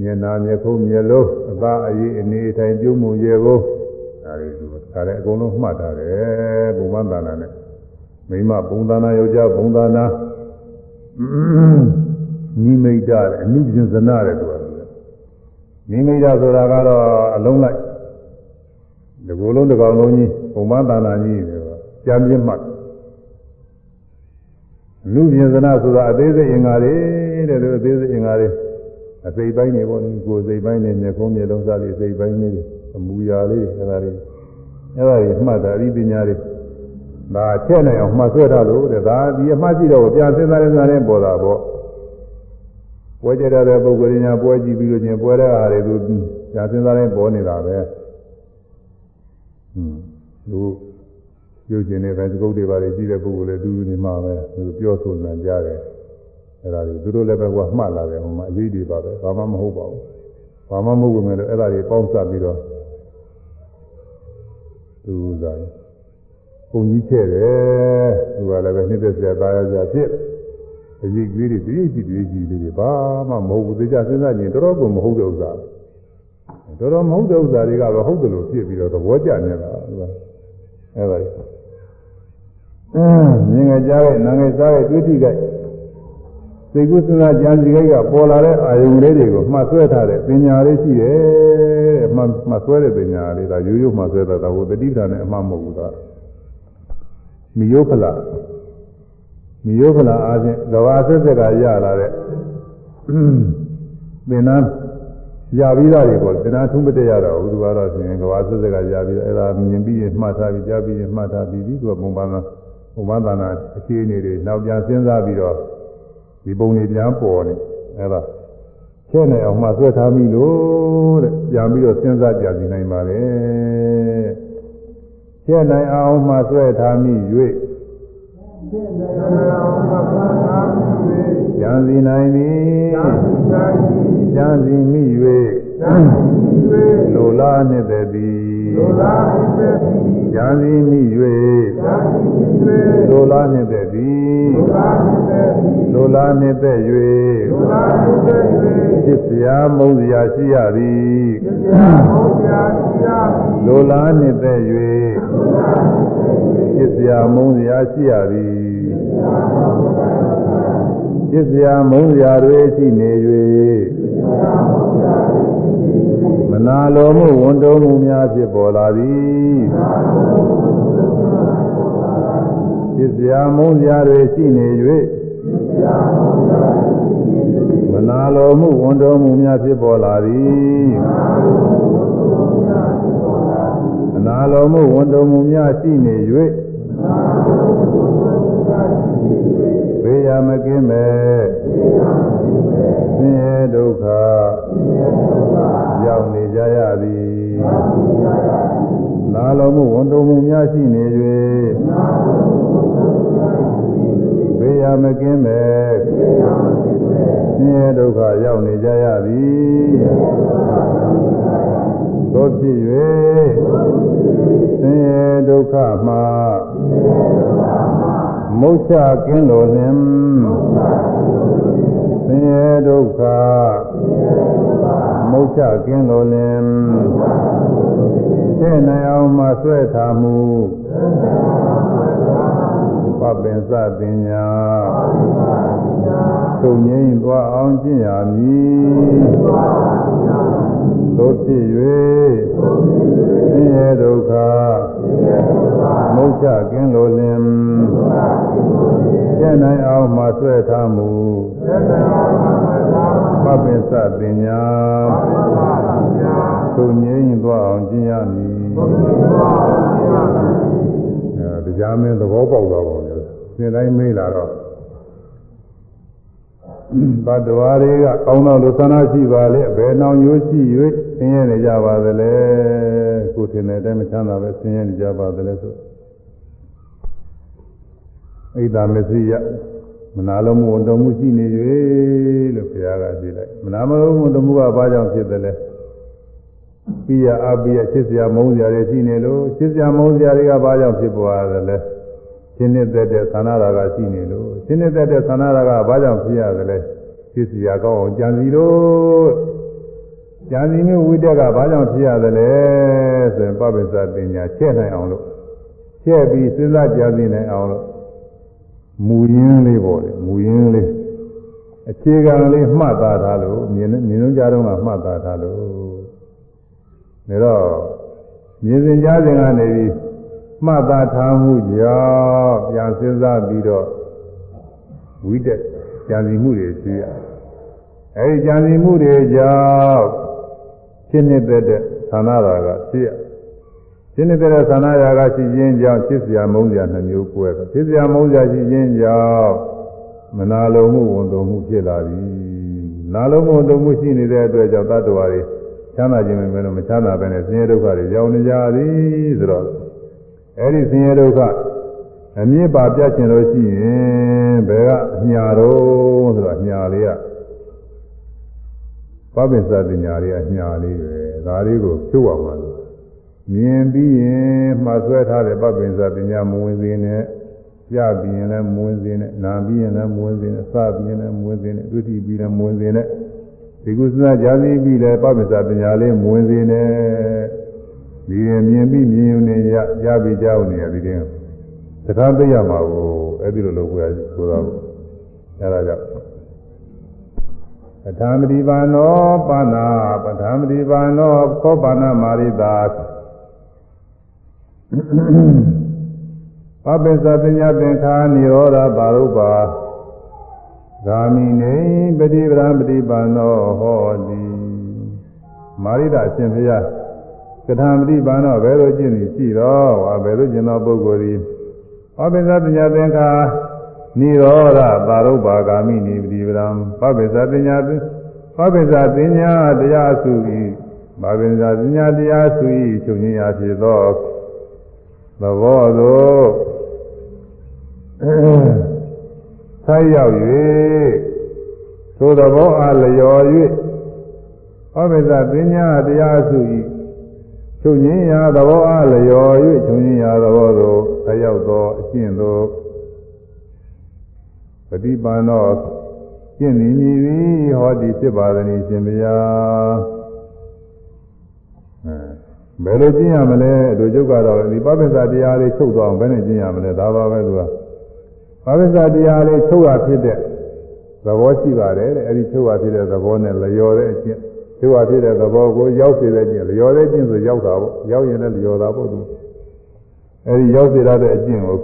မျက်နာမျက်ခုံးမျက်လုံးအသားအရည်အနေအထိုင်ပြုံးမှုရေကိုဒါတွေသူဒါလည်းအကုန်လုံးမှတ်ထားတယ်ဘုံမန္တနာနဲ့မိမဘုံသနာယောက်ျားဘုံသနာနိမိတ်တာအနုပြင်စနာတဲ့သူကနိမိတ်တာဆိုတာကတော့အလုံးလိုက် ဒီကိုယ်လုံးတစ်ကောင်လုံးကြီးဘုံမန္တနာကြီးတယ်ကြံပြင်းမှတ်လူပြင်စနာဆိုတာအသေးစိတ်အင်္ဂါတွေတဲ့လူအသေးစိတ်အင်္ဂါတွေအစိတ်ပိုင်းတွေပေါ့ကိုယ်စိတ်ပိုင်းတွေမျက်ခုံးမျက်လုံးစားတွေစိတ်ပိုင်းတွေအမူအရာလေးတွေအဲဒါတွေအဲဒါတွေမှတ်တာအရိပညာတွေဒါချက်နိုင်အောင်မှတ်ဆွဲထားလို့တဲ့ဒါဒီအမှတ်ရှိတော့ပြန်စဉ်းစားရင်စားရင်ပေါ်တာပေါ့ပွဲကြတဲ့ပုဂ္ဂိုလ်ညာပွဲကြည့်ပြီးလို့ချင်းပွဲတဲ့အားတွေသူပြန်စဉ်းစားရင်ပေါ်နေတာပဲ ဟွန်းသူပြုကျင်နေတဲ့သကုတ်တွေပါလေကြည့်တဲ့ပုဂ္ဂိုလ်လည်းသူနေမှာပဲသူပြောဆိုနေကြတယ်အဲ့ဒါတွေသူတို့လည်းပဲကမှတ်လာတယ်ဟိုမှာအရေးတွေပါပဲဘာမှမဟုတ်ပါဘူးဘာမှမဟုတ်ဘူးမဲ့လို့အဲ့ဒါတွေပေါင်းစပ်ပြီးတော့သူကပုံကြီးချဲ့တယ်သူကလည်းပဲနှစ်သက်စရာသားရစရာဖြစ်အရေးကြီးတွေဒီကြည့်ဒီကြည့်လေးတွေဘာမှမဟုတ်ဘူးသိကြစဉ်းစားကြည့်တော်တော်ကမဟုတ်တဲ့ဥစ္စာ တော်တော်မဟုတ်တဲ့ဥစ္စာတွေကတော့ဟုတ်တယ်လို့ဖြစ်ပြီးတော့သဘောကျနေတာအဲပါလေအင်းမြင်ငကြရဲ့နာငယ်စားရဲ့တွေးထိကစိတ်ကုသနာကြံစီကိကပေါ်လာတဲ့အာယုံလေးတွေကိုမှတ်ဆွဲထားတဲ့ပညာလေးရှိတယ်အမှမှတ်ဆွဲတဲ့ပညာလေးဒါရိုးရိုးမှတ်ဆွဲတာဒါဟိုတတိပ္ပာနဲ့အမှမဟုတ်ဘူးဒါမီယောဖလာမီယောဖလာအားဖြင့်ကဘာဆက်ဆက်ကရလာတဲ့ပင်နာ ရပြီးသားတွေကိုသဏ္ဍာန်ထုံးမတက်ရတော့ဘူးသူကတော့ဆိုရင်ကဘာဆက်ဆက်ကရပြီးတော့အဲ့ဒါမြင်ပြီးရင်မှတ်ထားပြီးကြားပြီးရင်မှတ်ထားပြီးပြီးသူကပုံပန်းသားပုံပန်းသားနာအခြေအနေတွေနောက်ပြန်စဉ်းစားပြီးတော့ဒီပုံတွေပြန်ပေါ်နေအဲ့ဒါချဲ့နေအောင်မှဆွဲထားပြီလို့တဲ့ပြန်ပြီးတော့စဉ်းစားကြည်နိုင်ပါလေချဲ့နိုင်အောင်မှဆွဲထားမိ၍ပြန်စီနိုင်ပြီ ကြံစီမိ၍လိုလားနှစ်သက်သည်လိုလားနှစ်သက်သည်ကြံစီမိ၍လိုလားနှစ်သက်သည်လိုလားနှစ်သက်၍ဖြစ်စရာမုန်းစရာရှိရသည်လိုလားနှစ်သက်၍ဖြစ်စရာမုန်းစရာရှိရသည် ပြစ်စရာမုန်းစရာတွေရှိနေ၍မနာလိုမှုဝန်တုံးမှုများဖြစ်ပေါ်လာသည်ပြစ်စရာမုန်းစရာတွေရှိနေ၍မနာလိုမှုဝန်တုံးမှုများဖြစ်ပေါ်လာသည်မနာလိုမှုဝန်တုံးမှုများရှိနေ၍ ရမကင်းမဲ့ဆင်းရဲဒုက္ခရောက်နေကြရသည်နာလိုမှုဝန်တုံမှုများရှိနေ၍ဘေးရမကင်းမဲ့ဆင်းရဲဒုက္ခရောက်နေကြရသည်သို့ဖြစ်၍ဆင်းရဲဒုက္ခမှာ မုတ်ချကင်းလို့လင်ဆင်းရဲဒုက္ခမုတ်ချကင်းလို့လင်သိနိုင်အောင်မှဆွဲထားမှုပပင်စပညာချုပ်ငြိမ်းသွားအောင်ကျင့်ရမည် သို့ဖြစ်၍ဆင်းရဲဒုက္ခမုတ်ချကင်းလိုလင်ကျင့်နိုင်အောင်မှဆွဲထားမူပပ္ပစ္စပညာချုပ်ငြိမ်းသွားအောင်ကျင့်ရမည်အဲတရားမင်းသဘောပေါက်သွားပါဦးသင်တိုင်းမေးလာတော့ဘတ်တော်တွေကကောင်းတော်လူသနာရှိပါလေဘယ်နှောင်ရိုးရှိ၍ဆ င်းရဲနေကြပါသလဲကိုထင်တဲ့အတိုင်းမချမ်းသာပဲဆင်းရဲနေကြပါသလဲဆိုဣဒ္ဓမစ္စရိယမနာလုံးမှုဝန်တော်မှုရှိနေ၍လို့ဘုရားကကြည့်လိုက်မနာမလုံးမှုဝန်တော်မှုကဘာကြောင့်ဖြစ်တယ်လဲပိယအပိယချစ်စရာမုန်းစရာတွေရှိနေလို့ချစ်စရာမုန်းစရာတွေကဘာကြောင့်ဖြစ်ပေါ်ရတယ်လဲရှင်းနေတဲ့တဲ့သန္နာရာကရှိနေလို့ရှင်းနေတဲ့တဲ့သန္နာရာကဘာကြောင့်ဖြစ်ရတယ်လဲဖြစ်စရာကောင်းအောင်ကြံစီလို့ ကြံစီမျိုးဝိတ္တကဘာကြောင့်ဖြစ်ရတယ်လဲဆိုရင်ပပိစ္ဆပညာချက်နိုင်အောင်လို့ချက်ပြီးစဉ်းစားကြံစီနိုင်အောင်လို့မူရင်းလေးပေါ့လေမူရင်းလေးအခြေခံလေးမှတ်သားထားလို့မြင်မြင်လုံးကြတော့ကမှတ်သားထားလို့ဒါတော့မြင်စဉ်ကြားစဉ်ကနေပြီးမှတ်သားထားမှုကြောင့်ပြန်စဉ်းစားပြီးတော့ဝိတက်ကြံစီမှုတွေရှိရအဲဒီကြံစီမှုတွေကြောင့် ရှင်းနေတဲ့ဌာနရာကရှိရရှင်းနေတဲ့ဌာနရာကရှိခြင်းကြောင့်ဖြစ်စရာမုန်းစရာနှမျိုးကွဲတယ်ဖြစ်စရာမုန်းစရာရှိခြင်းကြောင့်မနာလိုမှုဝန်တုံမှုဖြစ်လာပြီနာလိုမှုဝန်တုံမှုရှိနေတဲ့အတွက်ကြောင့်တတ္တဝါတွေချမ်းသာခြင်းပဲလို့မချမ်းသာပဲနဲ့ဆင်းရဲဒုက္ခတွေရောက်နေကြသည်ဆိုတော့အဲဒီဆင်းရဲဒုက္ခအမြင့်ပါပြချင်လို့ရှိရင်ဘယ်ကအညာတော့ဆိုတော့အညာလေးက ပပိစ္ဆပညာလေးအညာလေးပဲဒါလေးကိုဖြုတ်အောင်ပါလို့မြင်ပြီးရင်မှဆွဲထားတဲ့ပပိစ္ဆပညာမဝင်စင်းနဲ့ကြပြီးရင်လည်းမဝင်စင်းနဲ့နာပြီးရင်လည်းမဝင်စင်းနဲ့စပြီးရင်လည်းမဝင်စင်းနဲ့တွေ့တိပြီးလည်းမဝင်စင်းနဲ့ဒီကုသနာကြာစီပြီးလည်းပပိစ္ဆပညာလေးမဝင်စင်းနဲ့ဒီရင်မြင်ပြီးမြင်ုံနဲ့ရရပြီးကြောက်နေရပြီးတဲ့စကားသိရမှာကိုအဲ့ဒီလိုလုပ်ကြရဆိုတော့အဲ့ဒါကြောင့် ပဋ္ဌာမတိပါနောပါဏာပဋ္ဌာမတိပါနောခောပါဏမာရိတာပပိစ္ဆပညာသင်္ခာနိရောဓပါရုပ္ပါဂာမိနေပฏิပဒံပฏิပါနောဟောတိမာရိတာအရှင်ဘုရားကထာမတိပါနောဘယ်လိုကျင့်နေရှိတော့ဟာဘယ်လိုကျင့်သောပုဂ္ဂိုလ်သည်ပပိစ္ဆပညာသင်္ခာ နိရောဓပါရုပ္ပါဂာမိနိပฏิပဒံပပိစ္ဆပညာပပိစ္ဆပညာတရားစု၏ပပိစ္ဆပညာတရားစု၏ချုပ်ခြင်းရာဖြစ်သောသဘောသို့ဆက်ရောက်၍သို့သဘောအားလျော်၍ပပိစ္ဆပညာတရားစု၏ချုပ်ခြင်းရာသဘောအားလျော်၍ချုပ်ခြင်းရာသဘောသို့ဆက်ရောက်သောအကျင့်သို့ ပฏิပန်သောကျင့်နေမည်သည်ဟောဒီဖြစ်ပါသည်ရှင်ဗျာဘယ်လိုကျင့်ရမလဲတို့ကျုပ်ကတော့ဒီပပိစ္ဆတရားလေးချုပ်သွားအောင်ဘယ်နဲ့ကျင့်ရမလဲဒါပါပဲသူကပပိစ္ဆတရားလေးချုပ်ရဖြစ်တဲ့သဘောရှိပါတယ်တဲ့အဲဒီချုပ်ရဖြစ်တဲ့သဘောနဲ့လျော်တဲ့အကျင့်ချုပ်ရဖြစ်တဲ့သဘောကိုရောက်စေတဲ့ကျင့်လျော်တဲ့ကျင့်ဆိုရောက်တာပေါ့ရောက်ရင်လည်းလျော်တာပေါ့သူအဲဒီရောက်စေတဲ့အကျင့်ကို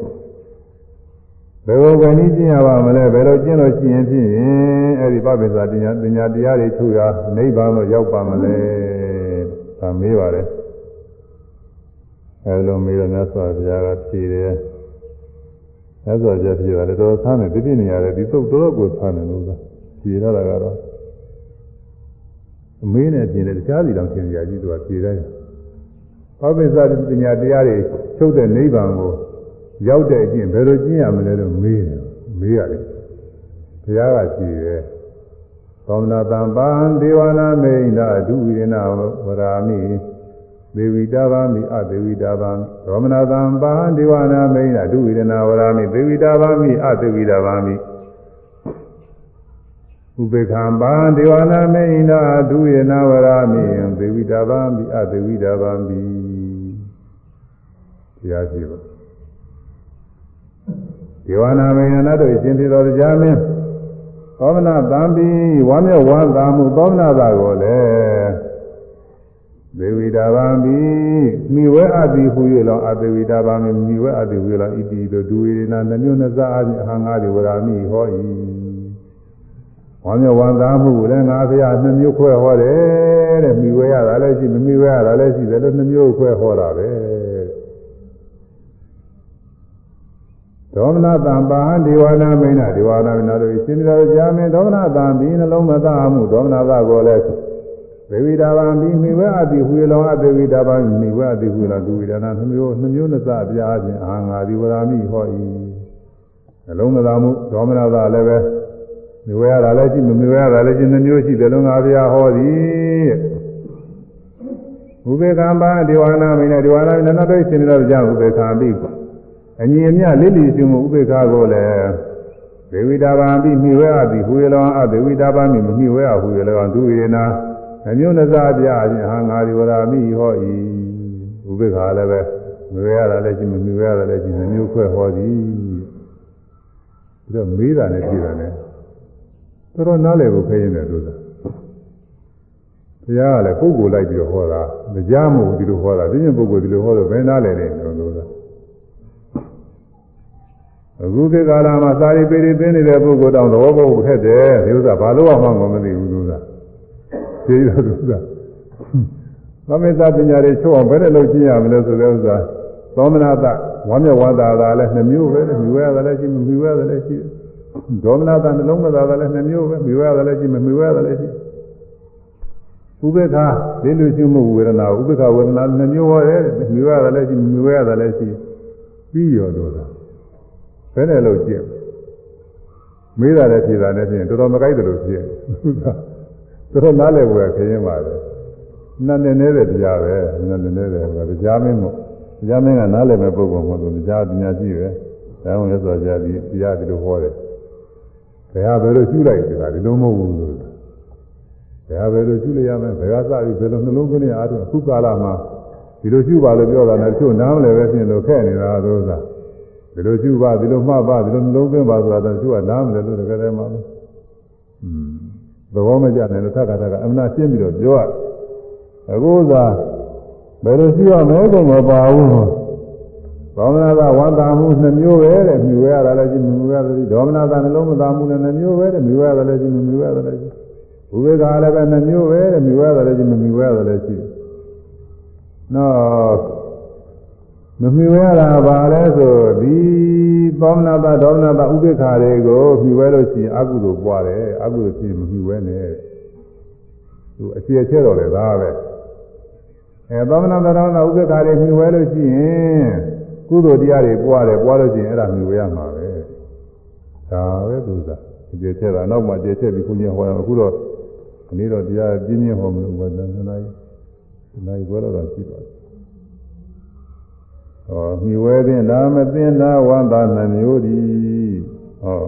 ဘယ်လိုကနည်းကျင့်ရပါမလဲဘယ်လိုကျင့်လို့ရှိရင်ဖြင့်အဲဒီပပိစ္ဆတရားပညာတရားတွေချုပ်ရနိဗ္ဗာန်ကိုရောက်ပါမလဲဒါမေးပါတယ်အဲလိုမေးတော့မြတ်စွာဘုရားကဖြေတယ်မြတ်စွာဘုရားဖြေတယ်တော်ဆန်းတယ်ဒီပြနေရတယ်ဒီသုတ်တော်ကိုဆန်းတယ်လို့သာဖြေရတာကတော့အမေးနဲ့ပြင်တယ်တခြားစီတောင်သင်ကြကြီးသူကဖြေတယ်ဘာပိစ္ဆာပညာတရားတွေချုပ်တဲ့နိဗ္ဗာန်ကို ရောက်တဲ့အကျင့်ဘယ်လိုကျင့်ရမလဲလို့မေးတယ်မေးရတယ်ဘုရားကဖြေတယ်သောမနာတံပံဒေဝနာမိန်နာဒုဝိရဏဝရာမိဒေဝိတာဗာမိအဒေဝိတာဗာမိရောမနာသံပါဒေဝနာမိန်ဒုဝိရဏဝရာမိဒေဝိတာဗာမိအဒေဝိတာဗာမိဥပေက္ခံပါဒေဝနာမိန်ဒုဝိရဏဝရာမိဒေဝိတာဗာမိအဒေဝိတာဗာမိတရားရှိပါ ဒေဝနာမိန်နာတို့ရှင်သေတော်ကြားမင်းသောမနာတံပြီးဝါမျက်ဝါသာမှုသောမနာသာကိုလည်းဒေဝိတာဗံပြီးမိဝဲအပ်သည်ဟူ၍လောအသေဝိတာဗံမိဝဲအပ်သည်ဟူ၍လောဣတိတို့ဒူဝေနာနှမျိုးနှစ်စားအပြင်အဟံငါးဒီဝရာမိဟော၏ဝါမျက်ဝါသာမှုလည်းငါဖရာနှမျိုးခွဲဟောတယ်တဲ့မိဝဲရတာလည်းရှိမမိဝဲရတာလည်းရှိတယ်လို့နှမျိုးခွဲဟောတာပဲ ဒေါမနတံပါဟံဒေဝနာမိဏဒေဝနာမိဏတို့ရှင်တော်ကြာမင်းဒေါမနတံပြီးနှလုံးမသားမှုဒေါမနသကိုလည်းသေဝိတာဗံပြီးမိဝဲအတိဟူလောအသေဝိတာဗံမိဝဲအတိဟူလောဒုဝိဒနာနှမျိုးနှမျိုးနှစ်စအပြားခြင်းအာငါဒီဝရာမိဟော၏နှလုံးမသားမှုဒေါမနသလည်းပဲမိဝဲရတာလည်းရှိမမိဝဲရတာလည်းရှိနှမျိုးရှိတယ်လုံးငါဘုရားဟောသည်ဥပေက္ခပါဒေဝနာမိဏဒေဝနာမိဏနောက်တော့ရှင်တော်ကြာဥပေက္ခပြီး အညီအမျှလိလိရှိမှုဥပေက္ခကိုလည်းဒေဝိတာဗံပြီးမိဝဲအတိဟူလောအသေဝိတာဗံမိမမိဝဲအဟူလောဒုဝိဒနာအမျိုးနစားပြအချင်းဟာငါဒီဝရာမိဟောဤဥပိ္ပခာလည်းပဲမွေရတာလည်းရှိမမြွေရတာလည်းရှိနှမျိုးခွဲဟောသည်ပြီးတော့မေးတာနဲ့ပြည်တာနဲ့တော်တော်နားလည်ဖို့ခဲရင်တယ်လို့သာဘုရားကလည်းပုဂ္ဂိုလ်လိုက်ပြီးဟောတာမကြားမို့ဒီလိုဟောတာဒီညပုဂ္ဂိုလ်ဒီလိုဟောတော့ဘယ်နားလည်လဲလို့လို့သာ အခုခေတ်ကာလမှာစာရီပေရီသိနေတဲ့ပုဂ္ဂိုလ်တောင်သဘောပေါက်ခက်တယ်ဒီဥစ္စာဘာလို့မှမသိဘူးလို့သာသိရလို့ဥစ္စာသမေသပညာတွေချုပ်အောင်ဘယ်နဲ့လုပ်ကြည့်ရမလဲဆိုတဲ့ဥစ္စာသောမနာတဝမ်းမြောက်ဝါသာသာလည်းနှမျိုးပဲမြူရတာလည်းရှိမမြူရတာလည်းရှိဒေါမနာတနှလုံးမသာသာလည်းနှမျိုးပဲမြူရတာလည်းရှိမမြူရတာလည်းရှိဥပေက္ခလေးလူရှိမှုဝေဒနာဥပေက္ခဝေဒနာနှမျိုးဟောတယ်မြူရတာလည်းရှိမမြူရတာလည်းရှိပြီးရောတော့တာဘ ယ်နဲ့လုပ်ကြည့်မေးတာလည်းဖြေတာလည်းဖြင့်တော်တော်မကြိုက်တယ်လို့ဖြေသူတို့နားလည်ဝယ်ခရင်ပါလေနတ်နေနေတဲ့တရားပဲနတ်နေနေတဲ့ကတရားမင်းမို့တရားမင်းကနားလည်မဲ့ပုဂ္ဂိုလ်မဟုတ်ဘူးတရားပညာရှိပဲဒါမှမဟုတ်ဆိုကြဒီတရားဒီလိုဟောတယ်ဘယ်ဟာဘယ်လိုကျူးလိုက်ဆိုတာဒီလိုမဟုတ်ဘူးလို့ဘယ်ဟာဘယ်လိုကျူးလိုက်ရမလဲဘယ်ဟာစပြီးဘယ်လိုနှလုံးသွင်းရအားထုတ်အခုကာလမှာဒီလိုကျူးပါလို့ပြောတာနဲ့တချို့နားမလဲပဲဖြစ်လို့ခဲ့နေတာသို့သာ ဒီလိုကျူးပါဒီလိုမှတ်ပါဒီလိုနှလုံးသွင်းပါဆိုတာတချို့ကနားမလဲလို့တကယ်တည်းမှอืมသဘောမကျနိုင်လို့သက္ကတာကအမှန်ရှင်းပြီးတော့ပြောရအခုသာဘယ်လိုရှိရမလဲဆိုမပါဘူးဒေါမနတာဝန္တာမှုနှမျိုးပဲတဲ့မြူရတာလည်းရှိမြူရတာလည်းဒေါမနတာနှလုံးမသာမှုနဲ့နှမျိုးပဲတဲ့မြူရတာလည်းရှိမြူရတာလည်းရှိဘုရားကလည်းပဲနှမျိုးပဲတဲ့မြူရတာလည်းရှိမမြူရတာလည်းရှိနော် မမြူရတာပါလဲဆိုဒီသောမနာတဒေါမနာတဥပိ္ပခါတွေကိုမြူဝဲလို့ရှိရင်အကုသိုလ်ပွားတယ်အကုသိုလ်ဖြစ်မမြူဝဲနဲ့သူအကျေချဲတော်လေသားပဲအဲသောမနာတဒေါမနာဥပိ္ပခါတွေမြူဝဲလို့ရှိရင်ကုသိုလ်တရားတွေပွားတယ်ပွားလို့ရှိရင်အဲ့ဒါမြူဝဲရမှာပဲဒါပဲသူစားအကျေချဲတာနောက်မှအကျေချဲပြီးခုညဟောရအောင်အခုတော့ဒီနေ့တော့တရားပြင်းပြင်းဟောမလို့ဘာသာနားနားဘယ်လိုတော့ရှိပါ့ ဟောမြဝဲတဲ့နာမသိနာဝန္တာနှမျိုးဒီဟော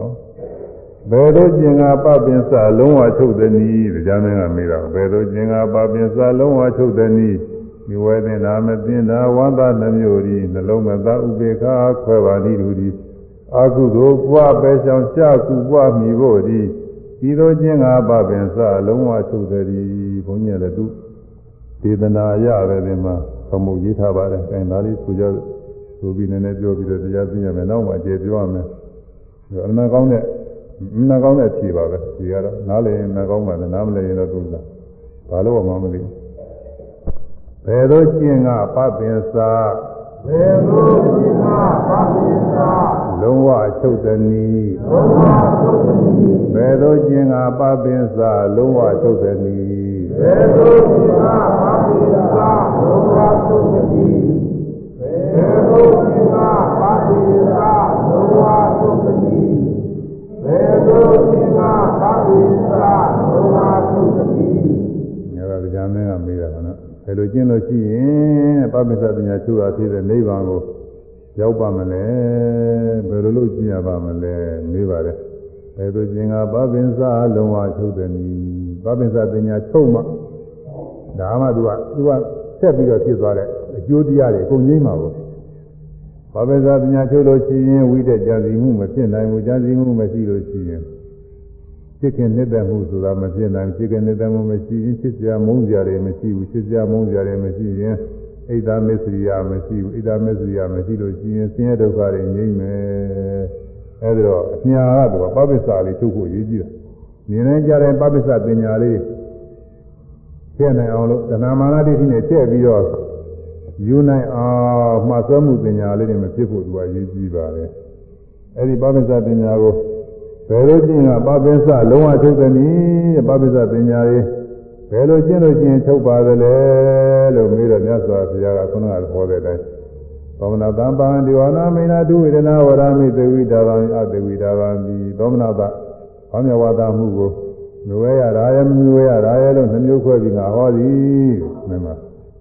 ဘယ်လိုကျင်ကပပင်စလုံးဝချုပ်သည်နည်းတရားမင်းကမေးတာဘယ်လိုကျင်ကပပင်စလုံးဝချုပ်သည်နည်းမြဝဲတဲ့နာမသိနာဝန္တာနှမျိုးဒီနှလုံးမသာဥပေက္ခခွဲပါသည်လူဒီအာကုသိုလ်ပွားပဲဆောင်ကြကုပွားမိဖို့ဒီဒီလိုကျင်ကပပင်စလုံးဝချုပ်သည်ဘုန်းကြီးလည်းသူဒေသနာရတယ်ဒီမှာ သမုတ်ရေးထားပါတယ်။အဲဒါလေးဆိုကြဆိုပြီးနည်းနည်းပြောပြီးတော့တရားသိရမယ်။နောက်မှအကျေပြောရမယ်။အမှန်ကောင်းတဲ့အမှန်ကောင်းတဲ့ဖြေပါပဲ။ဒီကတော့နားလည်ရင်နားကောင်းပါလေနားမလည်ရင်တော့သူကဘာလို့မှမသိဘူး။ဘယ်လိုကျင့်ကပပင်စာဘယ်လိုကျင့်ကပပင်စာလုံးဝအချုပ်တနည်းလုံးဝအချုပ်တနည်းဘယ်လိုကျင့်ကပပင်စာလုံးဝအချုပ်တနည်းဘယ်လိုကျင့်ကပပင်စာ လုံးဝအချုပ်တနည်းဘယ်လိုကျင့်ကပပင်စာလုံးဝအချုပ်တနည်းဘယ်လိုကျင့်ကပပင်စာလုံးဝအချုပ်တနည်းငါကကြာမင်းကမေးတာကနော်ဘယ်လိုကျင့်လို့ရှိရင်ပပိစ္ဆပညာချုပ်အားဖြင့်နိဗ္ဗာန်ကိုရောက်ပါမလဲဘယ်လိုလုပ်ကျင့်ရပါမလဲမေးပါတယ်ဘယ်လိုကျင့်ကပပိစ္ဆလုံးဝချုပ်တယ်နီးပပိစ္ဆပညာချုပ်မှဒါမှသူကသူက ဆက်ပြီးတော့ဖြစ်သွားတဲ့အကျိုးတရားတွေအကုန်ကြီးမှာပေါ့ဘာပဲသာပညာချုပ်လို့ရှိရင်ဝိတက်ကြံစီမှုမဖြစ်နိုင်ဘူးကြံစီမှုမရှိလို့ရှိရင်ဖြစ်ခင်နှစ်သက်မှုဆိုတာမဖြစ်နိုင်ဖြစ်ခင်နှစ်သက်မှုမရှိရင်ဖြစ်စရာမုန်းစရာတွေမရှိဘူးဖြစ်စရာမုန်းစရာတွေမရှိရင်ဣဒ္ဓမစ္စရိယမရှိဘူးဣဒ္ဓမစ္စရိယမရှိလို့ရှိရင်ဆင်းရဲဒုက္ခတွေငြိမ့်မယ်အဲဒီတော့အညာကတော့ပပ္ပစ္စလေးထုတ်ဖို့ရည်ကြီးတယ်မြင်နေကြတဲ့ပပ္ပစ္စပညာလေး ထည့်နိုင်အောင်လို့သဏ္ဍာန်မာနတိနဲ့ထည့်ပြီးတော့ယူနိုင်အောင်မှတ်စွဲမှုပညာလေးတွေမဖြစ်ဖို့သူကရည်ကြီးပါတယ်အဲဒီပပ္ပစ္စပညာကိုဘယ်လိုကျင့်ကပပိစလုံးဝထုတ်တယ်နည်းပပိစပညာရေးဘယ်လိုကျင့်လို့ကျင့်ထုတ်ပါသလဲလို့မေးတော့မြတ်စွာဘုရားကခုနကဟောတဲ့အတိုင်းသောမနာတံပံဒီဝနာမိနာတုဝေဒနာဝရမိသေဝိတာဗံအသေဝိတာဗံဒီသောမနာတဘာမြဝါဒမှုကို မဝဲရတာရဲ့မဝဲရတာရဲ့လို့နှမျိုးခွဲပြီးငါဟောသည်မင်းမ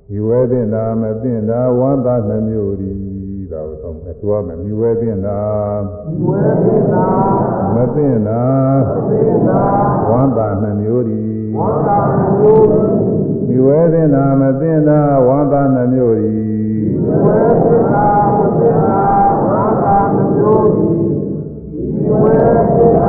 ဒီဝဲတဲ့နာမသိတာဝန္တာနှမျိုးသည်တာကိုသုံးတယ်သွားမယ်မြွယ်သိတာမြွယ်သိတာမသိတာမသိတာဝန္တာနှမျိုးဒီဝန္တာနှမျိုးဒီမြွယ်သိတာမသိတာဝန္တာနှမျိုးဒီမြွယ်သိတာမသိတာဝန္တာနှမျိုးဒီမြွယ်သိတ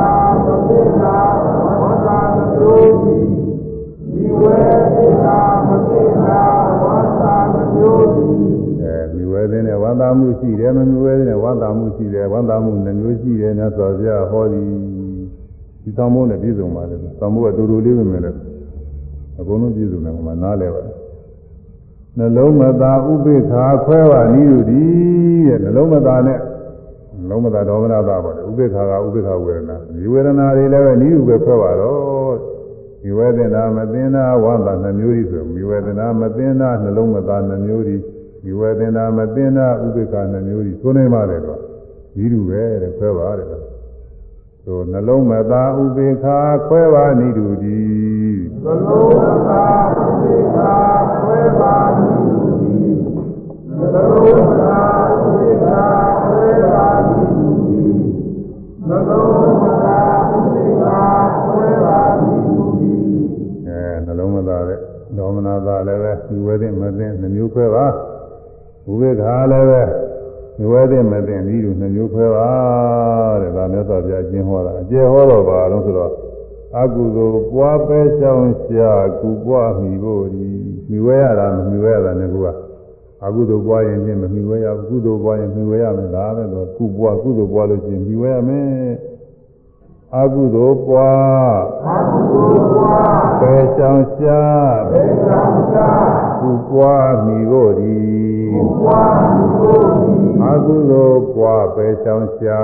ာမသိ ယ်သေးနဲ့ဝန္တာမှုရှိတယ်မမြွယ်သေးနဲ့ဝန္တာမှုရှိတယ်ဝန္တာမှုနှမျိုးရှိတယ်နဲ့ဆိုပြဟောသည်ဒီသံမိုးနဲ့ပြည့်စုံပါလေသံမိုးကတူတူလေးပဲမယ်လေအကုန်လုံးပြည့်စုံတယ်ဟိုမှာနားလဲပါနှလုံးမသာဥပိ္ပခာခွဲပါနည်းယူသည်တဲ့နှလုံးမသာနဲ့နှလုံးမသာဒေါမနသာပါလေဥပိ္ပခာကဥပိ္ပခာဝေဒနာဒီဝေဒနာတွေလည်းပဲနည်းယူပဲခွဲပါတော့ဒီဝေဒနာမသိနာဝန္တာနှမျိုးကြီးဆိုဒီဝေဒနာမသိနာနှလုံးမသာနှမျိုးကြီး ဒီဝေဒနာမသိနာဥပိ္ပခနှမျိုးကြီးသုံးနေပါတယ်တော့ဒီလိုပဲတဲ့ခွဲပါတယ်ဆိုနှလုံးမသာဥပိ္ပခခွဲပါနိတူဒီနှလုံးမသာဥပိ္ပခခွဲပါနိတူဒီနှလုံးမသာဥပိ္ပခခွဲပါနိတူဒီနှလုံးမသာဥပိ္ပခခွဲပါနိတူဒီအဲနှလုံးမသာတဲ့ဒေါမနာသာလည်းပဲဒီဝေဒမသိနှမျိုးခွဲပါ ဝိဝေခါလည်းပဲမဝဲတဲ့မသိဤလိုနှမျိုးခွဲပါတဲ့ဒါမြတ်စွာဘုရားကျင်းဟောတာအကျေဟောတော့ပါလို့ဆိုတော့အကုသိုလ်ပွားပဲချောင်းရှာကုပွားမိဖို့ဒီမိဝဲရတာမမိဝဲရတာနဲ့ကွာအကုသိုလ်ပွားရင်ချင်းမမိဝဲရဘူးကုသိုလ်ပွားရင်မိဝဲရမယ်ဒါပဲတော့ကုပွားကုသိုလ်ပွားလို့ချင်းမိဝဲရမယ်အကုသိုလ်ပွားအကုသိုလ်ပွားပဲချောင်းရှာပဲချောင်းရှာကုပွားမိဖို့ဒီကုပွားမိဖို့ဒီ အကုသိုလ်ပွားပဲချောင်းရှာ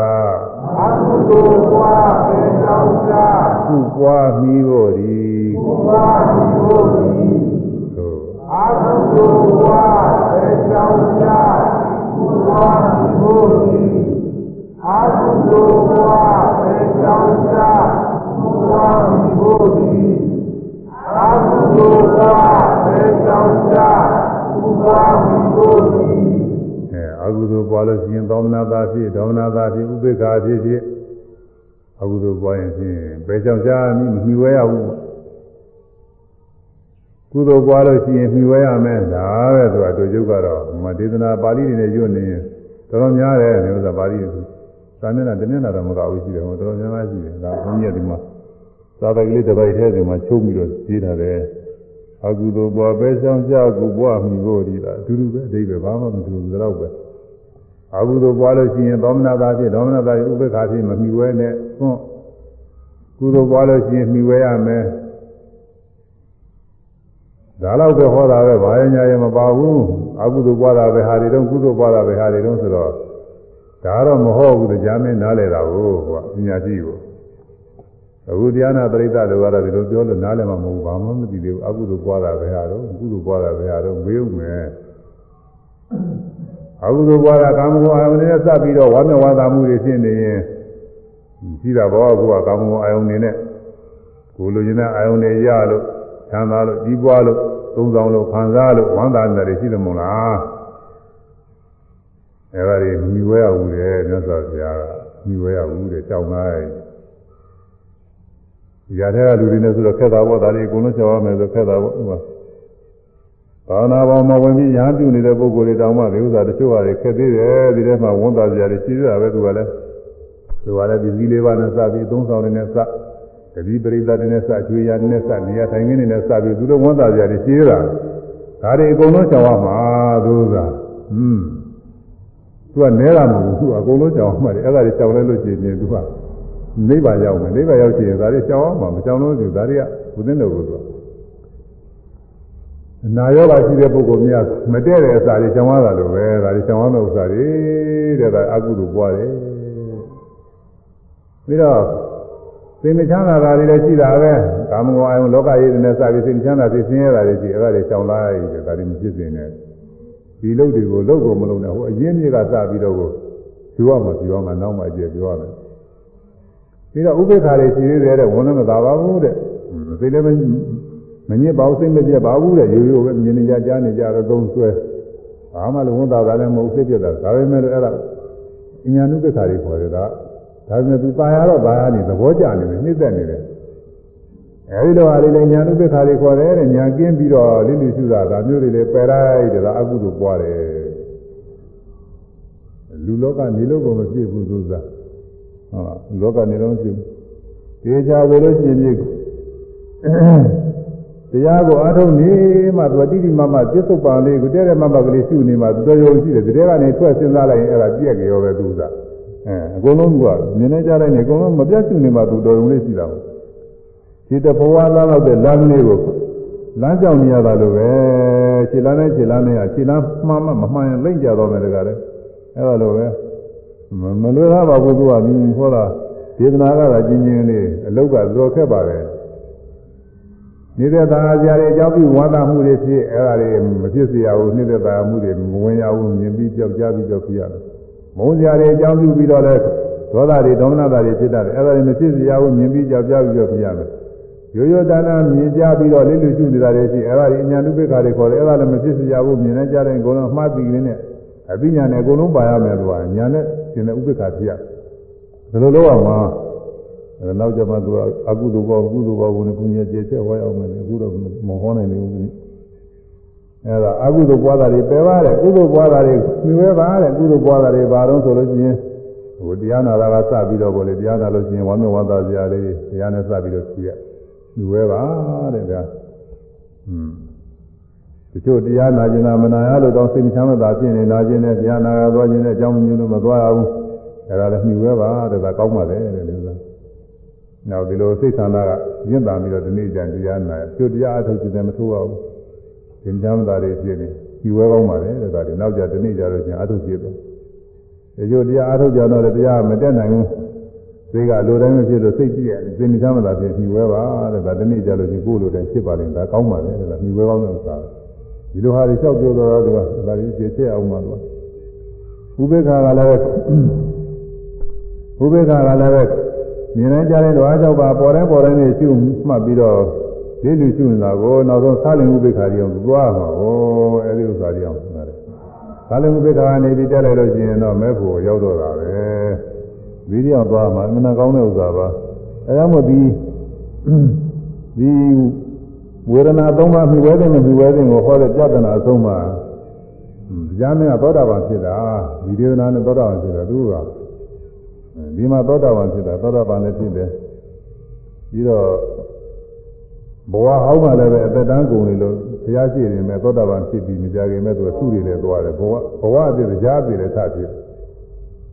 အကုသိုလ်ပွားပဲချောင်းရှာကုပွားမိဖို့ဒီကုပွားမိဖို့ဒီသို့အကုသိုလ်ပွားပဲချောင်းရှာကုပွားမိဖို့ဒီအကုသိုလ်ပွားပဲချောင်းရှာကုပွားမိဖို့ဒီအကုသိုလ်ပွားပဲချောင်းရှာကုပွားမိဖို့ဒီ အဲအကုသိုလ်ပွားလို့ရှိရင်သောမနာသာဖြစ်ဒေါမနာသာဖြစ်ဥပေက္ခဖြစ်ဖြစ်အကုသိုလ်ပွားရင်ဖြင့်ဘယ်ကြောင့်ရှားမိမဝဲရဘူးကုသိုလ်ပွားလို့ရှိရင်မြှဝဲရမယ်ဒါပဲသူကတို့ကျုပ်ကတော့မဒေသနာပါဠိတွေနဲ့ညွတ်နေရင်တော်တော်များတယ်ဒီဥစ္စာပါဠိတွေသာမျက်နှာတမျက်နှာတော့မကဘူးရှိတယ်ဟောတော်တော်များများရှိတယ်ဒါဘုန်းကြီးကဒီမှာသာသကလေးတစ်ပိုက်ထဲဒီမှာချုပ်ပြီးတော့ရေးထားတယ် အကုသိုလ်ပွားပဲဆောင်ကြကုပွားမိဖို့ဒီလားအတူတူပဲအတိပဲဘာမှမတူဘူးတော့ပဲအကုသိုလ်ပွားလို့ရှိရင်သောမနာသာဖြစ်သောမနာသာဥပ္ပခါဖြစ်မမိဝဲနဲ့သွန်ကုသိုလ်ပွားလို့ရှိရင်မိဝဲရမယ်ဒါတော့ပဲဟောတာပဲဘာရညာရမပါဘူးအကုသိုလ်ပွားတာပဲဟာတွေတော့ကုသိုလ်ပွားတာပဲဟာတွေတော့ဆိုတော့ဒါတော့မဟုတ်ဘူးတရားမင်းနားလဲတာကိုဟိုကပညာရှိကို အခုတရားနာပရိသတ်တွေကတော့ဒီလိုပြောလို့နားလည်မှာမဟုတ်ဘူးဘာမှမသိသေးဘူးအကုသိုလ်ပွားတာပဲဟာတော့ကုသိုလ်ပွားတာပဲဟာတော့မေးဦးမယ်အကုသိုလ်ပွားတာကာမဂုဏ်အာယုန်နဲ့စပ်ပြီးတော့ဝါမျက်ဝါသာမှုတွေဖြစ်နေရင်ရှိတာဘောကကာမဂုဏ်အာယုန်တွေနဲ့ကိုလိုချင်တဲ့အာယုန်တွေရလို့ချမ်းသာလို့ကြီးပွားလို့သုံးဆောင်လို့ခံစားလို့ဝမ်းသာနေတယ်ရှိတယ်မို့လားအဲဒါတွေမြည်ဝဲရဘူးလေမြတ်စွာဘုရားကမြည်ဝဲရဘူးတဲ့ကြောက်သားရဲ့ဒီ ရတဲ့လူတွေနဲ့ဆိုတော့ခက်တာပေါ့ဒါတွေအကုန်လုံးကြောက်ရမယ်ဆိုခက်တာပေါ့ဥပမာဘာနာပေါင်းမှာဝင်ပြီးရဟန်းပြုနေတဲ့ပုဂ္ဂိုလ်တွေတောင်မှဒီဥစ္စာတချို့ဟာတွေခက်သေးတယ်ဒီထဲမှာဝန်သားစရာတွေရှိသေးတာပဲသူကလည်းသူကလည်းဒီစည်းလေးပါးနဲ့စပြီးသုံးဆောင်နေနဲ့စတတိပရိသတ်တွေနဲ့စကျွေးရနဲ့စနေရထိုင်ခင်းတွေနဲ့စပြီးသူတို့ဝန်သားကြတယ်ရှင်းတာဒါတွေအကုန်လုံးကြောင်ရမှာသူကဟွန်းသူကနဲတာမဟုတ်ဘူးသူအကုန်လုံးကြောင်မှတယ်အဲ့ဒါတွေကြောင်လဲလို့ရှိရင်သူက နိဗ္ဗာန်ရောက်မယ်နိဗ္ဗာန်ရောက်ချင်ဒါတွေကြောင်အောင်မှာမကြောင်လို့သူဒါတွေကဘုသင်းတော်ကိုသူအနာရောဂါရှိတဲ့ပုဂ္ဂိုလ်များမတည့်တဲ့အစာတွေကြောင်ရတာလို့ပဲဒါတွေကြောင်ရတဲ့ဥစ္စာတွေတဲ့ဒါအကုသိုလ်ပွားတယ်ပြီးတော့စိတ်မချမ်းသာတာတွေလည်းရှိတာပဲကာမဂုဏ်အယုံလောကကြီးတွေနဲ့စပြီးစိတ်မချမ်းသာစိတ်ဆင်းရဲတာတွေရှိအဲ့ဒါတွေကြောင်လာရတယ်ဒါတွေမဖြစ်စင်နဲ့ဒီလုပ်တွေကိုလုပ်ကိုမလုပ်နဲ့ဟိုအရင်မြေကစပြီးတော့ကိုပြောရမှာပြောရမှာနောက်မှအကျယ်ပြောရမယ် ပြီးတော့ဥပိ္ပခါတွေရှိသေးတယ်တဲ့ဝန်လည်းမသာပါဘူးတဲ့စိတ်လည်းမညစ်ပါဘူးစိတ်မပြတ်ပါဘူးတဲ့ရိုးရိုးပဲမြင်နေကြကြားနေကြတော့သုံးဆွဲဘာမှလည်းဝန်သာတာလည်းမဟုတ်စိတ်ပြတ်တာဒါပေမဲ့လည်းအဲ့ဒါအညာနုပိ္ပခါတွေခေါ်တယ်ကဒါပေမဲ့သူပါရတော့ပါရနေသဘောကျနေတယ်နှိမ့်သက်နေတယ်အဲဒီလိုဟာလေးလည်းညာနုပိ္ပခါတွေခေါ်တယ်တဲ့ညာကင်းပြီးတော့လိလိရှုတာဒါမျိုးတွေလည်းပယ်လိုက်တယ်ဒါအကုသို့ပွားတယ်လူလောကနေလို့ကိုမပြည့်ဘူးသူစား ဟုတ်လောကနေတော့ပြည့်တေချာဆိုလို့ရှိရင်ပြည့်တရားကိုအားထုတ်နေမှသူတိတိမမပြစ္ဆုတ်ပံလေးကိုတဲ့တဲ့မမကလေးရှုနေမှသူတော်ရုံရှိတယ်တကယ်ကနေထွက်စဉ်းစားလိုက်ရင်အဲ့ဒါပြည့်ကြရောပဲသူစားအဲအကုန်လုံးကမြင်နေကြလိုက်နေအကုန်လုံးမပြတ်ရှုနေမှသူတော်ရုံလေးရှိတာပေါ့ဒီတဘဝလားတော့တဲ့လမ်းလေးကိုလမ်းကြောင်နေရတာလို့ပဲခြေလမ်းနဲ့ခြေလမ်းနဲ့ခြေလမ်းမှန်မှမမှန်ရင်လိမ့်ကြတော့မယ်တကားလေအဲ့ဒါလိုပဲ မလွယ်သားပါဘူးသူကမြင်ဟောတာဒေသနာကသာကျင်းချင်းလေးအလုတ်ကဇော်ခက်ပါတယ်နေတဲ့သာဇာတွေအကြောင်းပြုဝါဒမှုတွေဖြစ်အဲ့ဒါတွေမဖြစ်စေရဘူးနေတဲ့သာမှုတွေမဝင်ရဘူးမြင်ပြီးကြောက်ကြပြီးကြောက်ပြရတယ်မုန်းဇာတွေအကြောင်းပြုပြီးတော့လဲဒေါသတွေဒေါမနတာတွေဖြစ်တတ်တယ်အဲ့ဒါတွေမဖြစ်စေရဘူးမြင်ပြီးကြောက်ကြပြီးကြောက်ပြရတယ်ရိုးရိုးတန်းတန်းမြင်ကြပြီးတော့လိလူရှုနေတာတွေရှိအဲ့ဒါတွေအညာနုပိ္ပခါတွေခေါ်တယ်အဲ့ဒါလည်းမဖြစ်စေရဘူးမြင်နေကြတဲ့အကုန်လုံးအမှားသိကလေးနဲ့ အပိညာနဲ့အကုန်လုံးပါရမယ်သူကညာနဲ့ရှင်တဲ့ဥပိ္ပခါဖြစ်ရဒီလိုလုပ်အောင်မှာအဲနောက်ကျမှသူကအကုသိုလ်ဘောကုသိုလ်ဘောကိုကုညကျေချက်ဝါရအောင်မယ်အခုတော့မဟောနိုင်ဘူးကွအဲဒါအကုသိုလ်ပွားတာတွေပယ်ပါတယ်ကုသိုလ်ပွားတာတွေမြွေပါတဲ့ကုသိုလ်ပွားတာတွေဘာတော့ဆိုလို့ရှိရင်ဟိုတရားနာတာကစပြီးတော့ကိုလေတရားနာလို့ရှိရင်ဝမ်းမြောက်ဝမ်းသာစရာလေးတရားနဲ့စပြီးတော့ဖြေရမြွေပါတဲ့ဗျာอืมတ ချို့တရားနာကျင်တာမနာရလို့တော့စိတ်မချမ်းသာဖြစ်နေနာကျင်တဲ့တရားနာရသွားခြင်းနဲ့အကြောင်းမညွှန်လို့မသွားရဘူးအဲဒါလည်းမြှူပဲပါတဲ့ဒါကောင်းပါလေတဲ့လို့ဆိုနောက်ဒီလိုစိတ်ဆန္ဒကရင့်တာပြီးတော့ဒီနေ့ကျန်တရားနာကျို့တရားအထုတ်ခြင်းမထိုးရဘူးသင်္ချမ်းသာတွေဖြစ်နေမြှူပဲကောင်းပါလေတဲ့ဒါတွေနောက်ကျဒီနေ့ကျတော့ကျန်အထုတ်ဖြစ်သွားဒီကျို့တရားအထုတ်ကြတော့တရားမတက်နိုင်ဘူးစိတ်ကလိုတိုင်းမဖြစ်လို့စိတ်ကြည့်ရတယ်သင်္ချမ်းသာဖြစ်မြှူပဲပါတဲ့ဒါဒီနေ့ကျတော့ဒီကိုယ်လိုတိုင်းဖြစ်ပါလိမ့်ဒါကောင်းပါလေတဲ့ဒါမြှူပဲကောင်းတဲ့ဥစ္စာ ဒီလိုဟာတွေလျှောက်ပြောတော့သူကဒါကြီးကျေချက်အောင်ပါလို့ဥပေက္ခကလည်းဥပေက္ခကလည်းမြင်တိုင်းကြားတဲ့ဓဝါကြောက်ပါပေါ်တိုင်းပေါ်တိုင်းနဲ့ရှုမှတ်ပြီးတော့ဒီလူရှုနေတာကိုနောက်ဆုံးသာလင်ဥပေက္ခကြီးအောင်သွားမှာဟောအဲဒီဥစ္စာကြီးအောင်ဆိုတာလေသာလင်ဥပေက္ခကနေပြီးတက်လိုက်လို့ရှိရင်တော့မဲ့ဖို့ရောက်တော့တာပဲဗီဒီယိုသွားမှာအမှန်ကောင်းတဲ့ဥစ္စာပါအဲဒါမှဒီဒီ ဝေဒနာသုံးပါးမြှဝဲတဲ့မြှဝဲတဲ့ကိုဟောတဲ့ပြဿနာအဆုံးမှာတရားမင်းကသောတာပန်ဖြစ်တာဒီဒေသနာနဲ့သောတာပန်ဖြစ်တာသူကဒီမှာသောတာပန်ဖြစ်တာသောတာပန်လည်းဖြစ်တယ်ပြီးတော့ဘဝဟောင်းမှလည်းပဲအသက်တန်းကုန်နေလို့ဘုရားရှိနေမယ်သောတာပန်ဖြစ်ပြီးမကြခင်မဲ့သူကသူ့တွေလည်းသွားတယ်ဘဝဘဝအဖြစ်တရားအဖြစ်လည်းထဖြစ်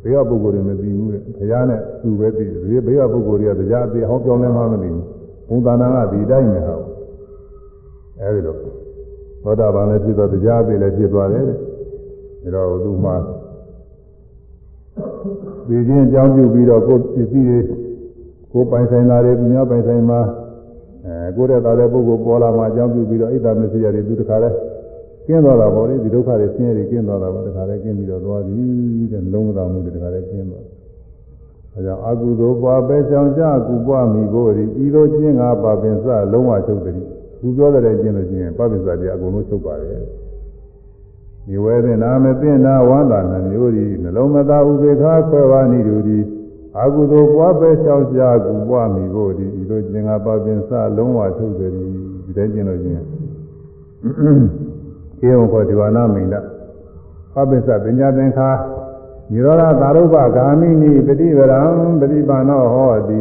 ဘေးကပုဂ္ဂိုလ်တွေမသိဘူးတဲ့ဘုရားနဲ့သူပဲသိတယ်ဘေးကပုဂ္ဂိုလ်တွေကတရားအဖြစ်ဟောပြောင်းလဲမှမသိဘူးဘုံသာနာကဒီတိုင်းနဲ့ဟော အဲဒီလိုသောတာပန်လည်းဖြစ်သွားတရားအဖြစ်လည်းဖြစ်သွားတယ်တဲ့ဒါတော့သူမှဒီချင်းအကြောင်းပြုပြီးတော့ကိုယ်ပစ္စည်းတွေကိုပိုင်ဆိုင်တာတွေသူများပိုင်ဆိုင်မှာအဲကိုယ်တဲ့သားတဲ့ပုဂ္ဂိုလ်ပေါ်လာမှအကြောင်းပြုပြီးတော့ဣဒ္ဓမစ္စရိယတွေသူတခါလဲကျင်းသွားတာပေါ့လေဒီဒုက္ခတွေဆင်းရဲတွေကျင်းသွားတာပေါ့တခါလဲကျင်းပြီးတော့သွားပြီတဲ့လုံးဝတော်မူတယ်တခါလဲကျင်းသွားအဲကြောင့်အကုသိုလ်ပွားပဲကြောင့်ကြကုပွားမိဖို့ဒီဤသို့ကျင်းငါပါပင်စလုံးဝချုပ်တယ် ခုပြောတဲ့ကျင်းလို့ကျင်းပါပင်စတွေအကုန်လုံးချုပ်ပါတယ်ဒီဝဲတဲ့နာမသိနာဝန္တာနှမျိုးဒီနှလုံးမသာဥပေက္ခခွဲပါနိဒူဒီအကုသိုလ်ပွားပဲလျှောက်ကြကူပွားမိဖို့ဒီဒီလိုကျင်ငါပါပင်စလုံးဝထုတ်တယ်ဒီတဲ့ကျင်လို့ချင်းဧဝံခောဒီဝနာမိန်ဒပပစ္စပညာသင်္ခါនិရောဓသာရုပ္ပဂာမိနိပฏิဝရံပฏิပါဏောဟောတိ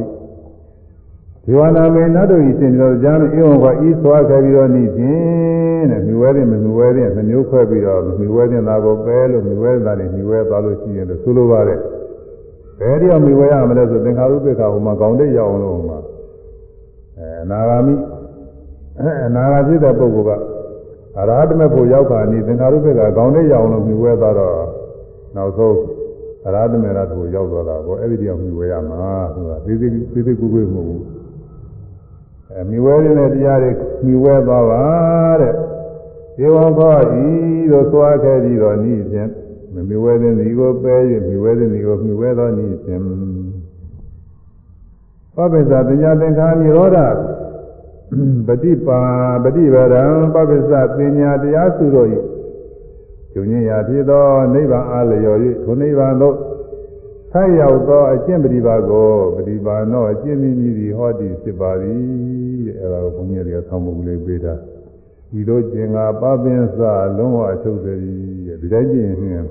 ဒီဝနာမေနတ်တို့ဤစင်ပြီးတော့ကြားလို့ဧဝံကဤသွားခဲ့ပြီးတော့ဤဖြင့်တဲ့မြွေတဲ့မမြွေတဲ့နှမျိုးခွဲပြီးတော့မြွေတဲ့သားကိုပဲလို့မြွေတဲ့သားနဲ့မြွေသွားလို့ရှိရင်လို့ဆိုလိုပါတယ်ဘယ်တယောက်မြွေရမလဲဆိုသင်္ခါရုပ္ပခါဟိုမှာကောင်းတဲ့ရောက်အောင်လို့ဟိုမှာအဲအနာဂါမိအနာဂါဖြစ်တဲ့ပုဂ္ဂိုလ်ကအရဟတမေဖို့ရောက်ခါနေသင်္ခါရုပ္ပခါကောင်းတဲ့ရောက်အောင်လို့မြွေသွားတော့နောက်ဆုံးအရဟတမေရတ်ကိုရောက်သွားတာပေါ့အဲ့ဒီတယောက်မြွေရမှာဆိုတာသေးသေးသေးသေးကိုကိုမဟုတ်ဘူး အဲမြဝဲတဲ့တရားတွေမြဝဲသွားပါတဲ့ဒီဝဘောဤတို့သွားခဲ့ပြီးတော့ဤဖြင့်မြဝဲတဲ့ဒီကိုပဲ၍မြဝဲတဲ့ဒီကိုမြဝဲသောဤဖြင့်ပပိစ္ဆပညာသင်္ခါနိရောဓပฏิပါပฏิဗရံပပိစ္ဆပညာတရားစုတို့၏ကျုံညင်ရာဖြစ်သောနိဗ္ဗာန်အားလျော်၍ထိုနိဗ္ဗာန်သို့ဆက်ရောက်သောအကျင့်ပฏิပါကိုပฏิပါနောအကျင့်မိမိသည်ဟောတည်ဖြစ်ပါသည် အဲဒါကိုဘုန်းကြီးတွေကဆောင်းမှုလေးပေးတာဒီလိုကျင်ကပပင်းစလုံးဝအထုတ်သည်ဒီတိုင်းကြည့်ရင်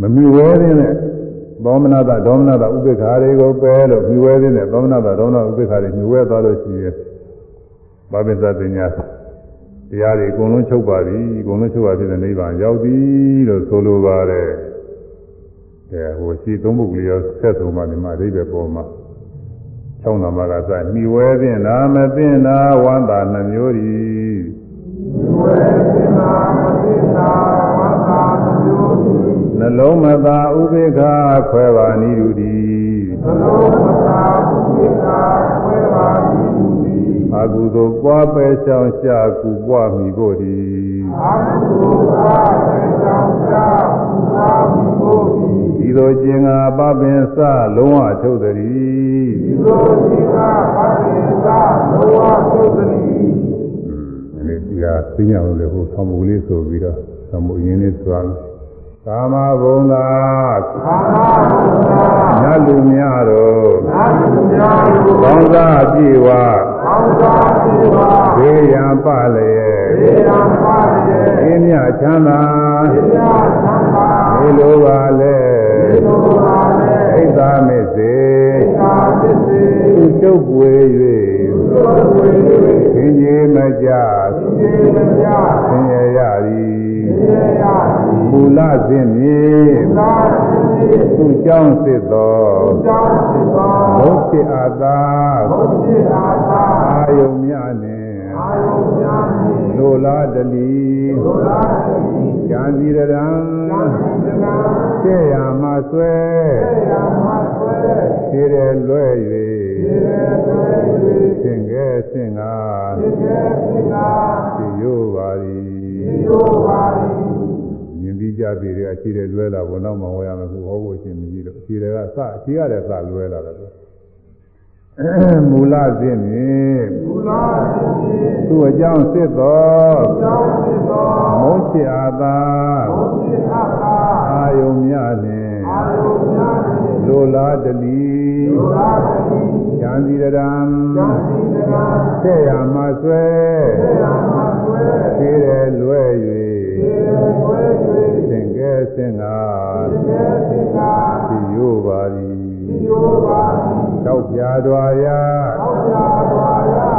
မမီဝဲတဲ့သောမနာတဒေါမနာတဥပိ္ပခာတွေကိုပယ်လို့မြွဲတဲ့သောမနာတဒေါမနာဥပိ္ပခာတွေမြွဲသွားလို့ရှိရင်ပပင်းစပညာတရားတွေအကုန်လုံးချုပ်ပါပြီအကုန်လုံးချုပ်ပါပြီတဲ့နိဗ္ဗာန်ရောက်ပြီလို့ဆိုလိုပါတယ်အဲဟိုရှိသုံးပုဂ္ဂိုလ်ရောဆက်ဆုံးမှဒီမှာအဓိပ္ပာယ်ပေါ်မှာ ၆နာမကစမြည်ဝဲသင့်လားမသင့်လားဝန္တာနှမျိုးဤနှလုံးမသာဥပေက္ခခွဲပါနိရုတိအကုသိုလ်ပွားပဲချောင်းရှာကူပွားမိဖို့တည်းဒီလိုကျင်ငါပပင်စလုံးဝထုတ်သည်ဒီလိုကျင်ငါပပင်စလုံးဝထုတ်သည် ဒီဒီကသိညာလို့လေဟိုသံမှုလေးဆိုပြီးတော့သံမှုရင်းလေးသွားကာမဘုံသာကာမဘုံသာညလူများတို့ညလူများတို့ကောင်းစားပြေဝကောင်းစားပြေဝဘေးရန်ပလျက်ဘေးရန်ပလျက်အင်းမြချမ်းသာအင်းမြချမ်းသာဒီလိုပါလေဒီလိုပါလေဣဒ္ဓမစ္စေဣဒ္ဓမစ္စေ သူကျုပ်ပွေ၍သူကျုပ်ပွေ၍သင်ကြီးမကြသင်ကြီးမကြသင်ရရသည်သင်ရရသည်မူလစဉ်မြေမူလစဉ်မြေသူကြောင့်စစ်သောသူကြောင့်စစ်သောဘုဖြစ်အာသာဘုဖြစ်အာသာအာယုံများနှင့်အာယုံများနှင့်လိုလားတလီ လိုလားတလီဉာဏ်စီရံဉာဏ်စီရံကျေရမှာဆွဲကျေရမှာဆွဲခြေရလွဲ၍ခြေရလွဲ၍သင်ကဲသင်္ကာသင်ကဲသင်္ကာသိရိုးပါသည်သိရိုးပါသည်မြင်ပြီးကြပြီတဲ့အခြေတွေလွဲလာဘုံတော့မဟောရမယ်ခုဟောဖို့ရှင်မကြီးတော့အခြေတွေကစအခြေရတဲ့စလွဲလာတယ် မူလစဉ်ဖြင့်မူလစဉ်ဖြင့်သူအကြောင်းစစ်သောအကြောင်းစစ်သောမုတ်ချအာသာမုတ်ချအာသာအာယုံများနှင့်အာယုံများနှင့်လိုလားတလီလိုလားတလီဉာဏ်စီရံဉာဏ်စီရံဆက်ရမှာဆွဲဆက်ရမှာဆွဲခြေရလွဲ၍ခြေရလွဲ၍သင်ကဲသင်္ကာသင်ကဲသင်္ကာသိရိုးပါသည်သိရိုးပါသည် တောက်ပြားတော်ရာတောက်ပြားတော်ရာ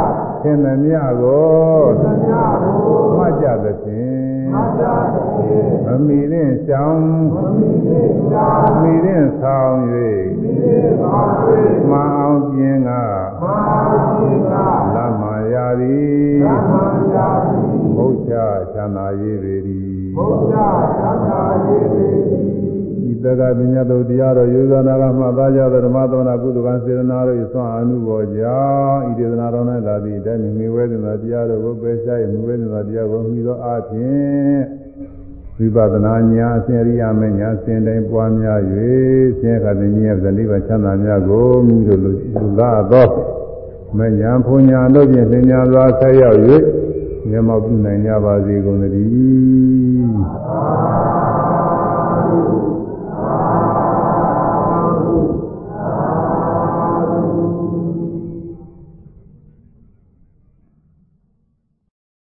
သင်သမျှကိုသင်သမျှကိုမှတ်ကြသဖြင့်မှတ်ကြသဖြင့်မမီတဲ့ရှောင်းမမီတဲ့ရှောင်းမီတဲ့ဆောင်၍မီတဲ့ဆောင်၍မအောင်ပြင်းကမအောင်ပြင်းကလမ္မာရာသည်လမ္မာရာသည်ဘုရားချမ်းသာရေးပေသည်ဘုရားချမ်းသာရေးပေသည် သက္ကပညာတို့တရားတော်ယူဇာနာကမှသားကြသောဓမ္မသမဏကုသကံစေတနာတို့၏သွန်အမှုပေါ်ကြောင့်ဤဒေသနာတော်၌လာသည့်အတိုင်းမိဝဲတင်သောတရားတို့ကိုပယ်ရှား၍မိဝဲတင်သောတရားကိုမြည်သောအခြင်းဝိပဿနာဉာဏ်အစဉ်ရိယာမေဉာဏ်စဉ်တိုင်းပွားများ၍ဆင်းရဲခါသိဉာဏ်ဗလိဗ္ဗချမ်းသာများကိုမိတို့လူလာသောမဉာဏ်ဖုန်ညာတို့ဖြင့်သင်ညာစွာဆက်ရောက်၍မျက်မှောက်ပြုနိုင်ကြပါစေကုန်သတည်း